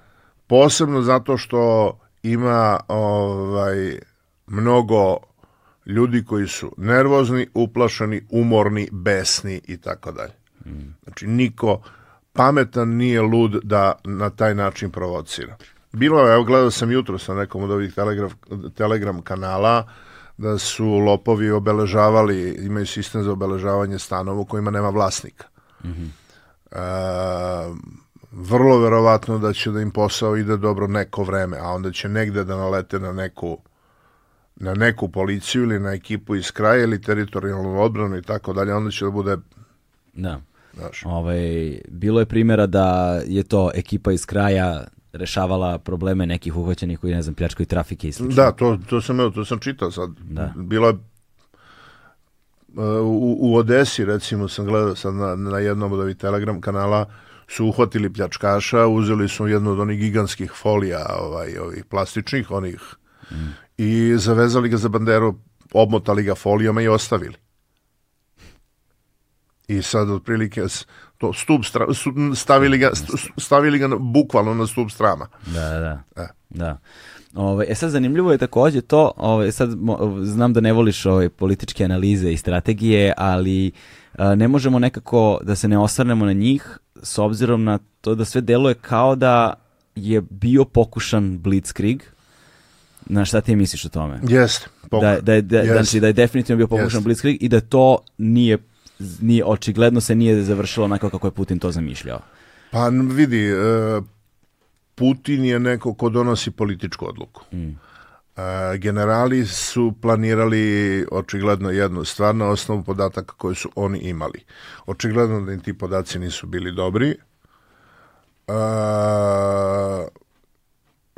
posebno zato što ima ovaj mnogo ljudi koji su nervozni, uplašeni, umorni, besni i tako dalje. Znači, niko pametan nije lud da na taj način provocira. Bilo je, evo gledao sam jutro sa nekom od ovih telegram, telegram kanala da su lopovi obeležavali, imaju sistem za obeležavanje stanova u kojima nema vlasnika. Mm -hmm. e, vrlo verovatno da će da im posao ide dobro neko vreme, a onda će negde da nalete na neku na neku policiju ili na ekipu iz kraja ili teritorijalnu odbranu i tako dalje, onda će da bude da. Znaš. Ovaj, bilo je primjera da je to ekipa iz kraja rešavala probleme nekih uhvaćenih koji, ne znam, pljačkaju trafike i slično. Da, to, to, sam, to sam čitao sad. Da. Bilo je u, u Odesi, recimo, sam gledao sad na, na jednom od ovih telegram kanala, su uhvatili pljačkaša, uzeli su jednu od onih gigantskih folija, ovaj, ovih plastičnih, onih, mm. i zavezali ga za banderu, obmotali ga folijama i ostavili. I sad, otprilike, to stup stra, stavili ga stavili ga bukvalno na stup strama. Da, da. E. Da. Ove, e sad zanimljivo je takođe to, ove, sad znam da ne voliš ove političke analize i strategije, ali a, ne možemo nekako da se ne osvrnemo na njih s obzirom na to da sve deluje kao da je bio pokušan Blitzkrieg Na šta ti misliš o tome? Jeste. Da, da, je, da, Jeste. znači da je definitivno bio pokušan Jeste. Blitzkrieg i da to nije, nije, očigledno se nije završilo onako kako je Putin to zamišljao. Pa vidi, e, Putin je neko ko donosi političku odluku. E, generali su planirali očigledno jednu stvar na osnovu podataka koje su oni imali. Očigledno da im ti podaci nisu bili dobri. E,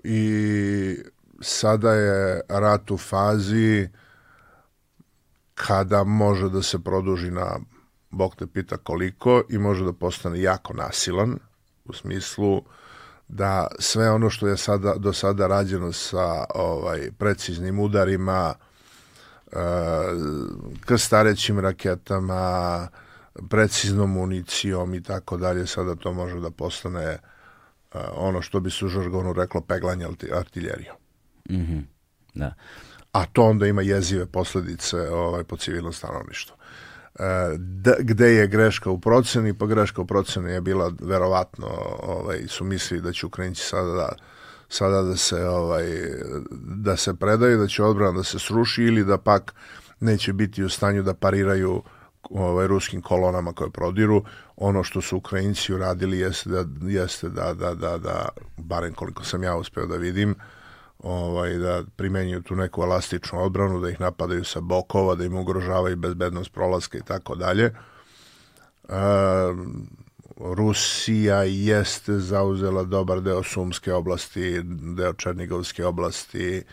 I sada je rat u fazi kada može da se produži na Bog te pita koliko i može da postane jako nasilan u smislu da sve ono što je sada do sada rađeno sa ovaj preciznim udarima e, krstarećim raketama preciznom municijom i tako dalje sada to može da postane e, ono što bi se u žargonu reklo peglanje arti- artiljerijom Da. a to onda ima jezive posledice ovaj, po civilno stanovništvo. E, d, gde je greška u proceni? Pa greška u proceni je bila verovatno, ovaj, su mislili da će Ukrajinci sada da, sada da se ovaj da se predaju, da će odbrana da se sruši ili da pak neće biti u stanju da pariraju ovaj ruskim kolonama koje prodiru. Ono što su Ukrajinci uradili jeste da jeste da da da da barem koliko sam ja uspeo da vidim, ovaj, da primenjuju tu neku elastičnu odbranu, da ih napadaju sa bokova, da im ugrožavaju bezbednost prolaska i tako dalje. Rusija jeste zauzela dobar deo Sumske oblasti, deo Černigovske oblasti,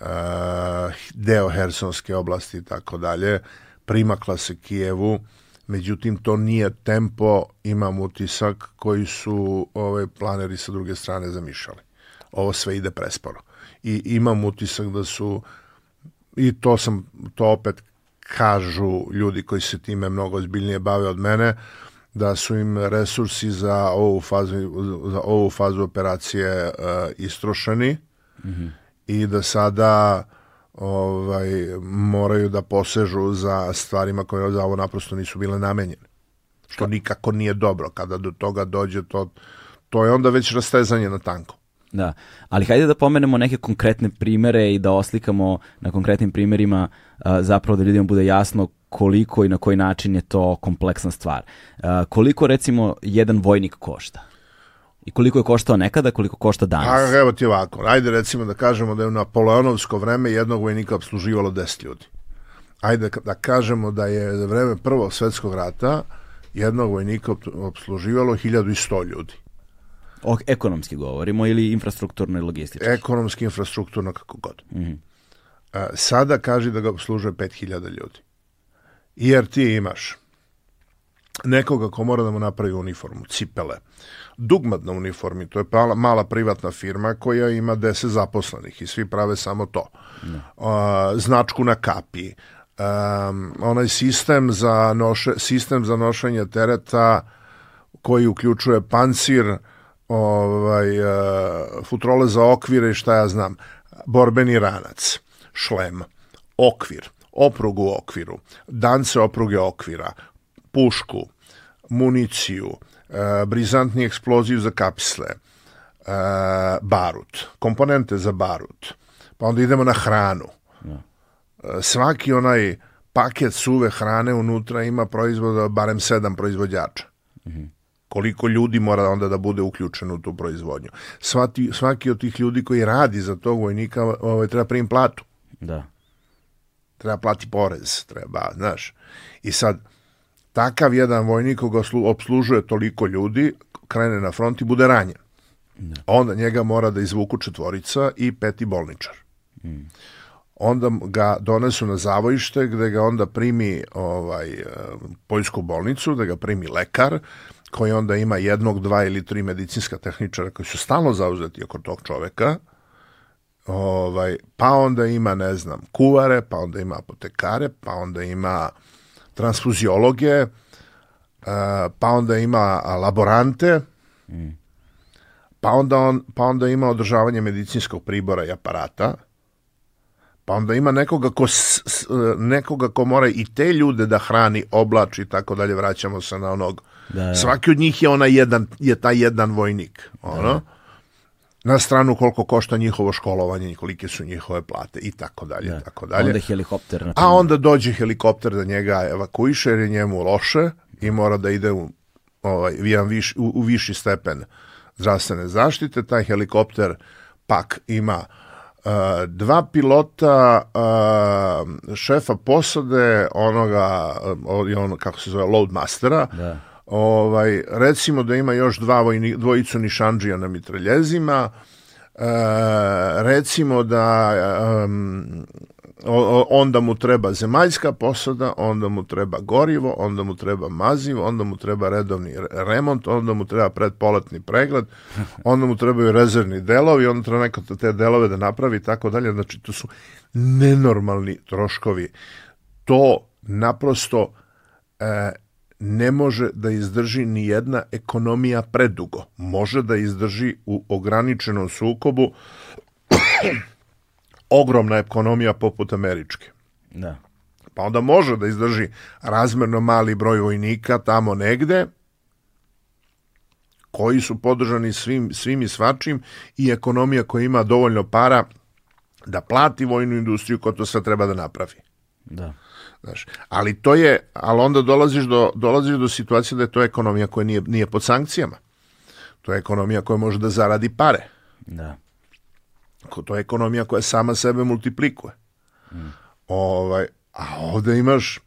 eh, deo Hersonske oblasti i tako dalje. Primakla se Kijevu, međutim to nije tempo, imam utisak, koji su ove planeri sa druge strane zamišljali. Ovo sve ide presporo. I imam utisak da su i to sam to opet kažu ljudi koji se time mnogo ozbiljnije bave od mene da su im resursi za ovu fazu za ovu fazu operacije uh, istrošeni i da sada ovaj moraju da posežu za stvarima koje za ovo naprosto nisu bile namenjene. Što nikako nije dobro kada do toga dođe to to je onda već rastezanje na tanko. Da, ali hajde da pomenemo neke konkretne primere i da oslikamo na konkretnim primerima zapravo da ljudima bude jasno koliko i na koji način je to kompleksna stvar. Koliko recimo jedan vojnik košta? I koliko je koštao nekada, koliko košta danas? A evo ti ovako, ajde recimo da kažemo da je u napoleonovsko vreme jednog vojnika obsluživalo 10 ljudi. Ajde da kažemo da je vreme prvog svetskog rata jednog vojnika obsluživalo 1100 ljudi. O, ekonomski govorimo ili infrastrukturno i logistički? Ekonomski, infrastrukturno, kako god. E, sada kaži da ga obslužuje 5000 ljudi. Jer ti imaš nekoga ko mora da mu napravi uniformu, cipele, dugmat na uniformi, to je mala, mala privatna firma koja ima 10 zaposlenih i svi prave samo to. A, značku na kapi, um, onaj sistem za, noše, sistem za nošenje tereta koji uključuje pancir, ovaj, uh, futrole za okvire i šta ja znam, borbeni ranac, šlem, okvir, oprug u okviru, dance opruge okvira, pušku, municiju, uh, brizantni eksploziju za kapisle, uh, barut, komponente za barut, pa onda idemo na hranu. Uh, svaki onaj paket suve hrane unutra ima proizvoda barem sedam proizvođača koliko ljudi mora onda da bude uključeno u tu proizvodnju. Svati, svaki od tih ljudi koji radi za tog vojnika ovaj, treba prim platu. Da. Treba plati porez, treba, znaš. I sad, takav jedan vojnik koga slu- obslužuje toliko ljudi, krene na front i bude ranjen. Onda njega mora da izvuku četvorica i peti bolničar. Onda ga donesu na zavojište gde ga onda primi ovaj e, poljsku bolnicu, da ga primi lekar koji onda ima jednog, dva ili tri medicinska tehničara koji su stalno zauzeti oko tog čoveka. Ovaj, pa onda ima, ne znam, kuvare, pa onda ima apotekare, pa onda ima transfuziologe, e, pa onda ima laborante, pa onda, on, pa onda ima održavanje medicinskog pribora i aparata, pa onda ima nekoga ko, s, s, nekoga ko mora i te ljude da hrani, oblači i tako dalje, vraćamo se na onog. Da, da. Svaki od njih je onaj jedan, je taj jedan vojnik, ono. na stranu koliko košta njihovo školovanje, kolike su njihove plate i tako dalje, Da. tako dalje. Onda helikopter. Na A onda dođe helikopter da njega evakuiše jer je njemu loše i mora da ide u, ovaj, u jedan viš, u, u viši stepen zdravstvene zaštite. Taj helikopter pak ima uh, dva pilota, uh, šefa posade, onoga, uh, i ono, kako se zove, loadmastera, Da. Ovaj, recimo da ima još dva vojni, dvojicu nišanđija na mitraljezima, e, recimo da o- onda mu treba zemaljska posada, onda mu treba gorivo, onda mu treba maziv, onda mu treba redovni re- remont, onda mu treba predpoletni pregled, onda mu trebaju rezervni delovi, onda treba neko te delove da napravi i tako dalje. Znači, to su nenormalni troškovi. To naprosto e, ne može da izdrži ni jedna ekonomija predugo. Može da izdrži u ograničenom sukobu ogromna ekonomija poput američke. Da. Pa onda može da izdrži razmerno mali broj vojnika tamo negde, koji su podržani svim, svim i svačim i ekonomija koja ima dovoljno para da plati vojnu industriju koja to sve treba da napravi. Da. Znaš, ali to je, ali onda dolaziš do, dolaziš do situacije da je to ekonomija koja nije, nije pod sankcijama. To je ekonomija koja može da zaradi pare. Da. Ko- To je ekonomija koja sama sebe multiplikuje. Ovaj, a ovde imaš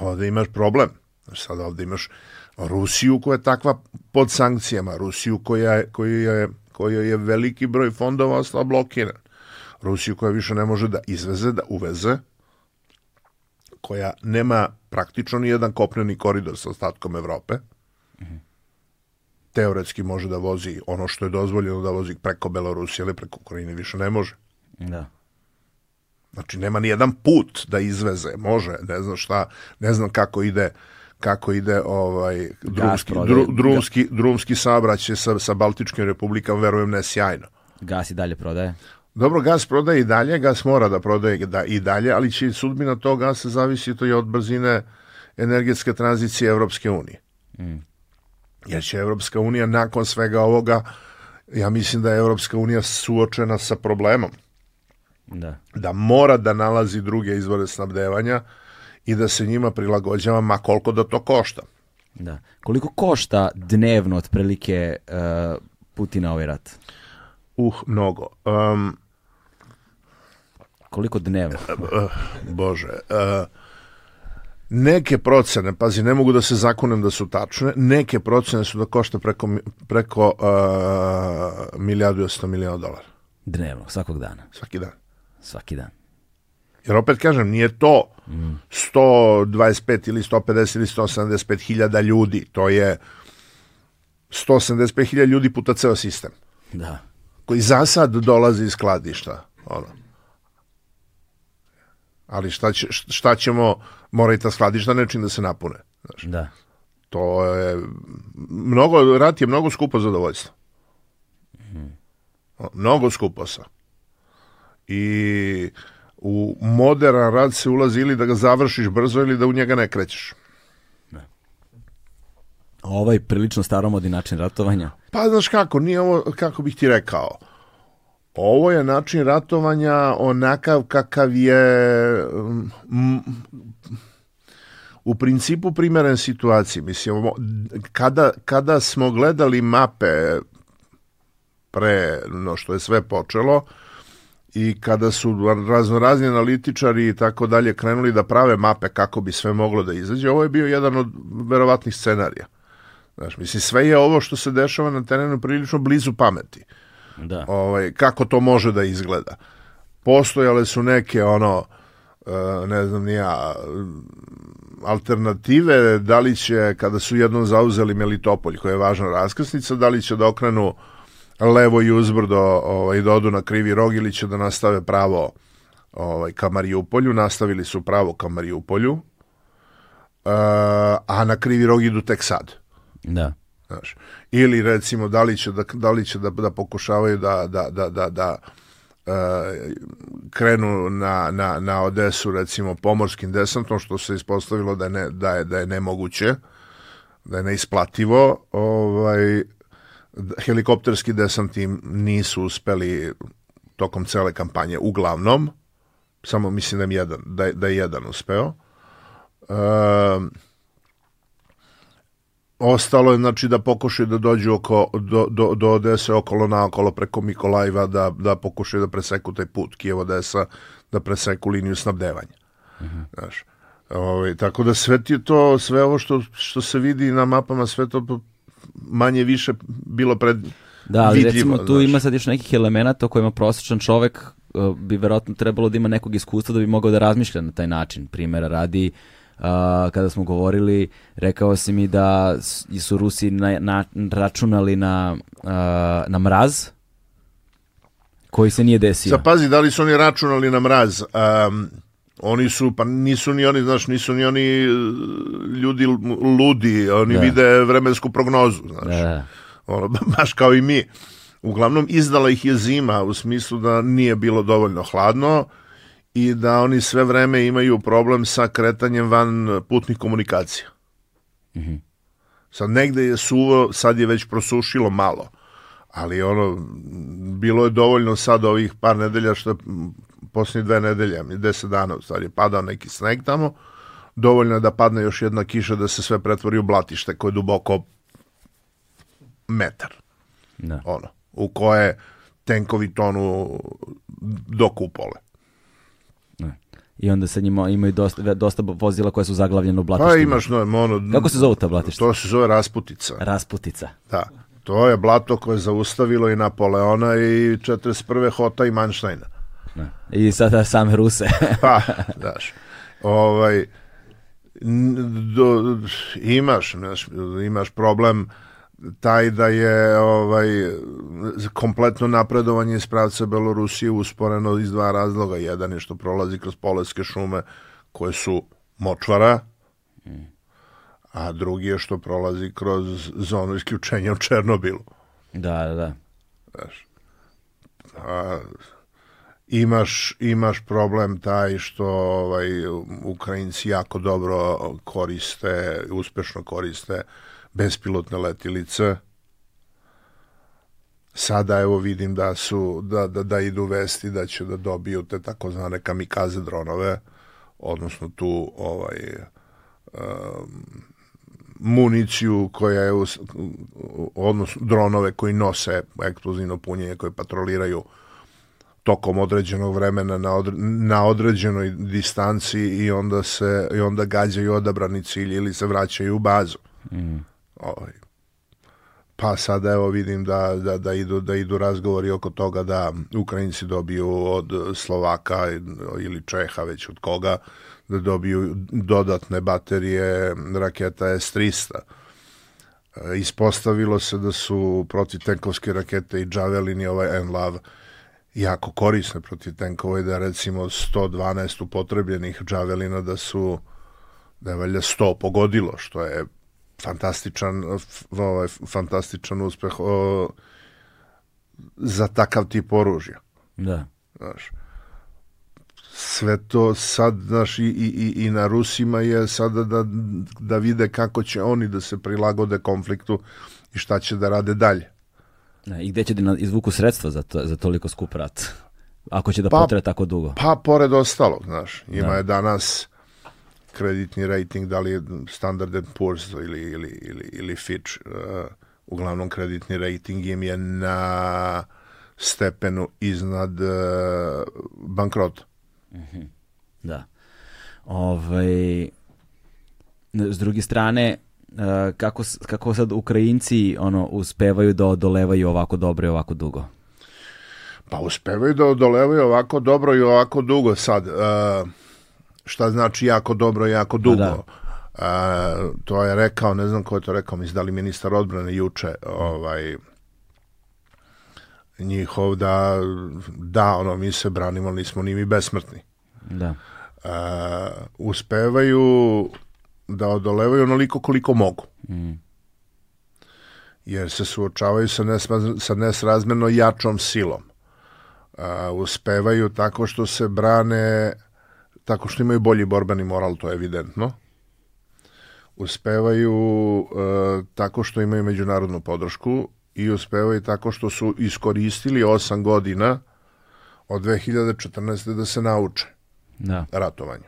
ovde imaš problem. Znaš, Sad ovde imaš Rusiju koja je takva pod sankcijama, Rusiju koja je, koja je, koja je veliki broj fondova ostao blokiran. Rusiju koja više ne može da izveze, da uveze, koja nema praktično ni jedan kopneni koridor sa ostatkom Evrope. Teoretski može da vozi ono što je dozvoljeno da vozi preko Belorusije, ali preko Ukrajine više ne može. Da. Znači nema ni jedan put da izveze, može, ne znam šta, ne znam kako ide kako ide ovaj drumski, dru, drumski, drumski saobraćaj sa, sa Baltičkim republikama, verujem ne sjajno. Gas i dalje prodaje. Dobro, gas prodaje i dalje, gas mora da prodaje da, i dalje, ali će sudbina tog gasa zavisi to i od brzine energetske tranzicije Evropske unije. Jer će Evropska unija nakon svega ovoga, ja mislim da je Evropska unija suočena sa problemom Da. da mora da nalazi druge izvore snabdevanja i da se njima prilagođava, ma koliko da to košta. Da. Koliko košta dnevno otprilike uh, Putina ovaj rat? Uh, mnogo. Um, Koliko dnevno? uh, Bože. Uh, neke procene, pazi, ne mogu da se zakunem da su tačne, neke procene su da košta preko, preko uh, milijardu i 100 miliona dolara. Dnevno, svakog dana. Svaki dan. Svaki dan. Jer opet kažem, nije to 125 ili 150 ili 175 hiljada ljudi, to je 175 hiljada ljudi puta ceo sistem, Da. koji za sad dolazi iz skladišta. Ono. Ali šta, će, šta ćemo, mora i ta skladišta nečim da se napune. Znaš, Da. to je, mnogo, rat je mnogo skupo zadovoljstvo. Mnogo skupo sa. I u modern rad se ulazi ili da ga završiš brzo ili da u njega ne krećeš. Ovaj prilično staromodni način ratovanja. Pa znaš kako, nije ovo, kako bih ti rekao, ovo je način ratovanja onakav kakav je mm, u principu primeren situaciji. Mislim, kada, kada smo gledali mape pre no što je sve počelo i kada su raznorazni analitičari i tako dalje krenuli da prave mape kako bi sve moglo da izađe, ovo je bio jedan od verovatnih scenarija. Znaš, mislim, sve je ovo što se dešava na terenu prilično blizu pameti. Da. Ovaj, kako to može da izgleda. Postojale su neke, ono, e, ne znam ni ja, alternative, da li će, kada su jednom zauzeli Melitopolj, koja je važna raskrsnica, da li će da okrenu levo i uzbrdo ovaj, da odu na krivi rog ili će da nastave pravo ovaj, ka Marijupolju, nastavili su pravo ka Marijupolju, e, a na krivi rog idu tek sad. Da. Znaš. Ili recimo da li će da, da, li će da, da pokušavaju da, da, da, da, da e, krenu na, na, na Odesu recimo pomorskim desantom što se ispostavilo da je, ne, da je, da je nemoguće da je neisplativo ovaj, helikopterski desanti nisu uspeli tokom cele kampanje, uglavnom, samo mislim da je jedan, da, da je jedan uspeo. E, ostalo je znači da pokušaju da dođu oko, do, do, do Odese okolo naokolo preko Mikolajva da, da pokušaju da preseku taj put Kijevo-Odesa, da preseku liniju snabdevanja. Uh -huh. Znaš, ovaj, tako da sve ti to, sve ovo što, što se vidi na mapama, sve to manje više bilo pred Da, ali vidljivo, recimo tu znaš. ima sad još nekih elemenata o kojima prosječan čovek uh, bi verovatno trebalo da ima nekog iskustva da bi mogao da razmišlja na taj način. Primera radi, uh, kada smo govorili, rekao si mi da su Rusi na, na, računali na, uh, na mraz, koji se nije desio. Sad pazi, da li su oni računali na mraz? Um, oni su, pa nisu ni oni, znaš, nisu ni oni e, ljudi ludi, oni da. vide vremensku prognozu, znaš. Da. Ono, baš kao i mi. Uglavnom, izdala ih je zima, u smislu da nije bilo dovoljno hladno i da oni sve vreme imaju problem sa kretanjem van putnih komunikacija. Mm -hmm. Sad negde je suvo, sad je već prosušilo malo, ali ono, bilo je dovoljno sad ovih par nedelja što je posljednje dve nedelje, deset dana u stvari, padao neki sneg tamo, dovoljno je da padne još jedna kiša da se sve pretvori u blatište koje je duboko metar. Da. Ono, u koje tenkovi tonu do kupole. I onda sa njima imaju dosta, dosta vozila koja su zaglavljene u blatištima. Pa imaš, no, ono... Kako se zove ta blatišta? To se zove Rasputica. Rasputica. Da. To je blato koje je zaustavilo i Napoleona i 41. Hota i Manštajna. Ne. I sada same Ruse. pa, daš. Ovaj, do, imaš, znaš, imaš problem taj da je ovaj kompletno napredovanje iz pravca Belorusije usporeno iz dva razloga. Jedan je što prolazi kroz poleske šume koje su močvara, a drugi je što prolazi kroz zonu isključenja u Černobilu. Da, da, da. Znaš, a, imaš, imaš problem taj što ovaj, Ukrajinci jako dobro koriste, uspešno koriste bespilotne letilice. Sada evo vidim da su da, da, da idu vesti da će da dobiju te takozvane kamikaze dronove, odnosno tu ovaj um, municiju koja je odnosno dronove koji nose eksplozivno punjenje koje patroliraju tokom određenog vremena na, odre, na određenoj distanci i onda se i onda gađaju odabrani cilj ili se vraćaju u bazu. Mm. Ovaj. Pa sada evo vidim da, da, da, idu, da idu razgovori oko toga da Ukrajinci dobiju od Slovaka ili Čeha već od koga da dobiju dodatne baterije raketa S-300. E, ispostavilo se da su protivtenkovske rakete i Javelin i ovaj NLAV jako korisne protiv tenkova i da recimo 112 upotrebljenih Javelina da su da je valjda 100 pogodilo, što je fantastičan, ovaj, fantastičan uspeh o, za takav tip oružja. Da. Znaš, sve to sad, znaš, i, i, i na Rusima je sada da, da vide kako će oni da se prilagode konfliktu i šta će da rade dalje. Da, I gde će da izvuku sredstva za, to, za toliko skup rat? Ako će da pa, potre tako dugo. Pa, pored ostalog, znaš, ima da. je danas kreditni rating, da li je Standard Poor's ili, ili, ili, ili Fitch, uh, uglavnom kreditni rating im je na stepenu iznad uh, bankrota. -hmm. Da. Ovaj, s druge strane, uh, kako, kako sad Ukrajinci ono, uspevaju da odolevaju ovako dobro i ovako dugo? Pa uspevaju da odolevaju ovako dobro i ovako dugo sad. Uh, šta znači jako dobro, jako dugo. Da. A, to je rekao, ne znam ko je to rekao, mislim da li ministar odbrane juče, ovaj, njihov da, da, ono, mi se branimo, nismo ni mi besmrtni. Da. A, uspevaju da odolevaju onoliko koliko mogu. Mm. Jer se suočavaju sa, nesma, sa nesrazmerno jačom silom. A, uspevaju tako što se brane tako što imaju bolji borbeni moral, to je evidentno. Uspevaju uh, tako što imaju međunarodnu podršku i uspevaju tako što su iskoristili 8 godina od 2014. da se nauče Da. ratovanju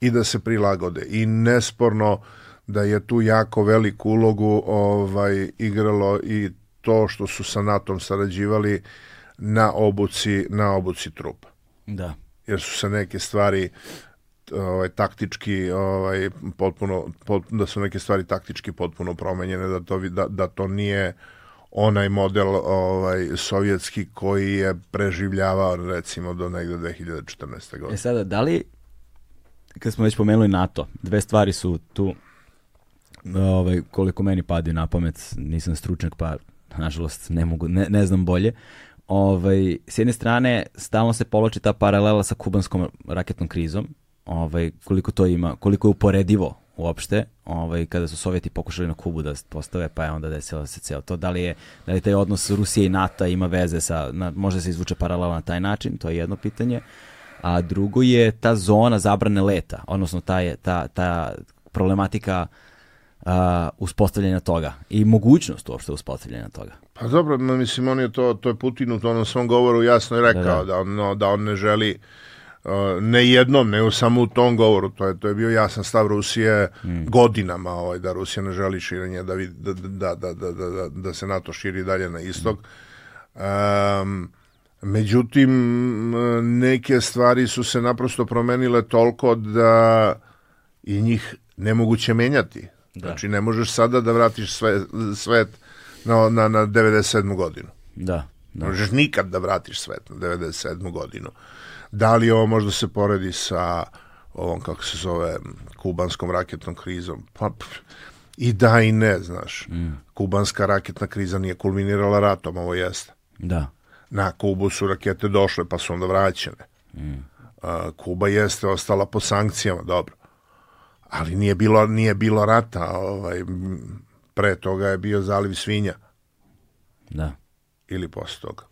i da se prilagode i nesporno da je tu jako veliku ulogu ovaj igralo i to što su sa NATO-om sarađivali na obuci na obuci trupa Da. Jer su se neke stvari ovaj taktički ovaj potpuno pot, da su neke stvari taktički potpuno promenjene da to da, da to nije onaj model ovaj sovjetski koji je preživljavao recimo do negde 2014. E godine. sada, da li, kad smo već pomenuli NATO, dve stvari su tu, ovaj, koliko meni padaju na pamet, nisam stručnjak pa nažalost ne, mogu, ne, ne znam bolje. Ovaj, s jedne strane, stalno se povlači ta paralela sa kubanskom raketnom krizom, ovaj, koliko to ima, koliko je uporedivo uopšte, ovaj, kada su Sovjeti pokušali na Kubu da postave, pa je onda desilo se celo to. Da li je, da li taj odnos Rusije i NATO ima veze sa, na, može se izvuče paralela na taj način, to je jedno pitanje. A drugo je ta zona zabrane leta, odnosno ta, je, ta, ta problematika a, uspostavljanja toga i mogućnost uopšte uspostavljanja toga. Pa dobro, mislim, on je to, to je Putin u onom svom govoru jasno je rekao Da, da, da. on, no, da on ne želi uh, ne jednom, nego samo u tom govoru, to je, to je bio jasan stav Rusije godinama, ovaj, da Rusija ne želi širenje, da, vid- da, da, da, da, da, da, da se NATO širi dalje na istok. Um, međutim, neke stvari su se naprosto promenile toliko da i njih nemoguće menjati. Da. Znači, ne možeš sada da vratiš sve, svet na, na, na 97. godinu. Da, da. možeš nikad da vratiš svet na 97. godinu. Da li ovo možda se poredi sa ovom, kako se zove, kubanskom raketnom krizom? Pa, i da i ne, znaš. Kubanska raketna kriza nije kulminirala ratom, ovo jeste. Da, Na Kubu su rakete došle, pa su onda vraćene. A, Kuba jeste ostala po sankcijama, dobro. Ali nije bilo, nije bilo rata, ovaj, pre toga je bio zaliv svinja da. ili posle toga.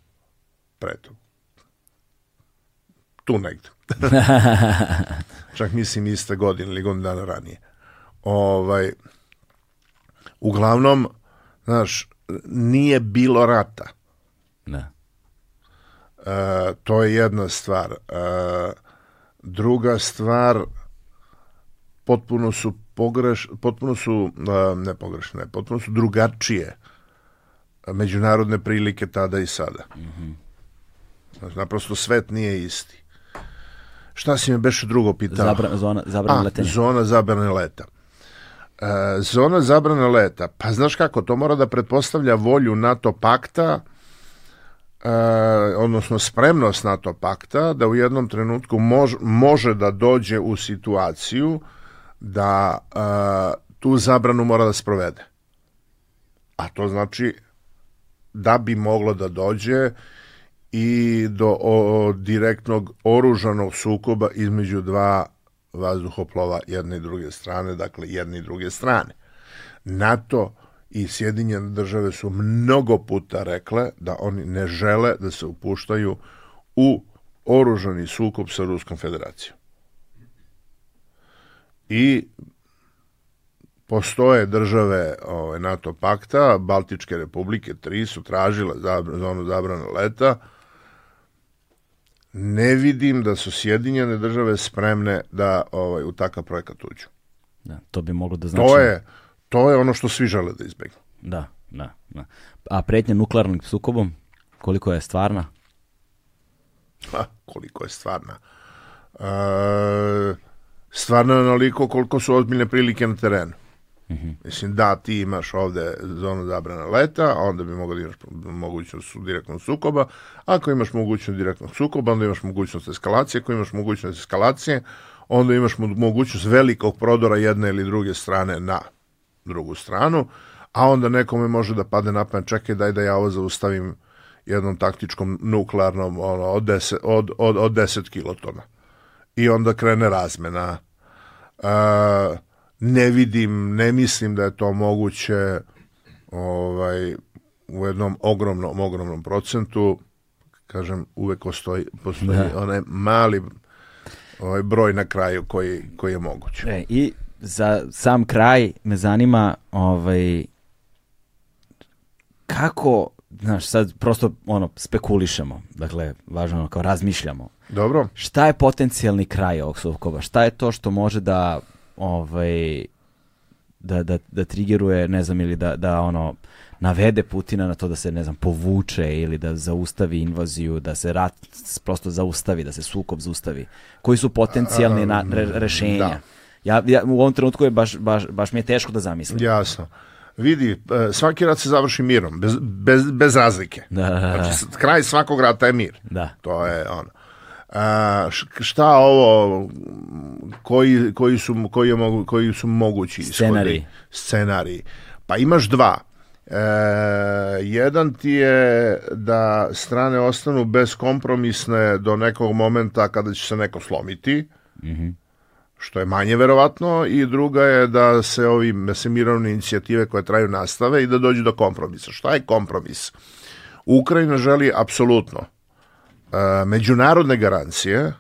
Pre toga. Tu negde. Čak mislim iste godine ili godinu dana ranije. Ovaj, uglavnom, znaš, nije bilo rata. Da. E, to je jedna stvar. E, druga stvar, potpuno su pogreš, potpuno su, ne pogrešne, potpuno su drugačije međunarodne prilike tada i sada. Znači, naprosto svet nije isti. Šta si me beše drugo pitao? Zabra, zona, zabrana A, letenja. zona zabrane leta. E, zona zabrane leta. Pa znaš kako, to mora da pretpostavlja volju NATO pakta, e, odnosno spremnost NATO pakta, da u jednom trenutku mož, može da dođe u situaciju da e, tu zabranu mora da sprovede. A to znači da bi moglo da dođe i do o, direktnog oružanog sukoba između dva vazduhoplova jedne i druge strane, dakle jedne i druge strane. NATO i Sjedinjene države su mnogo puta rekle da oni ne žele da se upuštaju u oružani sukob sa Ruskom federacijom. I postoje države ovaj, NATO pakta, Baltičke republike, tri su tražile zabr zonu zabrane leta, ne vidim da su Sjedinjene države spremne da ovaj, u takav projekat uđu. Da, to bi moglo da znači... To je, to je ono što svi žele da izbegnu. Da, da, da. A pretnja nuklearnim sukobom, koliko je stvarna? Ha, koliko je stvarna. E, stvarno je onoliko koliko su ozbiljne prilike na terenu. Mislim, da, ti imaš ovde zonu zabrana leta, onda bi mogao da imaš mogućnost direktnog sukoba. Ako imaš mogućnost direktnog sukoba, onda imaš mogućnost eskalacije. Ako imaš mogućnost eskalacije, onda imaš mo- mogućnost velikog prodora jedne ili druge strane na drugu stranu, a onda nekome može da padne na pamet, čekaj, daj da ja ovo zaustavim jednom taktičkom nuklearnom ono, od, 10, od, od, od 10 kilotona. I onda krene razmena. E, ne vidim, ne mislim da je to moguće ovaj, u jednom ogromnom, ogromnom procentu. Kažem, uvek postoji, postoji Da. onaj mali ovaj broj na kraju koji, koji je moguć. E, I za sam kraj me zanima ovaj, kako, znaš, sad prosto ono, spekulišemo, dakle, važno ono, kao razmišljamo. Dobro. Šta je potencijalni kraj ovog sukoba? Šta je to što može da, ovaj, da, da, da trigeruje, ne znam, ili da, da ono, navede Putina na to da se, ne znam, povuče ili da zaustavi invaziju, da se rat prosto zaustavi, da se sukob zaustavi? Koji su potencijalni na, re, rešenja? Da. Ja, ja, u ovom trenutku je baš, baš, baš mi je teško da zamislim. Jasno. Vidi, e, svaki rat se završi mirom, bez, bez, bez razlike. Da, da, da. Znači, kraj svakog rata je mir. Da. To je ono. A, šta ovo, koji, koji, su, koji, je mogu, koji su mogući ishodi? Scenariji. Scenariji. Pa imaš dva. E, jedan ti je da strane ostanu beskompromisne do nekog momenta kada će se neko slomiti, što je manje verovatno, i druga je da se ovi da se mirovne inicijative koje traju nastave i da dođu do kompromisa. Šta je kompromis? Ukrajina želi apsolutno međunarodne garancije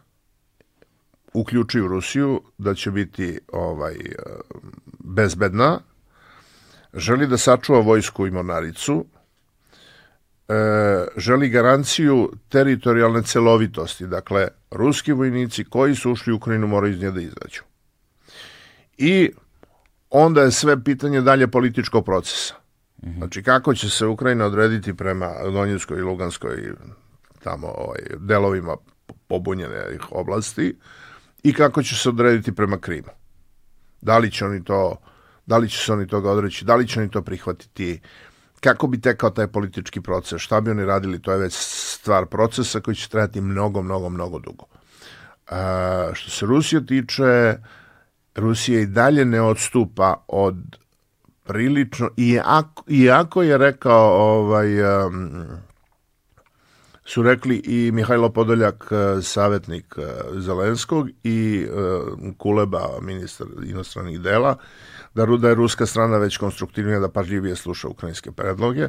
uključuju Rusiju da će biti ovaj bezbedna. Želi da sačuva vojsku i mornaricu. E, želi garanciju teritorijalne celovitosti. Dakle ruski vojnici koji su ušli u Ukrajinu moraju iz nje da izađu. I onda je sve pitanje dalje političkog procesa. Znači, kako će se Ukrajina odrediti prema Donjevskoj i Luganskoj tamo ovaj, delovima pobunjene oblasti i kako će se odrediti prema Krimu. Da li će oni to, da li će se oni toga odreći, da li će oni to prihvatiti, kako bi tekao taj politički proces, šta bi oni radili, to je već stvar procesa koji će trajati mnogo, mnogo, mnogo dugo. A, što se Rusije tiče, Rusija i dalje ne odstupa od prilično, iako, iako je rekao ovaj, um, su rekli i Mihajlo Podoljak, eh, savjetnik eh, Zelenskog i eh, Kuleba, ministar inostranih dela, da, da je ruska strana već konstruktivnija da pažljivije sluša ukrajinske predloge.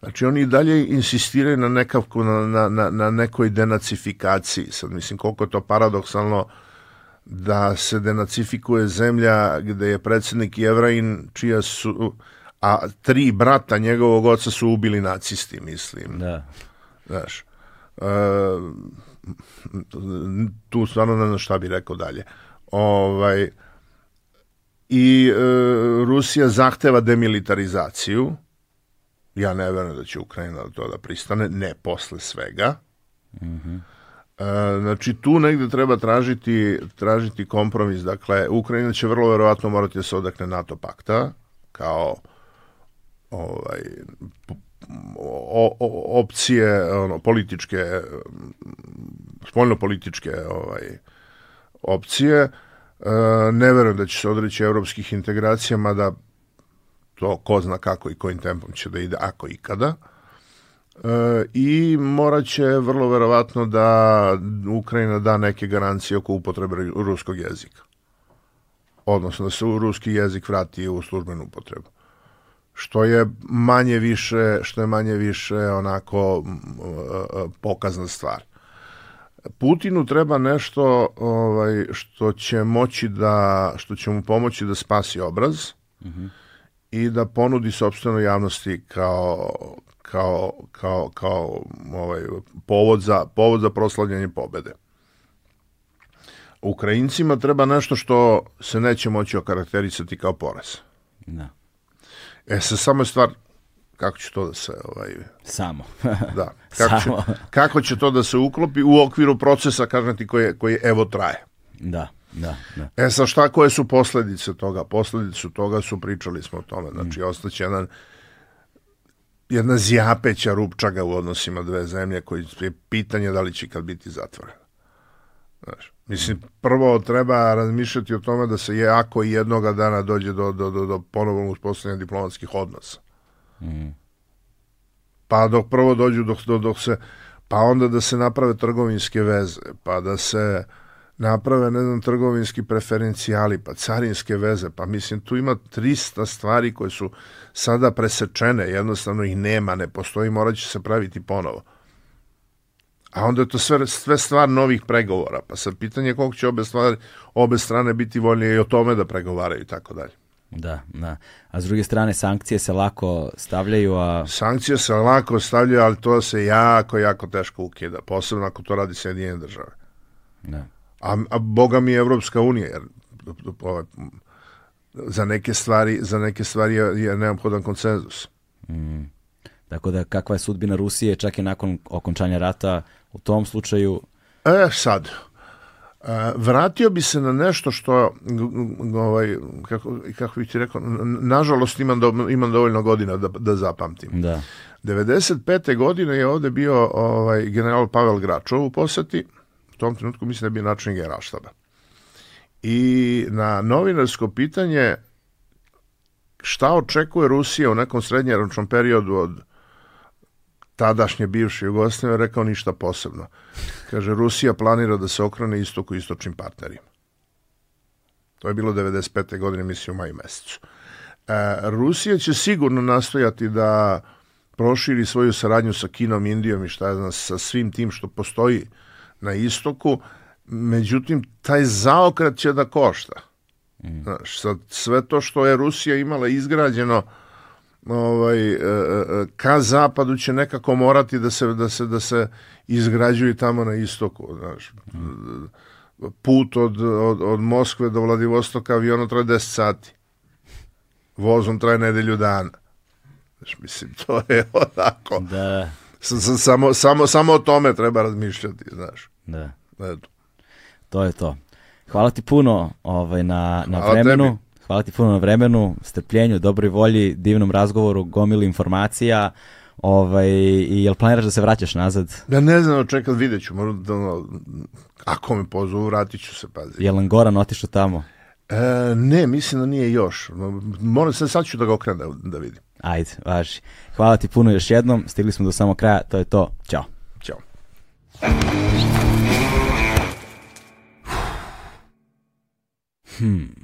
Znači oni i dalje insistiraju na, nekavku, na, na, na, nekoj denacifikaciji. Sad mislim koliko je to paradoksalno da se denacifikuje zemlja gde je predsednik Jevrajin čija su a tri brata njegovog oca su ubili nacisti, mislim. Da. Znaš, e, tu stvarno ne znam šta bi rekao dalje. Ovaj, I e, Rusija zahteva demilitarizaciju. Ja ne verujem da će Ukrajina na to da pristane, ne posle svega. E, znači tu negde treba tražiti, tražiti kompromis. Dakle, Ukrajina će vrlo verovatno morati da se odakne NATO pakta kao ovaj, o, o, opcije ono, političke spoljno političke ovaj, opcije. E, ne verujem da će se odreći evropskih integracija mada to ko zna kako i kojim tempom će da ide ako ikada. E, i morat će vrlo verovatno da Ukrajina da neke garancije oko upotrebe ruskog jezika. Odnosno da se ruski jezik vrati u službenu upotrebu što je manje više što je manje više onako m, e, pokazna stvar. Putinu treba nešto ovaj što će moći da što će mu pomoći da spasi obraz i da ponudi sopstvenoj javnosti kao kao kao kao ovaj povod za povod za proslavljanje pobede. Ukrajincima treba nešto što se neće moći okarakterisati kao poraz. Da. E, sad samo je stvar kako će to da se ovaj Samo. da kako će, Samo. kako će to da se uklopi u okviru procesa kažem ti koji koji evo traje. da, da, da. E sad šta koje su posledice toga? Posledice toga su pričali smo o tome. Znači ostaće jedan jedna zjapeća rupčaga u odnosima dve zemlje koji je pitanje da li će kad biti zatvoren. Znaš, mislim, prvo treba razmišljati o tome da se je ako i jednoga dana dođe do, do, do, do ponovnog uspostavljanja diplomatskih odnosa. Pa dok prvo dođu dok, dok, dok se, pa onda da se naprave trgovinske veze, pa da se naprave, ne znam, trgovinski preferencijali, pa carinske veze, pa mislim, tu ima 300 stvari koje su sada presečene, jednostavno ih nema, ne postoji, morat će se praviti ponovo. A onda je to sve, sve stvar novih pregovora, pa sad pitanje je koliko će obe, stvari, obe strane biti voljne i o tome da pregovaraju i tako dalje. Da, da. A s druge strane, sankcije se lako stavljaju, a... Sankcije se lako stavljaju, ali to se jako, jako teško ukida, posebno ako to radi Sjedinjene države. Da. A, a boga mi je Evropska unija, jer ovaj, za neke stvari, za neke stvari je, je neophodan konsenzus. Mm. Tako da kakva je sudbina Rusije čak i nakon okončanja rata u tom slučaju? E sad, e, vratio bi se na nešto što ovaj, kako, kako bih ti rekao, nažalost imam, do, imam dovoljno godina da, da zapamtim. Da. 95. godine je ovde bio ovaj, general Pavel Gračov u poseti, u tom trenutku mislim da je bio način generalštaba. I na novinarsko pitanje šta očekuje Rusija u nekom srednjeročnom periodu od tadašnje bivše Jugoslavije rekao ništa posebno. Kaže, Rusija planira da se okrene istoku istočnim partnerima. To je bilo 95. godine, mislim, u maju mesecu. E, Rusija će sigurno nastojati da proširi svoju saradnju sa Kinom, Indijom i šta je znam, sa svim tim što postoji na istoku, međutim, taj zaokret će da košta. Mm. Znaš, sad, sve to što je Rusija imala izgrađeno ovaj, e, e, ka zapadu će nekako morati da se, da se, da se izgrađuju tamo na istoku. Znaš. Put od, od, od Moskve do Vladivostoka avionom traje 10 sati. Vozom traje nedelju dana. Znaš, mislim, to je onako. Da. Samo, samo, samo o tome treba razmišljati, znaš. Da. Eto. To je to. Hvala ti puno ovaj, na, na vremenu. Tebi. Hvala ti puno na vremenu, strpljenju, dobroj volji, divnom razgovoru, gomili informacija. Ovaj, I jel planiraš da se vraćaš nazad? Ja ne znam, čekaj, vidjet ću. Možda, da, ako me pozovu, vratit ću se, pazi. Je li Goran otišao tamo? E, ne, mislim da nije još. Moram se, sad ću da ga okrenem da, da vidim. Ajde, važi. Hvala ti puno još jednom. Stigli smo do samog kraja. To je to. Ćao. Ćao. Hmm.